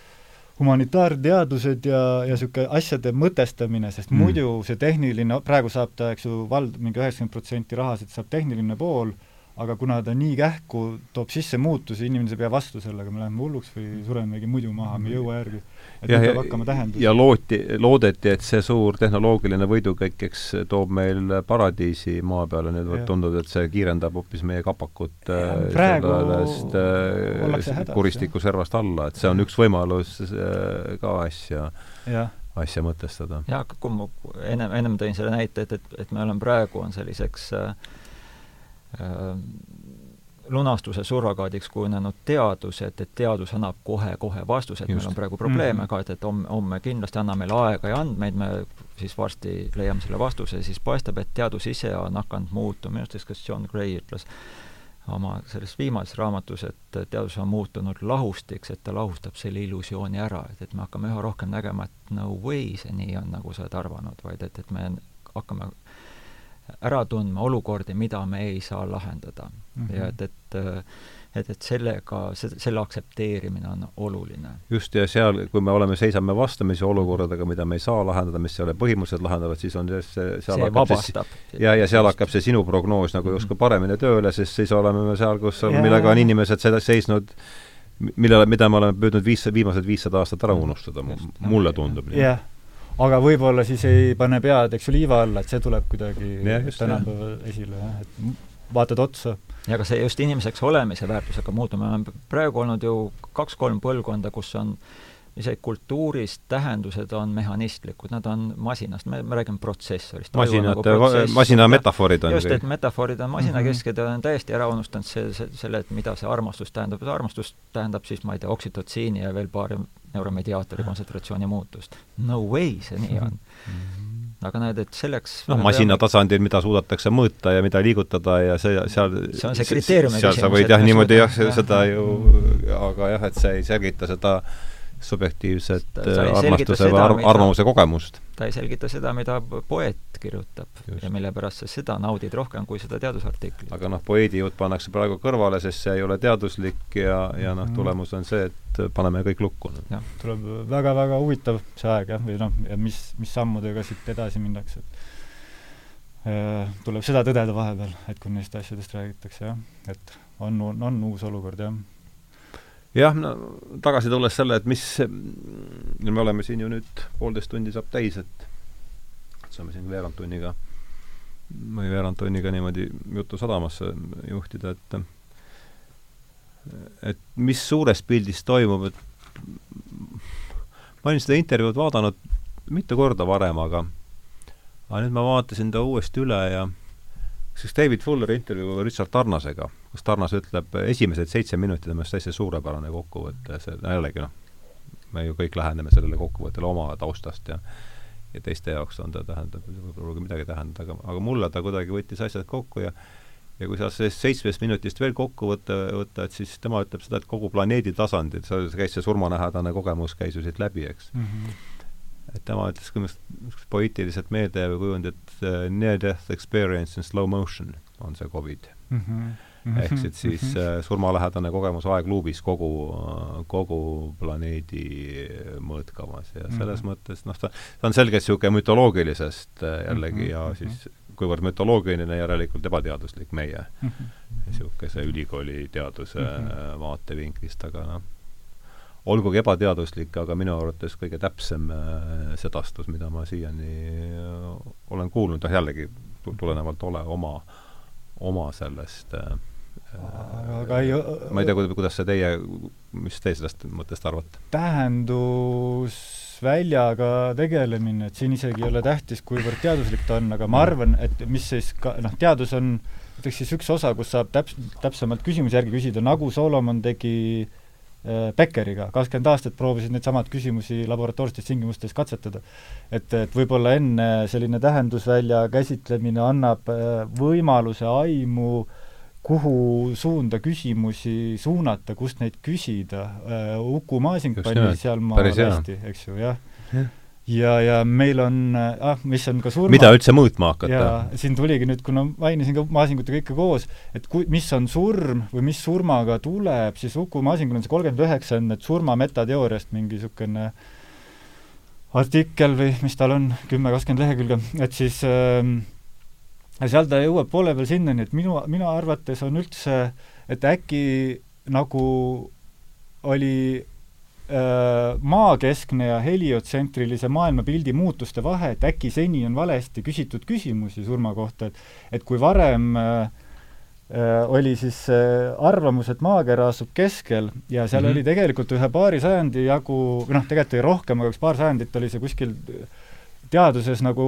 humanitaarteadused ja, ja niisugune asjade mõtestamine, sest mm. muidu see tehniline, praegu saab ta, eks ju, vald mingi üheksakümmend protsenti rahasid saab tehniline pool, aga kuna ta nii kähku toob sisse muutusi, inimene saab jää vastu sellega, me läheme hulluks või suremegi muidu maha, me ei jõua järgi. et ja, nüüd ja, peab hakkama tähendus. ja looti, loodeti, et see suur tehnoloogiline võidukäik, eks toob meil paradiisi maa peale, nüüd vot tundub, et see kiirendab hoopis meie kapakut äh, praegu sellest äh, kuristiku servast alla, et see on üks võimalus äh, ka asja jah. asja mõtestada. jah, kui ma ennem, ennem tõin selle näite, et, et, et me oleme praegu, on selliseks äh, äh, lunastuse surrogaadiks kujunenud teadus, et, et teadus annab kohe-kohe vastuse, et Just. meil on praegu probleeme mm -hmm. ka, et, et homme, homme kindlasti annab meile aega ja andmeid, me siis varsti leiame selle vastuse, siis paistab, et teadus ise on hakanud muutuma, minu arust kas John Gray ütles oma selles viimases raamatus, et teadus on muutunud lahustiks, et ta lahustab selle illusiooni ära, et, et me hakkame üha rohkem nägema, et no way see nii on, nagu sa oled arvanud, vaid et, et me hakkame ära tundma olukordi, mida me ei saa lahendada mm. -hmm. ja et, et et, et sellega, selle aktsepteerimine on oluline. just, ja seal, kui me oleme, seisame vastamisi olukordadega, mida me ei saa lahendada, mis ei ole põhimõtteliselt lahendavad, siis on see, see, seal see vabastab. ja, ja seal hakkab see sinu prognoos nagu justkui paremini tööle, sest siis oleme me seal, kus, millega on inimesed seda seisnud millele, mida me oleme püüdnud viis, viimased viissada aastat ära unustada, mulle tundub nii. jah aga võib-olla siis ei pane pead, eks ju, liiva alla, et see tuleb kuidagi tänapäeval esile, jah, et vaatad otsa. ja aga see just inimeseks olemise väärtus hakkab muutuma, me oleme praegu olnud ju kaks-kolm põlvkonda, kus on isegi kultuuris tähendused on mehhanistlikud, nad on masinast, me, me räägime protsessorist. masinad nagu, masina metafoorid on. just, et metafoorid on masinakesksed mm -hmm. ja olen täiesti ära unustanud see, see, selle, et mida see armastus tähendab, armastus tähendab siis, ma ei tea, oksütotsiini ja veel paari neuromediaatori kontsentratsiooni muutust. No way, see nii on mm. -hmm aga näed, et selleks noh, masina peame... tasandil, mida suudetakse mõõta ja mida liigutada ja see, seal see on see kriteeriumi küsimus. seal sa võid jah, niimoodi jah, seda ju, aga jah, et see ei selgita seda subjektiivset armastuse või ar arvamuse kogemust. ta ei selgita seda, mida poeet kirjutab Just. ja mille pärast sa seda naudid rohkem kui seda teadusartiklit. aga noh, poeedi jutt pannakse praegu kõrvale, sest see ei ole teaduslik ja, ja noh, mhm. tulemus on see, et paneme kõik lukku. jah, tuleb väga-väga huvitav see aeg jah, või noh, mis, mis sammudega siit edasi minnakse, et äh, tuleb seda tõdeda vahepeal, et kui neist asjadest räägitakse jah, et on, on uus olukord jah jah, no tagasi tulles selle, et mis, me oleme siin ju nüüd, poolteist tundi saab täis, et saame siin veerand tunniga või veerand tunniga niimoodi jutu sadamasse juhtida, et et mis suures pildis toimub, et ma olin seda intervjuud vaadanud mitu korda varem, aga aga nüüd ma vaatasin ta uuesti üle ja siis David Fulleri intervjuu Richard Tarnasega, kus Tarnas ütleb, esimesed seitse minutit on minu arust täiesti suurepärane kokkuvõte, see jällegi noh, me ju kõik läheneme sellele kokkuvõttele oma taustast ja ja teiste jaoks on ta, tähendab, võib-olla midagi tähendada, aga, aga mulle ta kuidagi võttis asjad kokku ja ja kui sa sellest seitsmest minutist veel kokku võtta, võtta, et siis tema ütleb seda, et kogu planeedi tasandil, see käis see surmanähedane kogemus, käis ju siit läbi, eks mm. -hmm et tema ütles ka niisugust poeetiliselt meeldejääva kujundi, et uh, near death experience in slow motion on see Covid mm. -hmm. Ehk siis siis mm -hmm. uh, surmalähedane kogemus aegluubis kogu kogu planeedi mõõtkavas ja selles -hmm. mõttes noh, ta, ta on selgelt niisugune mütoloogilisest uh, jällegi ja siis kuivõrd mütoloogiline, järelikult ebateaduslik meie niisuguse ülikooli teaduse vaatevinklist, aga noh olgugi ebateaduslik, aga minu arvates kõige täpsem äh, sedastus, mida ma siiani äh, olen kuulnud, noh jällegi tulenevalt ole oma, oma sellest äh, aga ei ma ei tea, kuidas see teie, mis teie sellest mõttest arvate? tähendusväljaga tegelemine, et siin isegi ei ole tähtis, kuivõrd teaduslik ta on, aga ma arvan, et mis siis ka, noh, teadus on ütleks siis üks osa, kus saab täps-, täpsemalt küsimusi järgi küsida, nagu Solomon tegi äh, Äh, Beckeriga, kakskümmend aastat proovisid neid samad küsimusi laboratoorsetes tingimustes katsetada. et, et võib-olla enne selline tähendusvälja käsitlemine annab äh, võimaluse aimu, kuhu suunda küsimusi suunata, kust neid küsida. Äh, Uku Masing pani sealmaal hästi, eks ju, jah ja ja, ja meil on, ah, mis on ka surma mida üldse mõõtma hakata? siin tuligi nüüd, kuna mainisin ka Maasingut ja kõike koos, et kui, mis on surm või mis surmaga tuleb, siis Uku Maasingul on see kolmkümmend üheksa on need surma metateooriast mingi niisugune artikkel või mis tal on, kümme, kakskümmend lehekülge, et siis ähm, ja seal ta jõuab poole peal sinnani, et minu, minu arvates on üldse, et äkki nagu oli äh, maakeskne ja heliotsentrilise maailmapildi muutuste vahe, et äkki seni on valesti küsitud küsimusi surma kohta, et et kui varem äh, äh, oli siis äh, arvamus, et maakera asub keskel ja seal mm -hmm. oli tegelikult ühe paari sajandi jagu, või noh, tegelikult oli rohkem, aga üks paar sajandit oli see kuskil teaduses nagu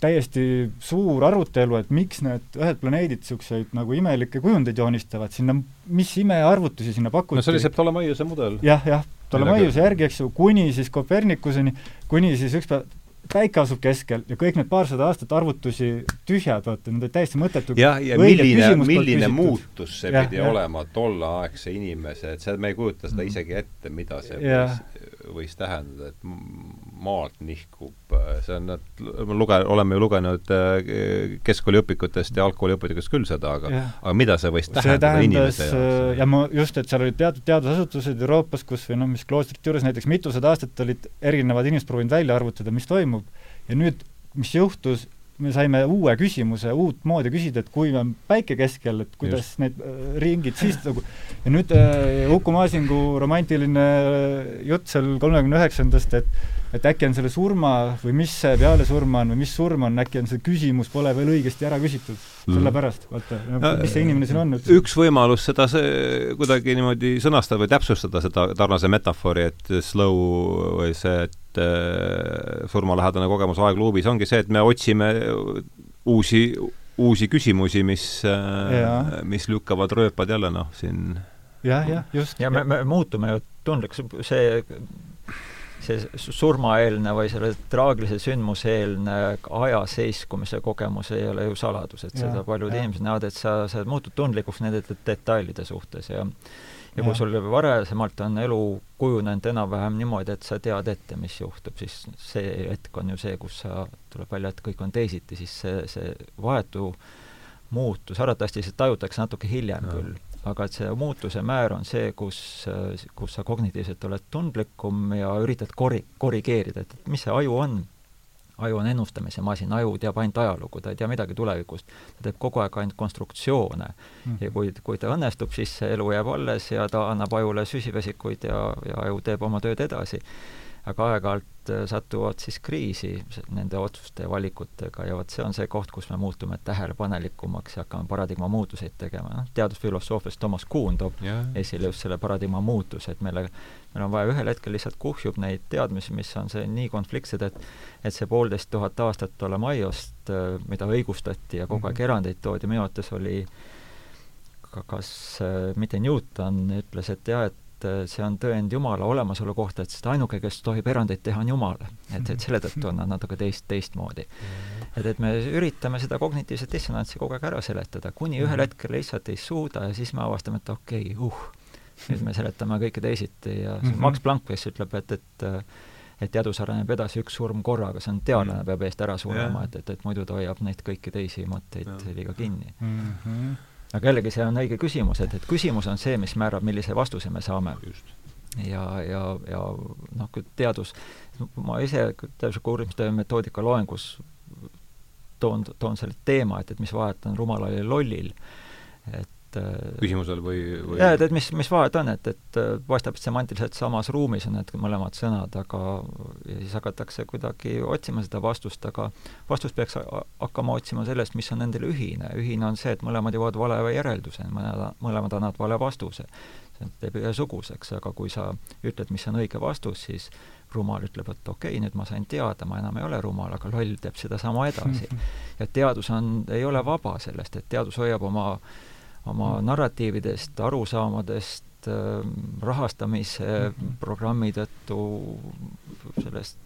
täiesti suur arutelu, et miks need ühed planeedid niisuguseid nagu imelikke kujundeid joonistavad, sinna, mis imearvutusi sinna pakuti. no see oli see Ptolemaiuse mudel ja,. jah, jah, Ptolemaiuse järgi, eks ju, kuni siis Kopernikuseni, kuni siis üks päev päike asub keskel ja kõik need paarsada aastat arvutusi tühjad, vaata, need olid täiesti mõttetud. jah, ja milline, milline muutus see ja, pidi ja. olema tolleaegse inimese, et see, me ei kujuta seda mm. isegi ette, mida see ja. võis, võis tähendada, et maalt nihkub, see on, et luge-, oleme ju lugenud äh, keskkooliõpikutest ja algkooliõpikutest küll seda, aga ja. aga mida see võis tähendada see inimese jaoks? Äh, ja ma just, et seal olid teatud teadusasutused Euroopas, kus või noh, mis kloostrite juures näiteks mitusada aastat olid erinevad inimesed proovinud välja arvutada, mis toimub, ja nüüd, mis juhtus, me saime uue küsimuse, uut moodi küsida, et kui on päike keskel, et kuidas Just. need äh, ringid siis nagu ja nüüd äh, Uku Masingu romantiline äh, jutt seal kolmekümne üheksandast, et et äkki on selle surma või mis see peale surma on või mis surm on, äkki on see küsimus pole veel õigesti ära küsitud mm.. sellepärast, vaata, mis see inimene siin on üldse. üks võimalus seda see kuidagi niimoodi sõnastada või täpsustada seda tarnase metafoori, et slow või see, et et äh, surmalähedane kogemus aegluubis ongi see, et me otsime uusi, uusi küsimusi, mis, äh, mis lükkavad rööpad jälle noh, siin jah, jah, just. ja me, me muutume ju tundlikuks, see see surmaeelne või selle traagilise sündmuseelne aja seiskumise kogemus ei ole ju saladus, et ja, seda paljud ja. inimesed näevad, et sa, sa muutud tundlikuks nende detailide suhtes ja ja kui sul varasemalt on elu kujunenud enam-vähem niimoodi, et sa tead ette, mis juhtub, siis see hetk on ju see, kus sa, tuleb välja, et kõik on teisiti, siis see, see vahetu muutus, arvatavasti see tajutakse natuke hiljem ja. küll, aga et see muutuse määr on see, kus, kus sa kognitiivselt oled tundlikum ja üritad korri-, korrigeerida, et mis see aju on aju on ennustamise masin, aju teab ainult ajalugu, ta ei tea midagi tulevikust. ta teeb kogu aeg ainult konstruktsioone mm. -hmm. ja kui, kui ta õnnestub, siis see elu jääb alles ja ta annab ajule süsivesikuid ja, ja aju teeb oma tööd edasi. aga aeg-ajalt äh, satuvad siis kriisi nende otsuste ja valikutega ja vot see on see koht, kus me muutume tähelepanelikumaks ja hakkame paradigma muutuseid tegema. noh, teadusfilosoofias Thomas Kuhn toob yeah. esile just selle paradigma muutuse, et meile meil on vaja ühel hetkel lihtsalt kuhjub neid teadmisi, mis on see nii konfliktsed, et et see poolteist tuhat aastat Ptolemaiust, äh, mida õigustati ja kogu aeg mhm. erandeid toodi, minu arvates oli ka kas äh, mitte Newton ütles, et jah, et äh, see on tõend Jumala olemasolu kohta, et sest ainuke, kes tohib erandeid teha, on Jumal. et, et selle tõttu on nad natuke teist, teistmoodi. Mhm. et, et me üritame seda kognitiivset dissonantsi kogu aeg ära seletada, kuni ühel mhm. hetkel lihtsalt ei suuda ja siis me avastame, et okei okay,, uh, nüüd me seletame kõike teisiti ja mm -hmm. Max Planck vist ütleb, et, et et teadus areneb edasi üks surm korraga, see on teadlane mm. peab eest ära surema, et, et, et muidu ta hoiab neid kõiki teisi mõtteid liiga kinni mm. -hmm. aga jällegi, see on õige küsimus, et, et küsimus on see, mis määrab, millise vastuse me saame. ja, ja, ja noh, kui teadus, ma ise teadusliku uurimistöö metoodika loengus toon, toon selle teema, et, et mis vahet on rumalal ja lollil, küsimusel või, või jaa, et, et mis, mis vahet on, et, et paistab, et semantiliselt samas ruumis on need mõlemad sõnad, aga ja siis hakatakse kuidagi otsima seda vastust, aga vastust peaks hakkama otsima sellest, mis on nendel ühine. ühine on see, et mõlemad jõuavad vale järelduse, mõlemad, mõlemad annavad vale vastuse. see teeb ühesuguseks, aga kui sa ütled, mis on õige vastus, siis rumal ütleb, et okei okay,, nüüd ma sain teada, ma enam ei ole rumal, aga loll teeb sedasama edasi. ja teadus on, ei ole vaba sellest, et teadus hoiab oma äh, oma narratiividest, arusaamadest, ähm, rahastamise -hmm. programmi tõttu, sellest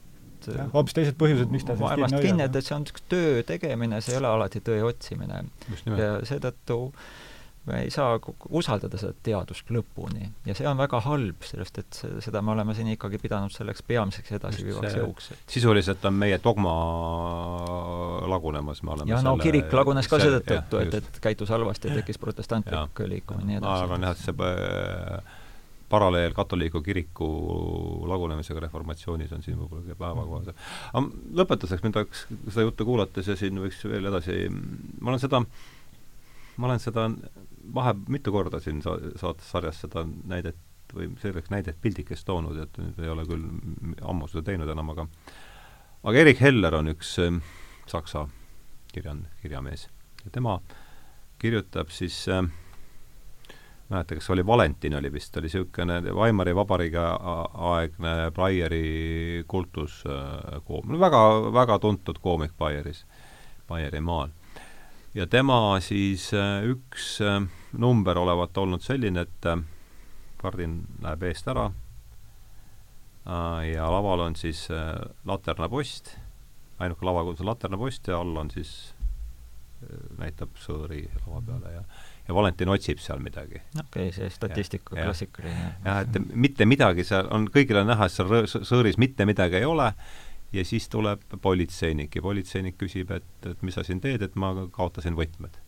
hoopis teised põhjused, miks ta maailmast kinni, et, et see on niisugune töö tegemine, see ei ole alati tõe otsimine. ja seetõttu äh, me ei saa usaldada seda teadust lõpuni ja see on väga halb, sellest et seda me oleme seni ikkagi pidanud selleks peamiseks edasiviivaks jõuks. sisuliselt on meie dogma lagunemas, me oleme ja no selle, kirik lagunes ka seetõttu, et, et käitus halvasti ja tekkis protestantlik liikumine ja nii edasi. arvan jah, see paralleel katoliiku kiriku lagunemisega reformatsioonis on siin võib-olla kõige päevakohasem. aga lõpetuseks mind tahaks seda juttu kuulates ja siin võiks veel edasi, ma olen seda, ma olen seda vahe mitu korda siin sa-, saates sarjas seda näidet või selleks näidet pildikest toonud, et nüüd ei ole küll ammu seda teinud enam, aga aga Erik Heller on üks äh, saksa kirjan-, kirjamees ja tema kirjutab siis äh, mäleta, kas oli Valentin oli vist, oli niisugune Weimari vabariigi aegne Breieri kultuskoom-, äh, väga, väga tuntud koomik Baieris, Baierimaal. Ja tema siis äh, üks äh, number olevat olnud selline, et kardin läheb eest ära ja laval on siis laternapost, ainuke lava, kus on laternapost ja all on siis, näitab sõõri lava peale ja ja Valentin otsib seal midagi. okei okay,, see statistika klassikaline. jah, et mitte midagi seal on, kõigil on näha, et seal sõõris mitte midagi ei ole ja siis tuleb politseinik ja politseinik küsib, et, et mis sa siin teed, et ma kaotasin võtmed.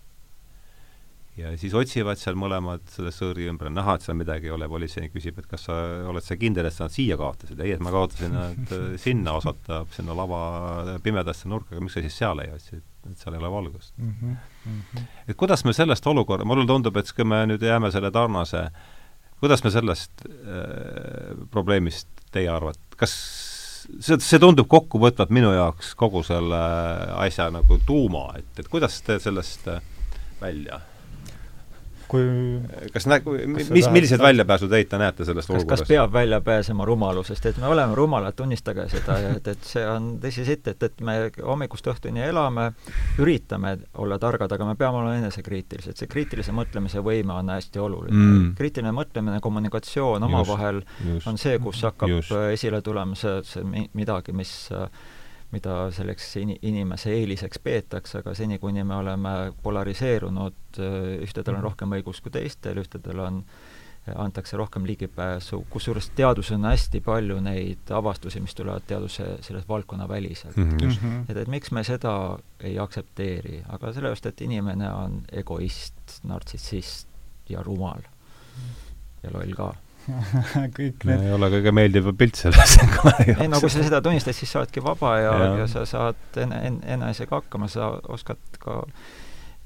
ja siis otsivad seal mõlemad selle sõõri ümber, näha, et seal midagi ei ole, politseinik küsib, et kas sa oled sa kindel, et sa nad siia kaotasid? ei, et ma kaotasin nad sinna, osatab sinna lava pimedasse nurka, aga miks sa siis seal ei otsi? et seal ei ole valgust mm. -hmm. Mm -hmm. et kuidas me sellest olukorra, mulle tundub, et kui me nüüd jääme selle tarnase, kuidas me sellest äh, probleemist teie arvate, kas see, see tundub kokkuvõtvalt minu jaoks kogu selle asja nagu tuuma, et, et kuidas te sellest äh, välja kui kas näe-, mis, milliseid väljapääsuteid te näete sellest kas, olukorrast? kas peab välja pääsema rumalusest, et me oleme rumalad, tunnistage seda, et, et see on tõsisitt, et, et me hommikust õhtuni elame, üritame olla targad, aga me peame olema enesekriitilised, see kriitilise mõtlemise võime on hästi oluline mm.. kriitiline mõtlemine, kommunikatsioon omavahel on see, kus hakkab just. esile tulema see, see midagi, mis äh, mida selleks in-, inimese eeliseks peetakse, aga seni, kuni me oleme polariseerunud, ühtedel on mhm. rohkem õigus kui teistel, ühtedel on, antakse rohkem ligipääsu, kusjuures teaduses on hästi palju neid avastusi, mis tulevad teaduse selles valdkonna väliselt mm. -hmm. et, et miks me seda ei aktsepteeri, aga sellepärast, et inimene on egoist, nartsissist ja rumal ja loll ka kõik need ei ole kõige meeldivam pilt selles ei no kui sa seda tunnistad, siis sa oledki vaba ja, ja., ja sa saad ene, en, enesega hakkama, sa oskad ka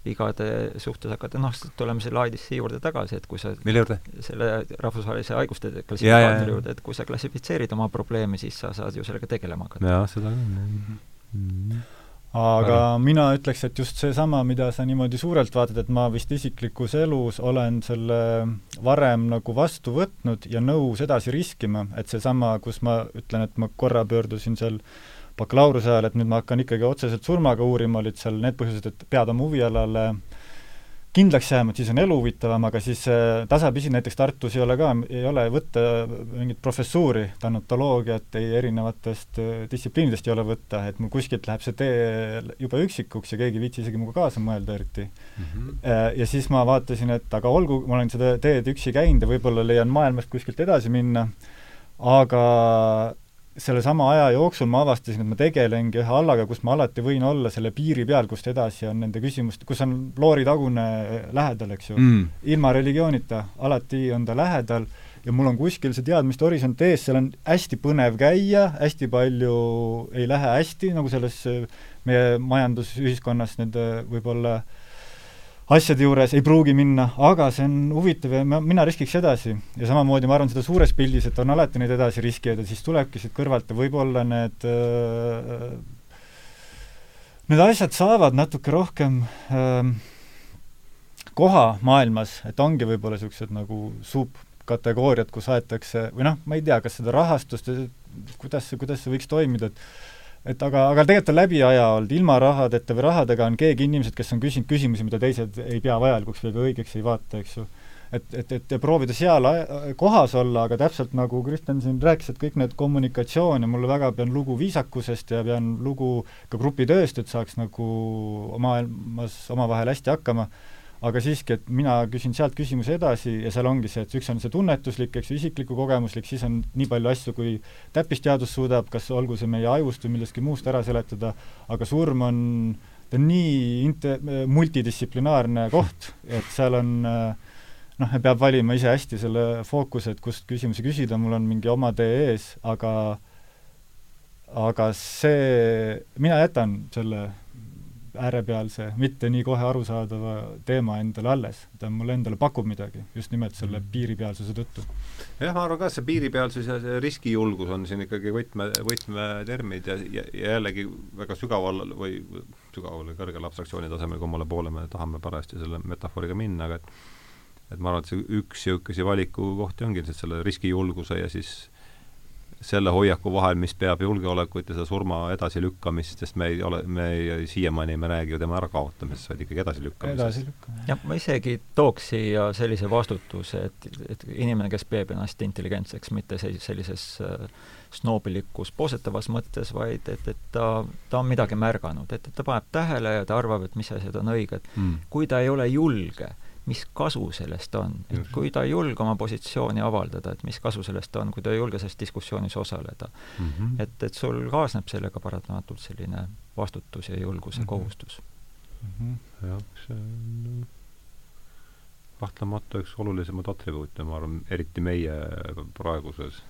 vigade suhtes hakata, noh, tuleme selle IDC juurde tagasi, et kui sa mille juurde? selle rahvusvahelise haiguste klassifikaatori juurde, et kui sa klassifitseerid oma probleemi, siis sa saad ju sellega tegelema hakata. jah, seda küll mm. Aga Aga. mina ütleks, et just seesama, mida sa niimoodi suurelt vaatad, et ma vist isiklikus elus olen selle varem nagu vastu võtnud ja nõus edasi riskima, et seesama, kus ma ütlen, et ma korra pöördusin seal bakalaureuse ajal, et nüüd ma hakkan ikkagi otseselt surmaga uurima, olid seal need põhjused, et pead oma huvialale äh, kindlaks jääma, et siis on elu huvitavam, aga siis äh, tasapisi näiteks Tartus ei ole ka, ei ole võtta mingit professuuri, tanatoloogiat, ei erinevatest äh, distsipliinidest ei ole võtta, et mul kuskilt läheb see tee juba üksikuks ja keegi ei viitsi isegi minuga kaasa mõelda eriti mm. -hmm. Ja siis ma vaatasin, et aga olgu, ma olen seda teed üksi käinud ja võib-olla leian maailmast kuskilt edasi minna, aga sellesama aja jooksul ma avastasin, et ma tegelengi ühe allaga, kus ma alati võin olla selle piiri peal, kust edasi on nende küsimust, kus on looritagune lähedal, eks ju. Mm.. ilma religioonita, alati on ta lähedal ja mul on kuskil see teadmiste horisont ees, seal on hästi põnev käia, hästi palju ei lähe hästi, nagu selles meie majandusühiskonnas nende võib-olla äh, asjade juures ei pruugi minna, aga see on huvitav ja ma, mina riskiks edasi. ja samamoodi ma arvan seda suures pildis, et on alati neid edasi riskijaid ja siis tulebki siit kõrvalt ja võib-olla need äh, need asjad saavad natuke rohkem äh, koha maailmas, et ongi võib-olla niisugused nagu subkategooriad, kus aetakse, või noh, ma ei tea, kas seda rahastust, kuidas see, kuidas see võiks toimida, et et aga, aga tegelikult on läbi aja olnud, ilma rahadeta või rahadega on keegi inimesed, kes on küsinud küsimusi, mida teised ei pea vajalikuks või õigeks ei vaata, eks ju. et, et, et proovida seal kohas olla, aga täpselt nagu Kristjan siin rääkis, et kõik need kommunikatsioon ja mulle väga pean lugu viisakusest ja pean lugu ka grupitööst, et saaks nagu maailmas omavahel hästi hakkama aga siiski, et mina küsin sealt küsimuse edasi ja seal ongi see, et üks on see tunnetuslik, eks ju, isikliku kogemuslik, siis on nii palju asju, kui täppisteadus suudab, kas olgu see meie ajust või millestki muust ära seletada, aga surm on, ta on nii inte-, multidistsiplinaarne koht, et seal on noh, peab valima ise hästi selle fookuse, et kust küsimusi küsida, mul on mingi oma tee ees, aga aga see, mina jätan selle äärepealse, mitte nii kohe arusaadava teema endale alles, ta mulle endale pakub midagi, just nimelt selle mm. piiripealsuse tõttu. jah, ma arvan ka, see piiripealsus ja see riskijulgus on siin ikkagi võtme, võtmeterminid ja, ja, ja jällegi väga sügaval või sügaval või kõrgel abstraktsiooni tasemel, kummale poole me tahame parajasti selle metafooriga minna, aga et et ma arvan, et see üks niisuguseid valikukohti ongi lihtsalt selle riskijulguse ja siis selle hoiaku vahel, mis peab julgeolekut ja seda surma edasilükkamist, sest me ei ole, me ei, siiamaani me ei räägi ju tema ärakaotamisest, vaid ikkagi edasilükkamisest. jah, ma isegi tooks siia sellise vastutuse, et, et inimene, kes peab ennast intelligentseks, mitte sellises äh, snoobilikus posetavas mõttes, vaid et, et ta, ta on midagi märganud, et, et ta paneb tähele ja ta arvab, et mis asjad on õiged. Mm.. kui ta ei ole julge mis kasu sellest on, et kui ta ei julge oma positsiooni avaldada, et mis kasu sellest on, kui ta ei julge selles diskussioonis osaleda mm. -hmm. et, et sul kaasneb sellega paratamatult selline vastutus ja julguse mm -hmm. kohustus mm. -hmm. jah, see on kahtlemata üks olulisemaid atribuute, ma arvan, eriti meie praeguses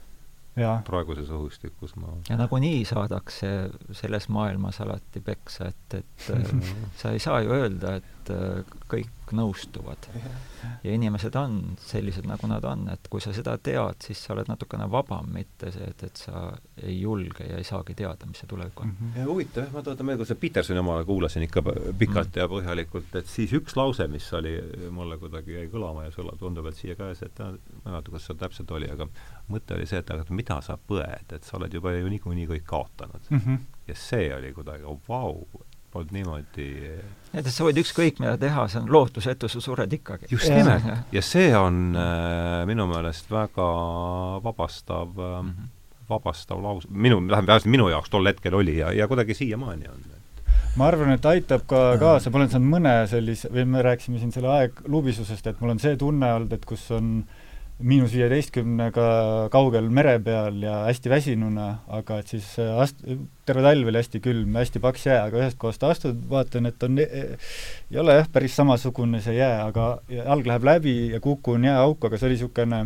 praeguses õhustikus ma ja nagunii saadakse selles maailmas alati peksa, et, et sa ei saa ju öelda, et äh, kõik nõustuvad. ja inimesed on sellised, nagu nad on, et kui sa seda tead, siis sa oled natukene vabam, mitte see, et, et sa ei julge ja ei saagi teada, mis see tulevik on mm. -hmm. ja huvitav, jah, ma tuletan meelde, kui see Petersoni oma kuulasin ikka pikalt mm -hmm. ja põhjalikult, et siis üks lause, mis oli, mulle kuidagi jäi kõlama ja sul tundub, et siia käes, et ma ei mäleta, kas see täpselt oli, aga mõte oli see, et aga mida sa põed, et sa oled juba ju niikuinii kõik kaotanud mm. -hmm. ja see oli kuidagi vau wow,, polnud niimoodi et sa võid ükskõik mida teha, see on lootusetu, sa sured ikkagi. just nimelt. ja see on äh, minu meelest väga vabastav äh, mm, -hmm. vabastav laus, minu, vähemalt minu jaoks tol hetkel oli ja, ja kuidagi siiamaani on ma arvan, et aitab ka kaasa, ma olen saanud mõne sellise, või me rääkisime siin selle aeglubisusest, et mul on see tunne olnud, et kus on äh, miinus viieteistkümnega kaugel mere peal ja hästi väsinuna, aga et siis äh, ast-, terve talv oli hästi külm, hästi paks jää, aga ühest kohast astud, vaatan, et on, ei ole jah, päris samasugune see jää, aga jalg läheb läbi ja kukun jääauku, aga see oli niisugune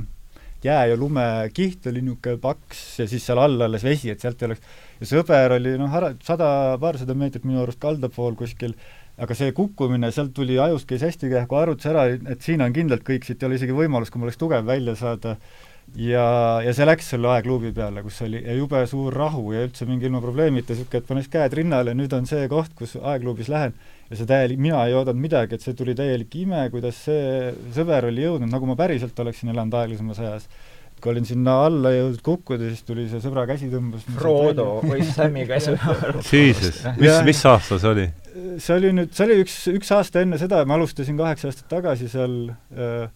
jää ja lume kiht oli niisugune paks ja siis seal all alles vesi, et sealt ei oleks, ja sõber oli noh, sada, paarsada meetrit minu arust kalda pool kuskil, aga see kukkumine, sealt tuli, ajust käis hästi kähku, arvutas ära, et siin on kindlalt kõik, siit ei ole isegi võimalust, kui mul oleks tugev välja saada, ja, ja see läks selle aegluubi peale, kus oli jube suur rahu ja üldse mingi ilma probleemita, niisugune, et panes käed rinnale, nüüd on see koht, kus aegluubis lähen, ja see täielik, mina ei oodanud midagi, et see tuli täielik ime, kuidas see sõber oli jõudnud, nagu ma päriselt oleksin elanud aeglasemas ajas kui olin sinna alla jõudnud kukkuda, siis tuli see sõbra käsi tõmbas Frodo või Sam'i käsi Jesus, mis, mis aasta see oli? see oli nüüd, see oli üks, üks aasta enne seda, ma alustasin kaheksa aastat tagasi seal äh,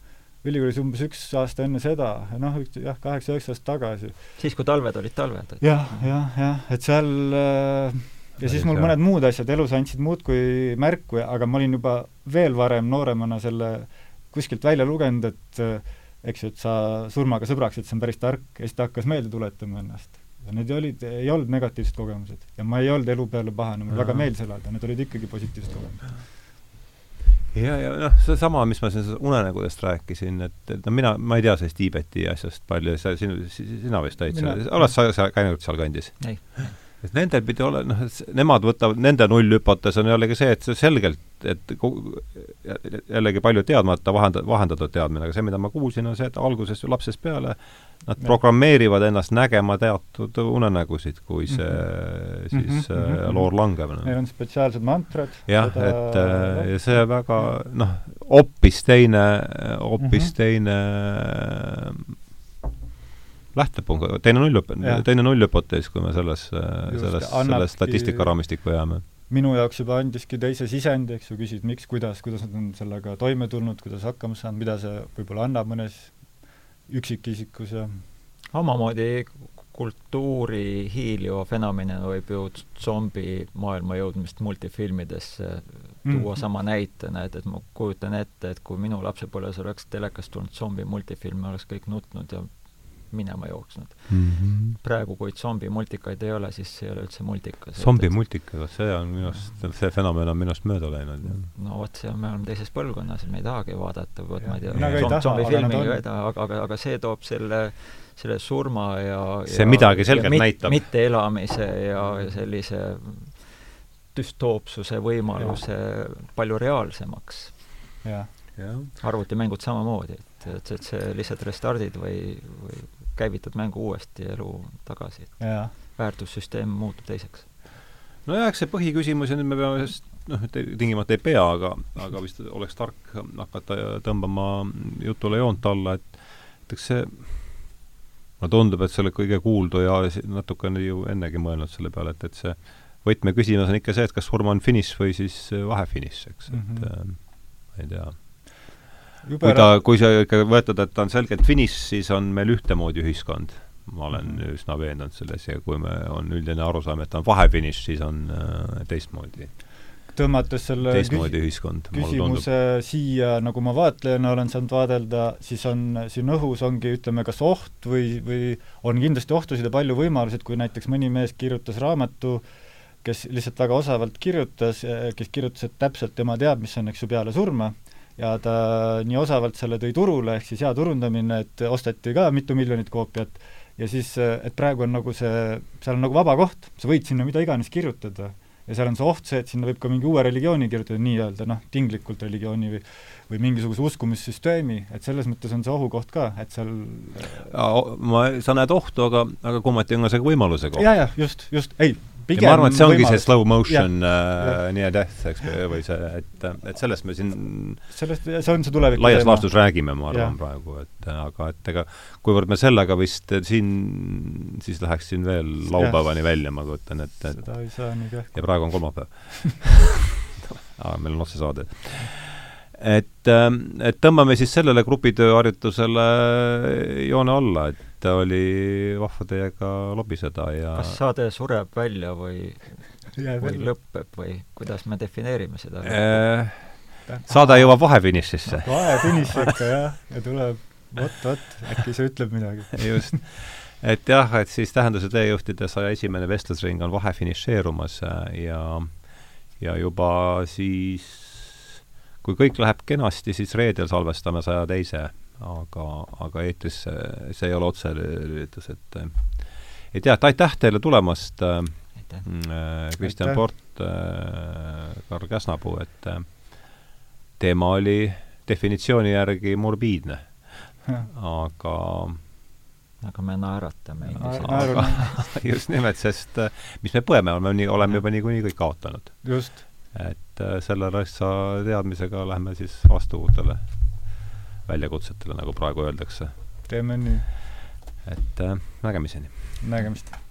ülikoolis umbes üks aasta enne seda, noh, jah, kaheksa-üheksa aastat tagasi. siis, kui talved olid talved? jah, jah, jah, et seal äh, ja siis mul mõned muud asjad elus andsid muudkui märku, aga ma olin juba veel varem nooremana selle kuskilt välja lugenud, et äh, eks ju, et sa surmaga sõbraks, et see on päris tark ja siis ta hakkas meelde tuletama ennast ja need olid, ei olnud negatiivsed kogemused. ja ma ei olnud elu peale pahane, mulle väga meeldis elada, need olid ikkagi positiivsed kogemused. ja, ja noh, seesama, mis ma siin unenägudest rääkisin, et, et no mina, ma ei tea sellest Tiibeti asjast palju, sa, sinu, sina vist olid seal, oled sa, sa käinud sealkandis? ei et nendel pidi olema, noh, nemad võtavad, nende nullhüpotees on jällegi see, et see selgelt, et jällegi palju teadmata vahenda-, vahendatud teadmine, aga see, mida ma kuulsin, on see, et alguses lapsest peale nad ja. programmeerivad ennast nägema teatud unenägusid, kui see mm -hmm. siis mm -hmm. loor langeb. Neil on spetsiaalsed mantrad. jah, et äh, ja see väga noh, hoopis teine, hoopis mm -hmm. teine lähtepunkt, teine null, teine nullhüpotees, kui me selles, selles, selle statistikaraamistikku jääme. Minu jaoks juba andiski teise sisendi, eks ju, küsid miks, kuidas, kuidas nad on sellega toime tulnud, kuidas hakkama saanud, mida see võib-olla annab mõnes üksikisikus ja omamoodi kultuuri hiiliva fenomenina võib ju zombi maailma jõudmist multifilmidesse tuua mm. sama näitena, et, et ma kujutan ette, et kui minu lapsepõlves oleks telekast tulnud zombi multifilm, oleks kõik nutnud ja minema jooksnud mm. -hmm. praegu, kui zombimultikaid ei ole, siis see ei ole üldse multikas. zombimultika, vot see on minu arust, see fenomen on minust mööda läinud. no vot, see on, me oleme teises põlvkonnas, me ei tahagi vaadata, vot ma ei tea, zombifilmi ei taha, aga, aga, aga see toob selle selle surma ja see ja, midagi selgelt mit, näitab. mitteelamise ja, ja sellise düstoopsuse võimaluse ja. palju reaalsemaks. arvutimängud samamoodi, et, et, et see lihtsalt restardid või, või käivitad mängu uuesti elu tagasi. väärtussüsteem muutub teiseks. nojah, eks see põhiküsimus ja nüüd me peame just noh, tingimata ei pea, aga, aga vist oleks tark hakata tõmbama jutule joont alla, et et eks see mulle tundub, et sa oled kõige kuuldu ja natukene ju ennegi mõelnud selle peale, et, et see võtmeküsimus on ikka see, et kas surm on finiš või siis vahefiniš, eks mm, -hmm. et mhm. äh, ma ei tea. Kui ta, kui sa ikka võtad, et ta on selgelt finiš, siis on meil ühtemoodi ühiskond. ma olen mm -hmm. üsna veendunud selles ja kui me, on üldine arusaam, et ta on vahefiniš, siis on äh, teistmoodi tõmmates selle teistmoodi ühiskond, küsimuse siia, nagu ma vaatlejana olen saanud vaadelda, siis on siin õhus ongi, ütleme, kas oht või, või on kindlasti ohtusid ja palju võimalusi, et kui näiteks mõni mees kirjutas raamatu, kes lihtsalt väga osavalt kirjutas, kes kirjutas, et täpselt tema teab, mis on, eks ju, peale surma, ja ta nii osavalt selle tõi turule, ehk siis hea turundamine, et osteti ka mitu miljonit koopiat, ja siis, et praegu on nagu see, seal on nagu vaba koht, sa võid sinna mida iganes kirjutada. Ja seal on see oht see, et sinna võib ka mingi uue religiooni kirjutada, nii-öelda noh, tinglikult religiooni või või mingisuguse uskumissüsteemi, et selles mõttes on see ohukoht ka, et seal ma, sa näed ohtu, aga, aga kumati on ka see võimaluse koht. jaa, jah, just, just, ei, pigem ma arvan, et see ongi võimalus. see slow motion äh, near death, eks, või see, et, et sellest me siin sellest, see on see tulevik. laias laastus räägime, ma arvan, praegu, et aga et ega kuivõrd me sellega vist siin, siis läheks siin veel laupäevani välja, ma kujutan ette, et seda ei saa nii kähku. ja praegu on kolmapäev aa, meil on otsesaade et, ähm, et tõmbame siis sellele grupitööharjutusele joone alla, et et oli vahva teiega lobiseda ja kas saade sureb välja või, või lõpeb või kuidas me defineerime seda äh,? saade jõuab vahefinišisse no,. vahefiniš ikka jah, ja tuleb vot, vot, äkki see ütleb midagi. just. et jah, et siis Tähenduse teejuhtide saja esimene vestlusring on vahefinišeerumas ja ja juba siis kui kõik läheb kenasti, siis reedel salvestame saja teise aga, aga eetris see, see ei ole otselülitus, et et jah, et aitäh teile tulemast äh,, Kristjan Port äh,, Karl Käsnapuu, et äh, teema oli definitsiooni järgi morbiidne, aga aga me naeratame endiselt. just nimelt, sest mis me põeme, oleme nii, oleme juba niikuinii kõik kaotanud. just. et selle asja teadmisega lähme siis vastu uutele väljakutsetele, nagu praegu öeldakse. teeme nii. et äh, nägemiseni! nägemist!